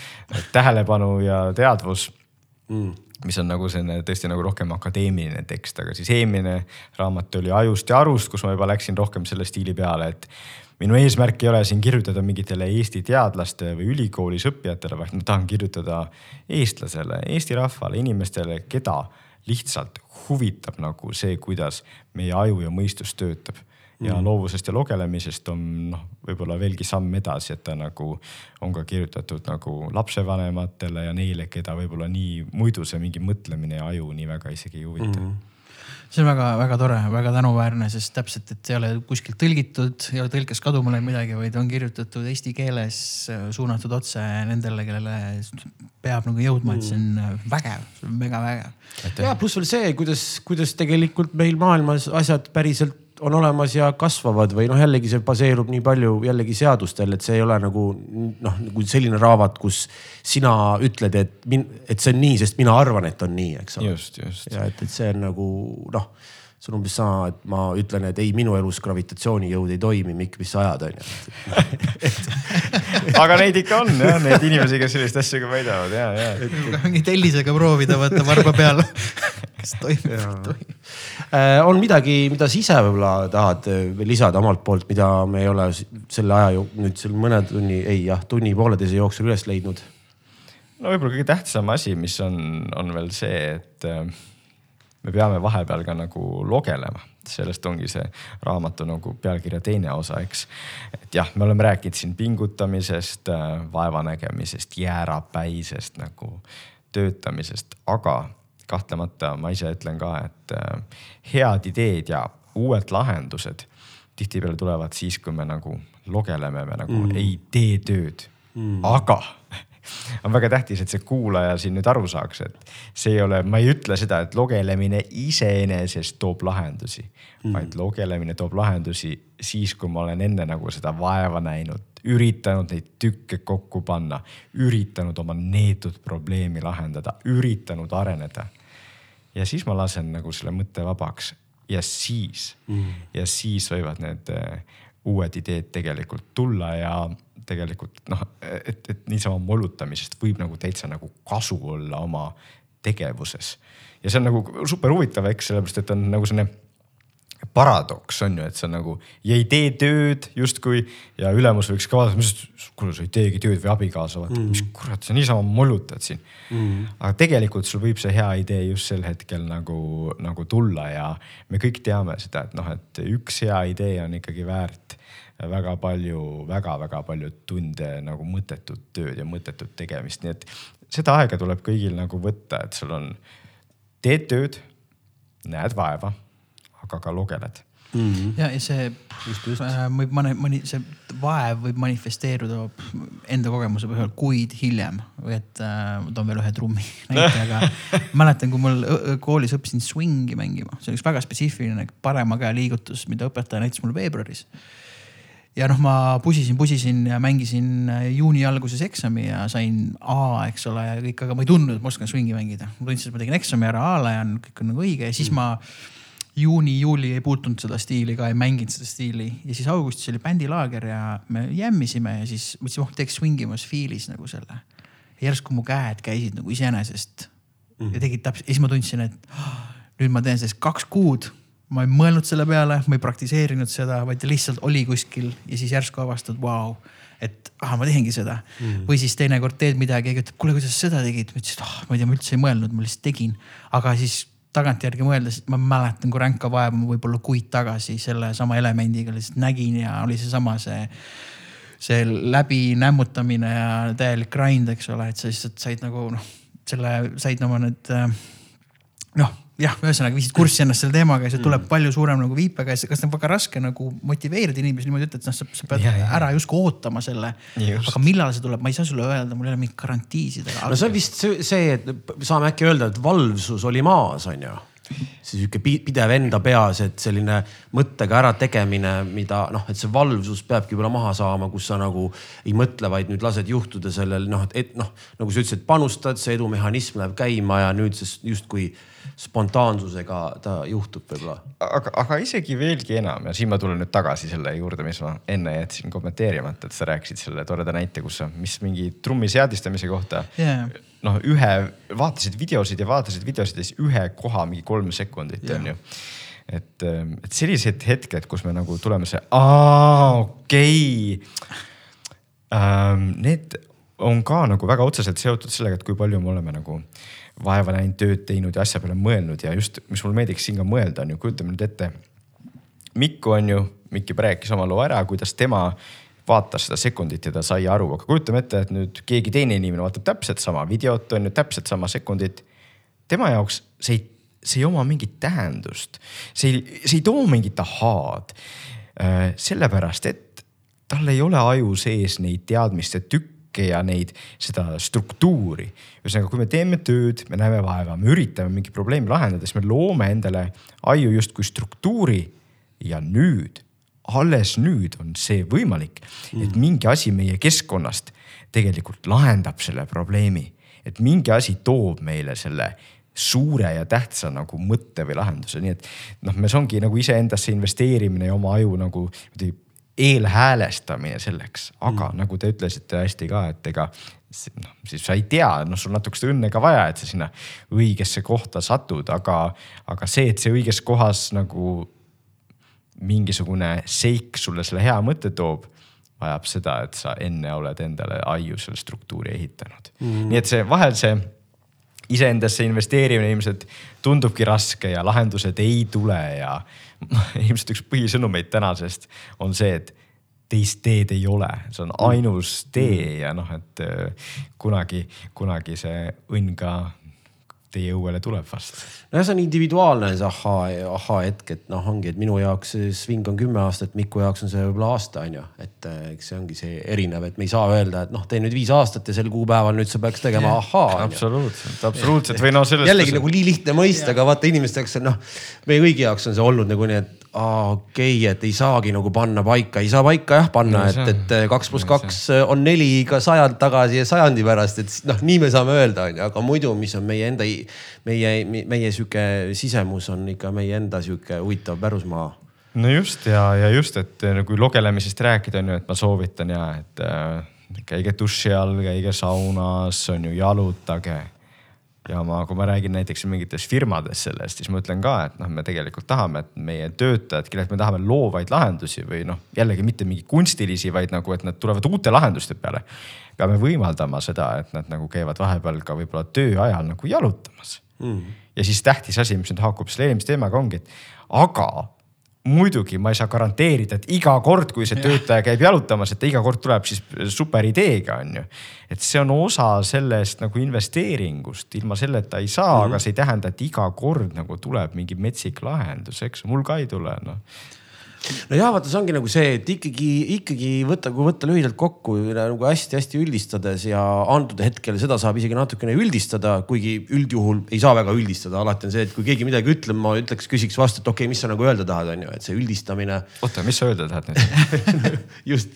tähelepanu ja teadvus mm mis on nagu selline tõesti nagu rohkem akadeemiline tekst, aga siis eelmine raamat oli Ajust ja arust, kus ma juba läksin rohkem selle stiili peale, et minu eesmärk ei ole siin kirjutada mingitele Eesti teadlaste või ülikoolis õppijatele, vaid ma tahan kirjutada eestlasele, eesti rahvale, inimestele, keda lihtsalt huvitab nagu see, kuidas meie aju ja mõistus töötab ja mm. loovusest ja lugelemisest on noh, võib-olla veelgi samm edasi, et ta nagu on ka kirjutatud nagu lapsevanematele ja neile, keda võib-olla nii muidu see mingi mõtlemine ja aju nii väga isegi ei huvita mm. -hmm see on väga-väga tore, väga tänuväärne, sest täpselt, et see ei ole kuskilt tõlgitud, ei ole tõlkes kaduma läinud midagi, vaid on kirjutatud eesti keeles, suunatud otse nendele, kellele peab nagu jõudma, et see on mm. vägev, see on mega vägev. ja pluss veel see, kuidas, kuidas tegelikult meil maailmas asjad päriselt on olemas ja kasvavad või noh, jällegi see baseerub nii palju jällegi seadustel, et see ei ole nagu noh, nagu selline raamat, kus sina ütled, et et see on nii, sest mina arvan, et on nii, eks ole. just, just. ja et, et see on nagu noh see on umbes sama, et ma ütlen, et ei, minu elus gravitatsioonijõud ei toimi, Mikk, mis sa ajad, onju. aga neid ikka on jah, neid inimesi, kes selliseid asju ka väidavad ja, ja. mingi tellisega proovida, võtta varba peale kas toimib, ei toimi. Äh, on midagi, mida sa ise võib-olla tahad veel lisada omalt poolt, mida me ei ole selle aja nüüd seal mõne tunni, ei jah, tunni-pooleteise jooksul üles leidnud? no võib-olla kõige tähtsam asi, mis on, on veel see, et äh, me peame vahepeal ka nagu logelema, sellest ongi see raamatu nagu pealkirja teine osa, eks. et jah, me oleme rääkinud siin pingutamisest, äh, vaevanägemisest, jäärapäisest nagu töötamisest, aga kahtlemata ma ise ütlen ka, et äh, head ideed ja uued lahendused tihtipeale tulevad siis, kui me nagu logeleme, me nagu mm. ei tee tööd mm.. aga on väga tähtis, et see kuulaja siin nüüd aru saaks, et see ei ole, ma ei ütle seda, et logelemine iseenesest toob lahendusi mm., vaid logelemine toob lahendusi siis, kui ma olen enne nagu seda vaeva näinud, üritanud neid tükke kokku panna, üritanud oma neetud probleemi lahendada, üritanud areneda. ja siis ma lasen nagu selle mõtte vabaks ja siis mm., ja siis võivad need uh, uued ideed tegelikult tulla ja tegelikult noh, et, et niisama molutamisest võib nagu täitsa nagu kasu olla oma tegevuses. ja see on nagu super huvitav, eks, sellepärast et on nagu selline paradoks on ju, et sa nagu ja ei tee tööd justkui ja ülemus võiks ka vaadata, mis, kuule sa ei teegi tööd või abikaasa, vaata mm., mis kurat, sa niisama mollutad siin mm.. aga tegelikult sul võib see hea idee just sel hetkel nagu, nagu tulla ja me kõik teame seda, et noh, et üks hea idee on ikkagi väärt väga palju väga,, väga-väga palju tunde nagu mõttetut tööd ja mõttetut tegemist, nii et seda aega tuleb kõigil nagu võtta, et sul on, teed tööd, näed vaeva aga ka logeled mm. -hmm. ja, ja see just, just. Äh, võib mõni, mõni, see vaev võib manifesteeruda enda kogemuse põhjal kuid hiljem või et äh, ma toon veel ühe trummi näite, aga mäletan, kui mul koolis õppisin swingi mängima, see on üks väga spetsiifiline parema käe liigutus, mida õpetaja näitas mulle veebruaris ja noh, ma pusisin, pusisin ja mängisin äh, juuni alguses eksami ja sain A, eks ole, ja kõik, aga ma ei tundnud, et ma oskan swingi mängida. ma tundsin, et ma tegin eksami ära A-le ja kõik on nagu õige ja siis mm. ma juuni-juuli ei puutunud seda stiili ka, ei mänginud seda stiili ja siis augustis oli bändilaager ja me jämmisime ja siis mõtlesin, oh teeks swingimas feel'is nagu selle. järsku mu käed käisid nagu iseenesest mm ja tegid täpselt, ja siis ma tundsin, et oh, nüüd ma teen sellest kaks kuud. Ma ei mõelnud selle peale, ma ei praktiseerinud seda, vaid lihtsalt oli kuskil ja siis järsku avastad, vau et ah, ma tehengi seda mm.. või siis teinekord teed midagi keegi ütleb, kuule, kuidas sa seda tegid? ma ütlesin, et ah, ma ei tea, ma üldse ei mõelnud, ma lihtsalt tegin. aga siis tagantjärgi mõeldes, ma mäletan, kui ränka vaeva ma võib-olla kuid tagasi sellesama elemendiga lihtsalt nägin ja oli seesama see, see läbi nämmutamine ja täielik grind, eks ole, et sa lihtsalt said nagu noh, selle said oma need noh jah, ühesõnaga viisid kurssi ennast selle teemaga ja see tuleb mm. palju suurem nagu viipega ja kas on väga raske nagu motiveerida inimesi niimoodi, et noh, sa, sa pead ja, ja. ära justkui ootama selle. aga millal see tuleb, ma ei saa sulle öelda, mul ei ole mingit garantiisid. no see on vist see, et saame äkki öelda, et valvsus oli maas, on ju see sihuke pidev enda peas, et selline mõttega ärategemine, mida noh, et see valvsus peabki võib-olla maha saama, kus sa nagu ei mõtle, vaid nüüd lased juhtuda sellel noh, et noh, nagu sa ütlesid, panustad, see edumehhanism läheb käima ja nüüd see justkui spontaansusega ta juhtub võib-olla. aga, aga isegi veelgi enam ja siin ma tulen nüüd tagasi selle juurde, mis ma enne jätsin kommenteerimata, et sa rääkisid selle toreda näite, kus sa, mis mingi trummi seadistamise kohta yeah noh, ühe, vaatasid videosid ja vaatasid videosid ja siis ühe koha mingi kolm sekundit on ju. et, ähm, et sellised hetked, kus me nagu tuleme see, aa okei okay. ähm,. Need on ka nagu väga otseselt seotud sellega, et kui palju me oleme nagu vaeva näinud, tööd teinud ja asja peale mõelnud ja just, mis mulle meeldiks siin ka mõelda on ju, kujutame nüüd ette. Mikku on ju, Mikk juba rääkis oma loo ära, kuidas tema vaatas seda sekundit ja ta sai aru, aga kujutame ette, et nüüd keegi teine inimene vaatab täpselt sama videot, on ju, täpselt sama sekundit. tema jaoks see ei, see ei oma mingit tähendust, see ei, see ei too mingit ahaad. Äh, sellepärast, et tal ei ole aju sees neid teadmiste tükke ja neid, seda struktuuri. ühesõnaga, kui me teeme tööd, me näeme vaeva, me üritame mingit probleemi lahendada, siis me loome endale aju justkui struktuuri ja nüüd alles nüüd on see võimalik, et mm. mingi asi meie keskkonnast tegelikult lahendab selle probleemi. et mingi asi toob meile selle suure ja tähtsa nagu mõtte või lahenduse, nii et noh, me see ongi nagu iseendasse investeerimine ja oma aju nagu eelhäälestamine selleks, aga mm. nagu te ütlesite hästi ka, et ega noh, siis sa ei tea, noh, sul natukest õnne ka vaja, et sa sinna õigesse kohta satud, aga, aga see, et see õiges kohas nagu mingisugune seik sulle selle hea mõtte toob, vajab seda, et sa enne oled endale aiu selle struktuuri ehitanud. Mm.. nii et see vahel see iseendasse investeerimine ilmselt tundubki raske ja lahendused ei tule ja ilmselt üks põhisõnumeid tänasest on see, et teist teed ei ole, see on ainus tee ja noh, et äh, kunagi, kunagi see õnn ka teie õuele tuleb vast? nojah, see on individuaalne see ahhaa, ahhaa-hetk, et noh, ongi, et minu jaoks see sving on kümme aastat, Miku jaoks on see võib-olla aasta, on ju. et eh, eks see ongi see erinev, et me ei saa öelda, et noh, tee nüüd viis aastat ja sel kuupäeval nüüd sa peaks tegema ahhaa. absoluutselt, absoluutselt või noh, sellest. jällegi nagu nii lihtne mõista, aga vaata inimeste jaoks on noh, meie kõigi jaoks on see olnud nagu nii, et aa okei okay,, et ei saagi nagu panna paika, ei saa paika jah panna, et, et kaks pluss kaks on neli ka sajand tagasi ja sajandi pärast, et noh, nii me saame öelda, onju, aga muidu, mis on meie enda, meie, meie sihuke sisemus on ikka meie enda sihuke huvitav pärusmaa. No just ja, ja just, et kui lugelemisest rääkida on ju, et ma soovitan ja et äh, käige duši all, käige saunas, on ju, jalutage ja ma, kui ma räägin näiteks mingites firmades sellest, siis ma ütlen ka, et noh, me tegelikult tahame, et meie töötajad, kellelt me tahame loovaid lahendusi või noh, jällegi mitte mingi kunstilisi, vaid nagu, et nad tulevad uute lahenduste peale. peame võimaldama seda, et nad nagu käivad vahepeal ka võib-olla töö ajal nagu jalutamas mm.. ja siis tähtis asi, mis nüüd haakub selle eelmise teemaga ongi, et aga muidugi ma ei saa garanteerida, et iga kord, kui see töötaja käib jalutamas, et ta iga kord tuleb siis super ideega, on ju. et see on osa sellest nagu investeeringust, ilma selleta ei saa mm, -hmm. aga see ei tähenda, et iga kord nagu tuleb mingi metsik lahendus, eks mul ka ei tule noh no ja vaata, see ongi nagu see, et ikkagi, ikkagi võtta, kui võtta lühidalt kokku nagu hästi-hästi üldistades ja antud hetkel seda saab isegi natukene üldistada, kuigi üldjuhul ei saa väga üldistada, alati on see, et kui keegi midagi ütleb, ma ütleks, küsiks vastu, et okei okay,, mis sa nagu öelda tahad, on ju, et see üldistamine. oota, mis sa öelda tahad nüüd? Just,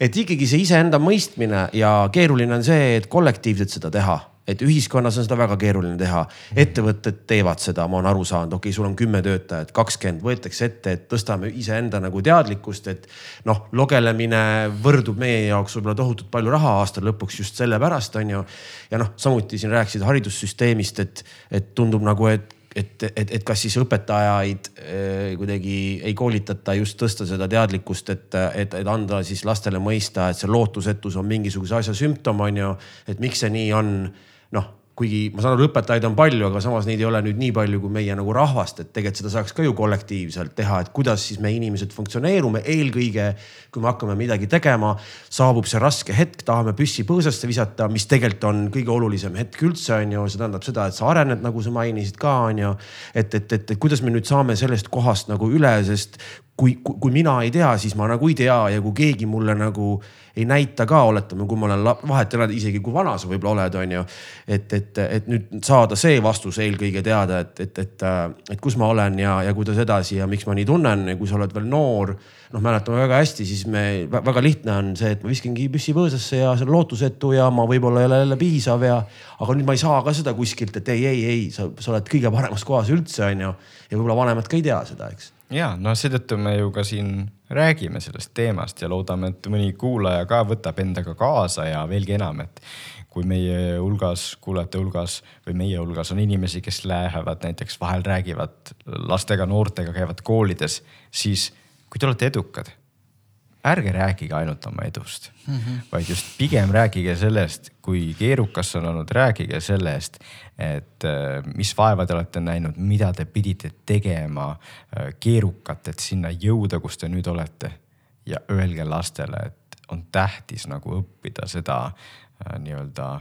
et ikkagi see iseenda mõistmine ja keeruline on see, et kollektiivselt seda teha et ühiskonnas on seda väga keeruline teha. ettevõtted teevad seda, ma olen aru saanud, okei okay,, sul on kümme töötajat, kakskümmend võetakse ette, et tõstame iseenda nagu teadlikkust, et noh, logelemine võrdub meie jaoks võib-olla tohutult palju raha aasta lõpuks just sellepärast on ju. ja noh, samuti siin rääkisid haridussüsteemist, et, et tundub nagu, et et, et, et kas siis õpetajaid eh, kuidagi ei koolitata just tõsta seda teadlikkust, et, et, et anda siis lastele mõista, et see lootusetus on mingisuguse asja sümptom, on ju. et miks see nii on noh, kuigi ma saan aru, õpetajaid on palju, aga samas neid ei ole nüüd nii palju kui meie nagu rahvast, et tegelikult seda saaks ka ju kollektiivselt teha, et kuidas siis me inimesed funktsioneerume, eelkõige kui me hakkame midagi tegema, saabub see raske hetk, tahame püssi põõsasse visata, mis tegelikult on kõige olulisem hetk üldse on ju, see tähendab seda, et sa arened, nagu sa mainisid ka on ju. et, et, et, et kuidas me nüüd saame sellest kohast nagu üle, sest kui, kui, kui mina ei tea, siis ma nagu ei tea ja kui keegi mulle nagu ei näita ka, oletame, kui ma olen vahet ole, isegi kui vana sa võib-olla oled, on ju. et, et, et nüüd saada see vastus eelkõige teada, et, et, et, et kus ma olen ja, ja kuidas edasi ja miks ma nii tunnen ja kui sa oled veel noor. noh, mäletame väga hästi, siis me väga lihtne on see, et ma viskangi püssi põõsasse ja see on lootusetu ja ma võib-olla ei ole jälle piisav ja. aga nüüd ma ei saa ka seda kuskilt, et ei, ei, ei, sa, sa oled kõige paremas kohas üldse, on ju. ja võib-olla vanemad ka ei tea seda, eks ja no seetõttu me ju ka siin räägime sellest teemast ja loodame, et mõni kuulaja ka võtab endaga kaasa ja veelgi enam, et kui meie hulgas, kuulajate hulgas või meie hulgas on inimesi, kes lähevad näiteks vahel räägivad lastega, noortega, käivad koolides, siis kui te olete edukad ärge rääkige ainult oma edust mm, -hmm. vaid just pigem rääkige sellest, kui keerukas see on olnud, rääkige sellest, et äh, mis vaeva te olete näinud, mida te pidite tegema äh, keerukat, et sinna jõuda, kus te nüüd olete. ja öelge lastele, et on tähtis nagu õppida seda äh, nii-öelda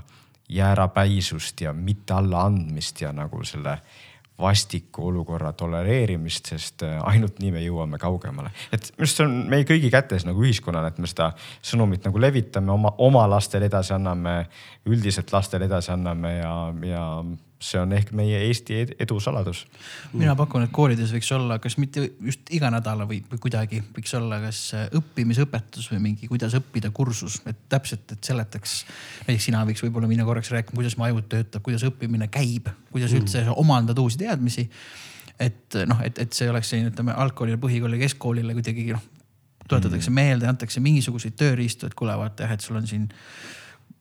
jäärapäisust ja mitte allaandmist ja nagu selle vastiku olukorra tolereerimist, sest äh, ainult nii me jõuame kaugemale. et minu arust see on meie kõigi kätes nagu ühiskonnana, et me seda sõnumit nagu levitame oma, oma lastele edasi anname, üldiselt lastele edasi anname ja, ja see on ehk meie Eesti edu saladus. mina pakun, et koolides võiks olla, kas mitte just iga nädala või, või kuidagi võiks olla, kas õppimisõpetus või mingi, kuidas õppida kursus, et täpselt, et seletaks. näiteks sina võiks võib-olla minna korraks rääkima, kuidas mu aju töötab, kuidas õppimine käib, kuidas mm. üldse omandad uusi teadmisi. et noh, et, et see oleks selline, ütleme algkoolile, põhikoolile, keskkoolile kuidagi noh, tuletatakse mm. meelde, antakse mingisuguseid tööriistu, et kuule, vaata jah, et sul on siin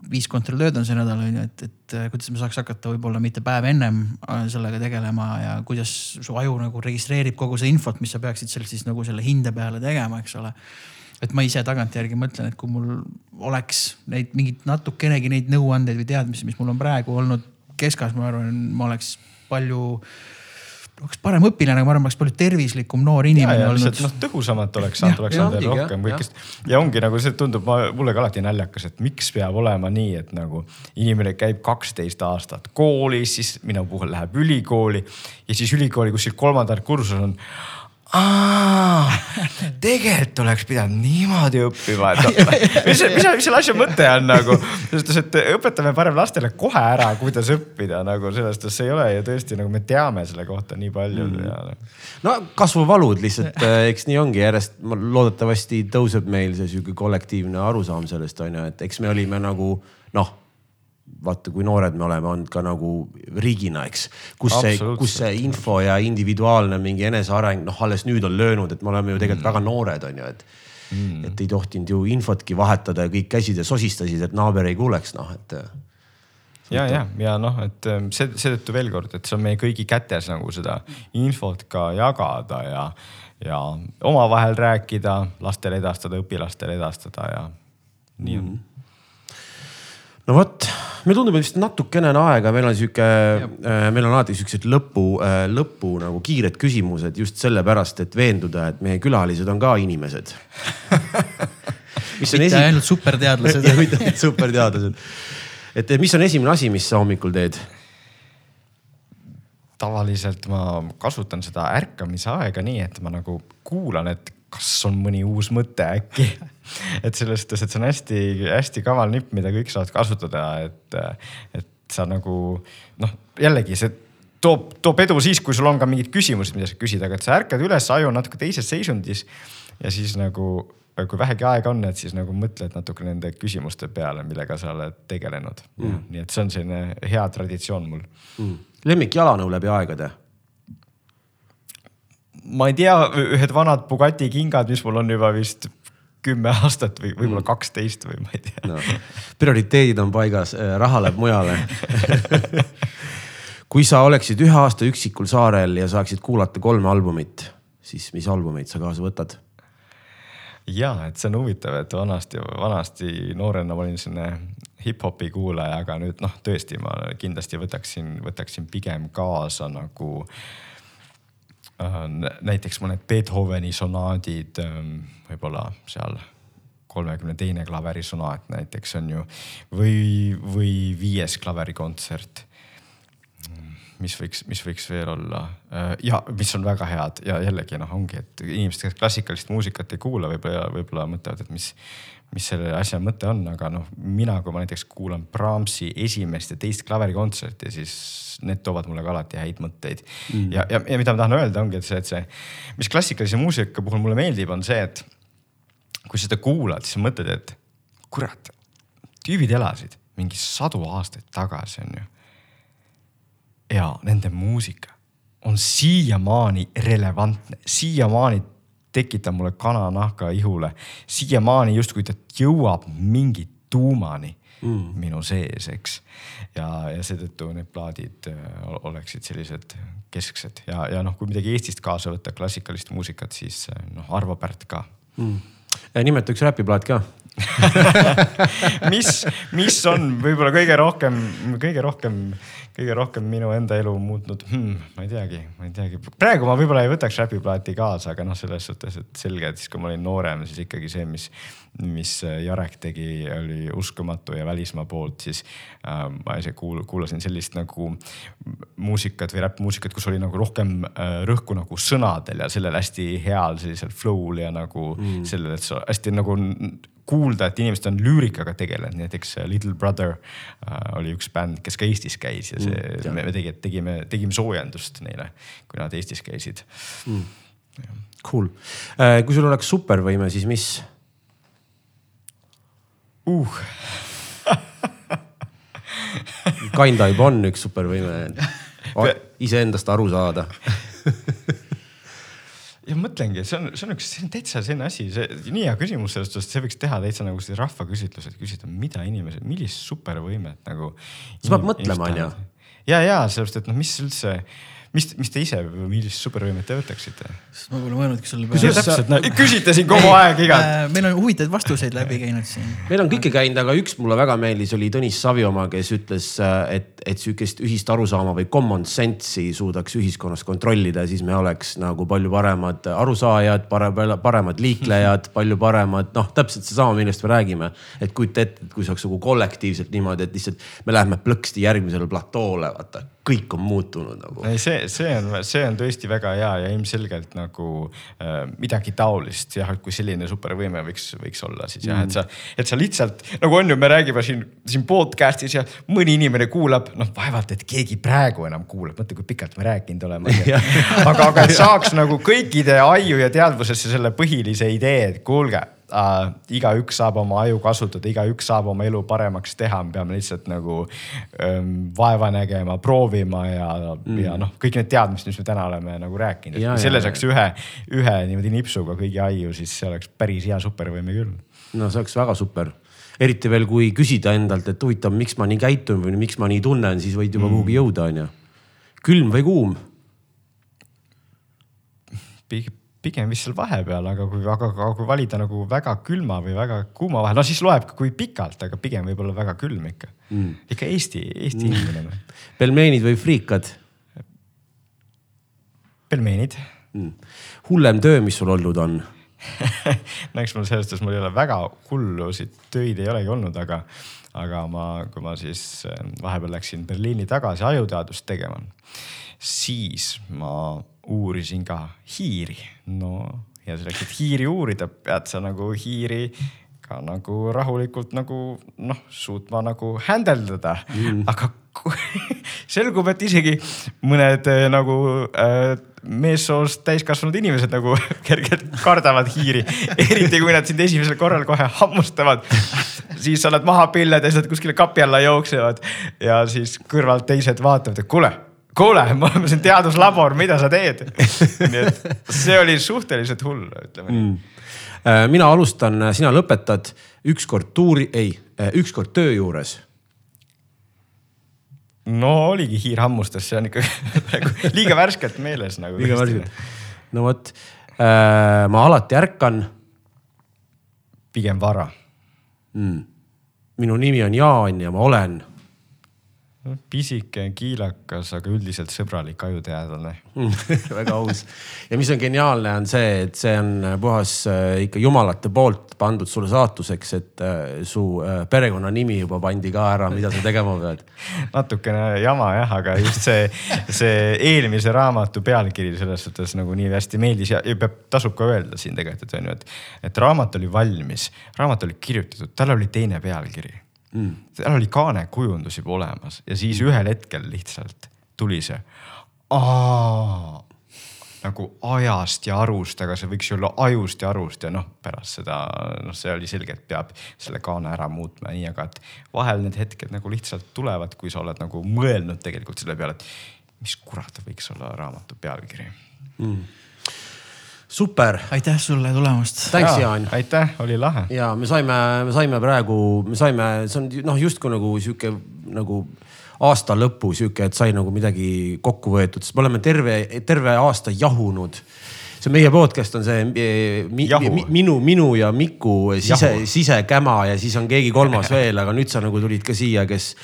viis kontrollööd on see nädal on ju, et, et äh, kuidas me saaks hakata võib-olla mitte päev ennem äh, sellega tegelema ja kuidas su aju nagu registreerib kogu seda infot, mis sa peaksid seal siis nagu selle hinde peale tegema, eks ole. et ma ise tagantjärgi mõtlen, et kui mul oleks neid mingeid natukenegi neid nõuandeid või teadmisi, mis mul on praegu olnud keskas, ma arvan, ma oleks palju oleks parem õpilane, ma arvan, oleks palju tervislikum noor inimene ja, olnud. noh, tõhusamalt oleks saanud, oleks saanud veel rohkem kõikest. ja ongi nagu see tundub mulle ka alati naljakas, et miks peab olema nii, et nagu inimene käib kaksteist aastat koolis, siis minu puhul läheb ülikooli ja siis ülikooli kuskil kolmandal kursusel on aa, tegelikult oleks pidanud niimoodi õppima, et mis, mis, mis selle asja mõte on nagu. selles suhtes, et õpetame parem lastele kohe ära, kuidas õppida nagu selles suhtes, see ei ole ju tõesti nagu me teame selle kohta nii palju mm. noh. no kasvuvalud lihtsalt, eks nii ongi järjest, loodetavasti tõuseb meil see sihuke kollektiivne arusaam sellest on ju, et eks me olime nagu noh vaata, kui noored me oleme olnud ka nagu riigina, eks. kus see, kus see info ja individuaalne mingi eneseareng, noh, alles nüüd on löönud, et me oleme ju tegelikult mm. väga noored, on ju, et mm.. et ei tohtinud ju infotki vahetada ja kõik käisid ja sosistasid, et naaber ei kuuleks, noh, et. ja, ja, ja noh, et ähm, see, seetõttu veel kord, et see on meie kõigi kätes nagu seda infot ka jagada ja, ja omavahel rääkida, lastele edastada, õpilastele edastada ja nii on mm. No vot, meil tundub, et vist natukene on aega, meil on sihuke, äh, meil on alati siuksed lõpu, äh, lõpu nagu kiired küsimused just sellepärast, et veenduda, et meie külalised on ka inimesed mitte esi... ainult superteadlased mitte ainult superteadlased. et mis on esimene asi, mis sa hommikul teed? tavaliselt ma kasutan seda ärkamise aega nii, et ma nagu kuulan, et kas on mõni uus mõte äkki? Et selles suhtes, et see on hästi-hästi kaval nipp, mida kõik saavad kasutada, et, et sa nagu noh, jällegi see toob, toob edu siis, kui sul on ka mingid küsimused, mida sa küsid, aga et sa ärkad üles, aju on natuke teises seisundis. ja siis nagu, kui vähegi aega on, et siis nagu mõtled natuke nende küsimuste peale, millega sa oled tegelenud. Mm.. nii et see on selline hea traditsioon mul. Mm.. lemmik jalanõu läbi aegade ma ei tea, ühed vanad Bugatti kingad, mis mul on juba vist kümme aastat või võib-olla mm. kaksteist või ma ei tea no.. prioriteedid on paigas, äh, raha läheb mujale kui sa oleksid ühe aasta üksikul saarel ja saaksid kuulata kolme albumit, siis mis albumeid sa kaasa võtad? ja, et see on huvitav, et vanasti, vanasti noorena ma olin selline hip-hopi kuulaja, aga nüüd noh, tõesti, ma kindlasti võtaksin, võtaksin pigem kaasa nagu äh, Äh, näiteks mõned Beethoveni sonaadid, ähm, võib-olla seal kolmekümne teine klaverisonaat näiteks on ju või, või viies klaverikontsert. mis võiks, mis võiks veel olla äh, ja mis on väga head ja jällegi noh, ongi, et inimesed, kes klassikalist muusikat ei kuula, võib-olla, võib-olla mõtlevad, et mis mis selle asja mõte on, aga noh, mina, kui ma näiteks kuulan Brahmsi esimest ja teist klaverikontserti, siis need toovad mulle ka alati häid mõtteid mm.. ja, ja, ja mida ma tahan öelda, ongi, et see, et see, mis klassikalise muusika puhul mulle meeldib, on see, et kui seda kuulad, siis mõtled, et kurat, tüübid elasid mingi sadu aastaid tagasi, on ju. ja nende muusika on siiamaani relevantne, siiamaani tekitab mulle kananahka ihule. siiamaani justkui ta jõuab mingi tuumani mm. minu sees, eks. ja, ja seetõttu need plaadid äh, oleksid sellised kesksed ja, ja noh, kui midagi Eestist kaasa võtta, klassikalist muusikat, siis äh, noh, Arvo Pärt ka mm.. nimeta üks räpiplaat ka mis, mis on võib-olla kõige rohkem, kõige rohkem kõige rohkem minu enda elu muutnud hmm,, ma ei teagi, ma ei teagi. praegu ma võib-olla ei võtaks räpiplaati kaasa, aga noh, selles suhtes, et selge, et siis kui ma olin noorem, siis ikkagi see, mis, mis Jarek tegi, oli uskumatu ja välismaa poolt, siis äh, ma ise kuul, kuulasin sellist nagu muusikat või räppmuusikat, kus oli nagu rohkem äh, rõhku nagu sõnadel ja sellel hästi heal sellisel flow'l ja nagu mm. sellel, et sa hästi nagu kuulda, et inimesed on lüürikaga tegelenud, näiteks äh, Little Brother äh, oli üks bänd, kes ka Eestis käis ja see mm,, me, tegi, tegime, tegime soojendust neile, kui nad Eestis käisid. Mm.. Cool. Äh,, kui sul oleks supervõime, siis mis? Uh. Kind-Type on üks supervõime, iseendast aru saada ja mõtlengi, see on, see on üks, see on täitsa selline asi, see nii hea küsimus sellest, sest see võiks teha täitsa nagu sellise rahvaküsitluse, et küsida, mida inimesed, millist supervõimet nagu. sa pead mõtlema, onju. ja, ja sellepärast, et noh, mis üldse mis, mis te ise, millist supervõimet te võtaksite? ma pole mõelnudki selle peale. täpselt no,, küsite siin kogu aeg igat äh,. meil on huvitavaid vastuseid läbi käinud siin. meil on kõike käinud, aga üks mulle väga meeldis, oli Tõnis Savi oma, kes ütles, äh, et, et sihukest ühist arusaama või common sense'i suudaks ühiskonnas kontrollida, siis me oleks nagu palju paremad arusaajad, paremad liiklejad, palju paremad, noh, täpselt seesama, millest me räägime. et kujuta ette, et kui saaks nagu kollektiivselt niimoodi, et lihtsalt me läheme plõksti järgmisele platoole, vaata kõik on muutunud nagu. see, see on, see on tõesti väga hea ja ilmselgelt nagu äh, midagi taolist jah, et kui selline supervõime võiks, võiks olla, siis jah, et sa, et sa lihtsalt nagu on ju, me räägime siin, siin podcast'is ja mõni inimene kuulab, noh, vaevalt, et keegi praegu enam kuulab, mõtle, kui pikalt me rääkinud oleme. aga, aga et saaks nagu kõikide aiu ja teadvusesse selle põhilise idee, et kuulge äh, igaüks saab oma aju kasutada, igaüks saab oma elu paremaks teha, me peame lihtsalt nagu ähm, vaeva nägema, proovima ja mm., ja noh, kõik need teadmised, mis me täna oleme nagu rääkinud, et kui selle saaks ühe, ühe niimoodi nipsuga kõigi aiu, siis see oleks päris hea supervõime küll. no see oleks väga super. eriti veel, kui küsida endalt, et huvitav, miks ma nii käitun või miks ma nii tunnen, siis võid juba mm. kuhugi jõuda, onju. külm või kuum? pigem vist seal vahepeal, aga kui, aga, aga kui valida nagu väga külma või väga kuuma vahel, no siis loeb ka kui pikalt, aga pigem võib-olla väga külm ikka mm.. ikka Eesti, Eesti mm. inimene. pelmeenid või friikad pelmeenid mm.? hullem töö, mis sul olnud on? no eks mul selles suhtes, mul ei ole väga hullusid töid ei olegi olnud, aga, aga ma, kui ma siis äh, vahepeal läksin Berliini tagasi ajuteadust tegema, siis ma uurisin ka hiiri. no ja selleks, et hiiri uurida, pead sa nagu hiiri ka nagu rahulikult nagu noh, suutma nagu händeldada mm., aga selgub, et isegi mõned äh, nagu äh, meessoost täiskasvanud inimesed nagu kergelt kardavad hiiri, eriti kui nad sind esimesel korral kohe hammustavad. siis sa oled maha pilled ja siis nad kuskile kapi alla jooksevad ja siis kõrvalt teised vaatavad, et kuule, kuule, me oleme siin teaduslabor, mida sa teed? nii et see oli suhteliselt hull, ütleme nii mm.. Äh, mina alustan, sina lõpetad ükskord tuuri, ei, ükskord töö juures. no oligi hiir hammustas, see on ikka liiga värskelt meeles nagu. liiga värskelt. no vot, ma alati ärkan pigem vara. mm.. minu nimi on Jaan ja ma olen pisike, kiilakas, aga üldiselt sõbralik ajuteadlane. väga aus. ja mis on geniaalne, on see, et see on puhas äh, ikka jumalate poolt pandud sulle saatuseks, et äh, su äh, perekonnanimi juba pandi ka ära, mida sa tegema pead. natukene jama jah, aga just see, see eelmise raamatu pealkiri selles suhtes nagu nii hästi meeldis ja peab, tasub ka öelda siin tegelikult, et on ju, et, et raamat oli valmis, raamat oli kirjutatud, tal oli teine pealkiri mm.. tal oli kaanekujundus juba olemas ja siis ühel hetkel lihtsalt tuli see. nagu ajast ja arust, aga see võiks ju olla ajust ja arust ja noh, pärast seda noh, see oli selge, et peab selle kaane ära muutma nii, aga et vahel need hetked nagu lihtsalt tulevad, kui sa oled nagu mõelnud tegelikult selle peale, et mis kurat võiks olla raamatu pealkiri. super, aitäh sulle tulemast. aitäh, oli lahe. ja me saime, me saime praegu, me saime, see on noh, justkui nagu sihuke nagu aasta lõpu sihuke, et sai nagu midagi kokku võetud, sest me oleme terve, terve aasta jahunud. See meie podcast on see eh, mi, mi, minu, minu ja Miku sise sisekäma ja siis on keegi kolmas veel, aga nüüd sa nagu tulid ka siia, kes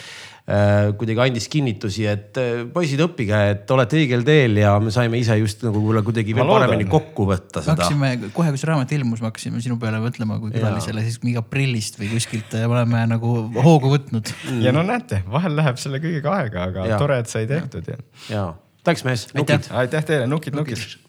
kuidagi andis kinnitusi, et äh, poisid, õppige, et olete õigel teel ja me saime ise just nagu võib-olla kuidagi veel paremini kokku võtta me seda. hakkasime kohe, kui see raamat ilmus, me hakkasime sinu peale mõtlema kui külalisele, siis mingi aprillist või kuskilt äh, oleme nagu hoogu võtnud. ja no näete, vahel läheb selle kõigega aega, aga Jaa. tore, et sai tehtud ja ja, thanks mees. Aitäh. aitäh teile, nukid, nukid, nukid..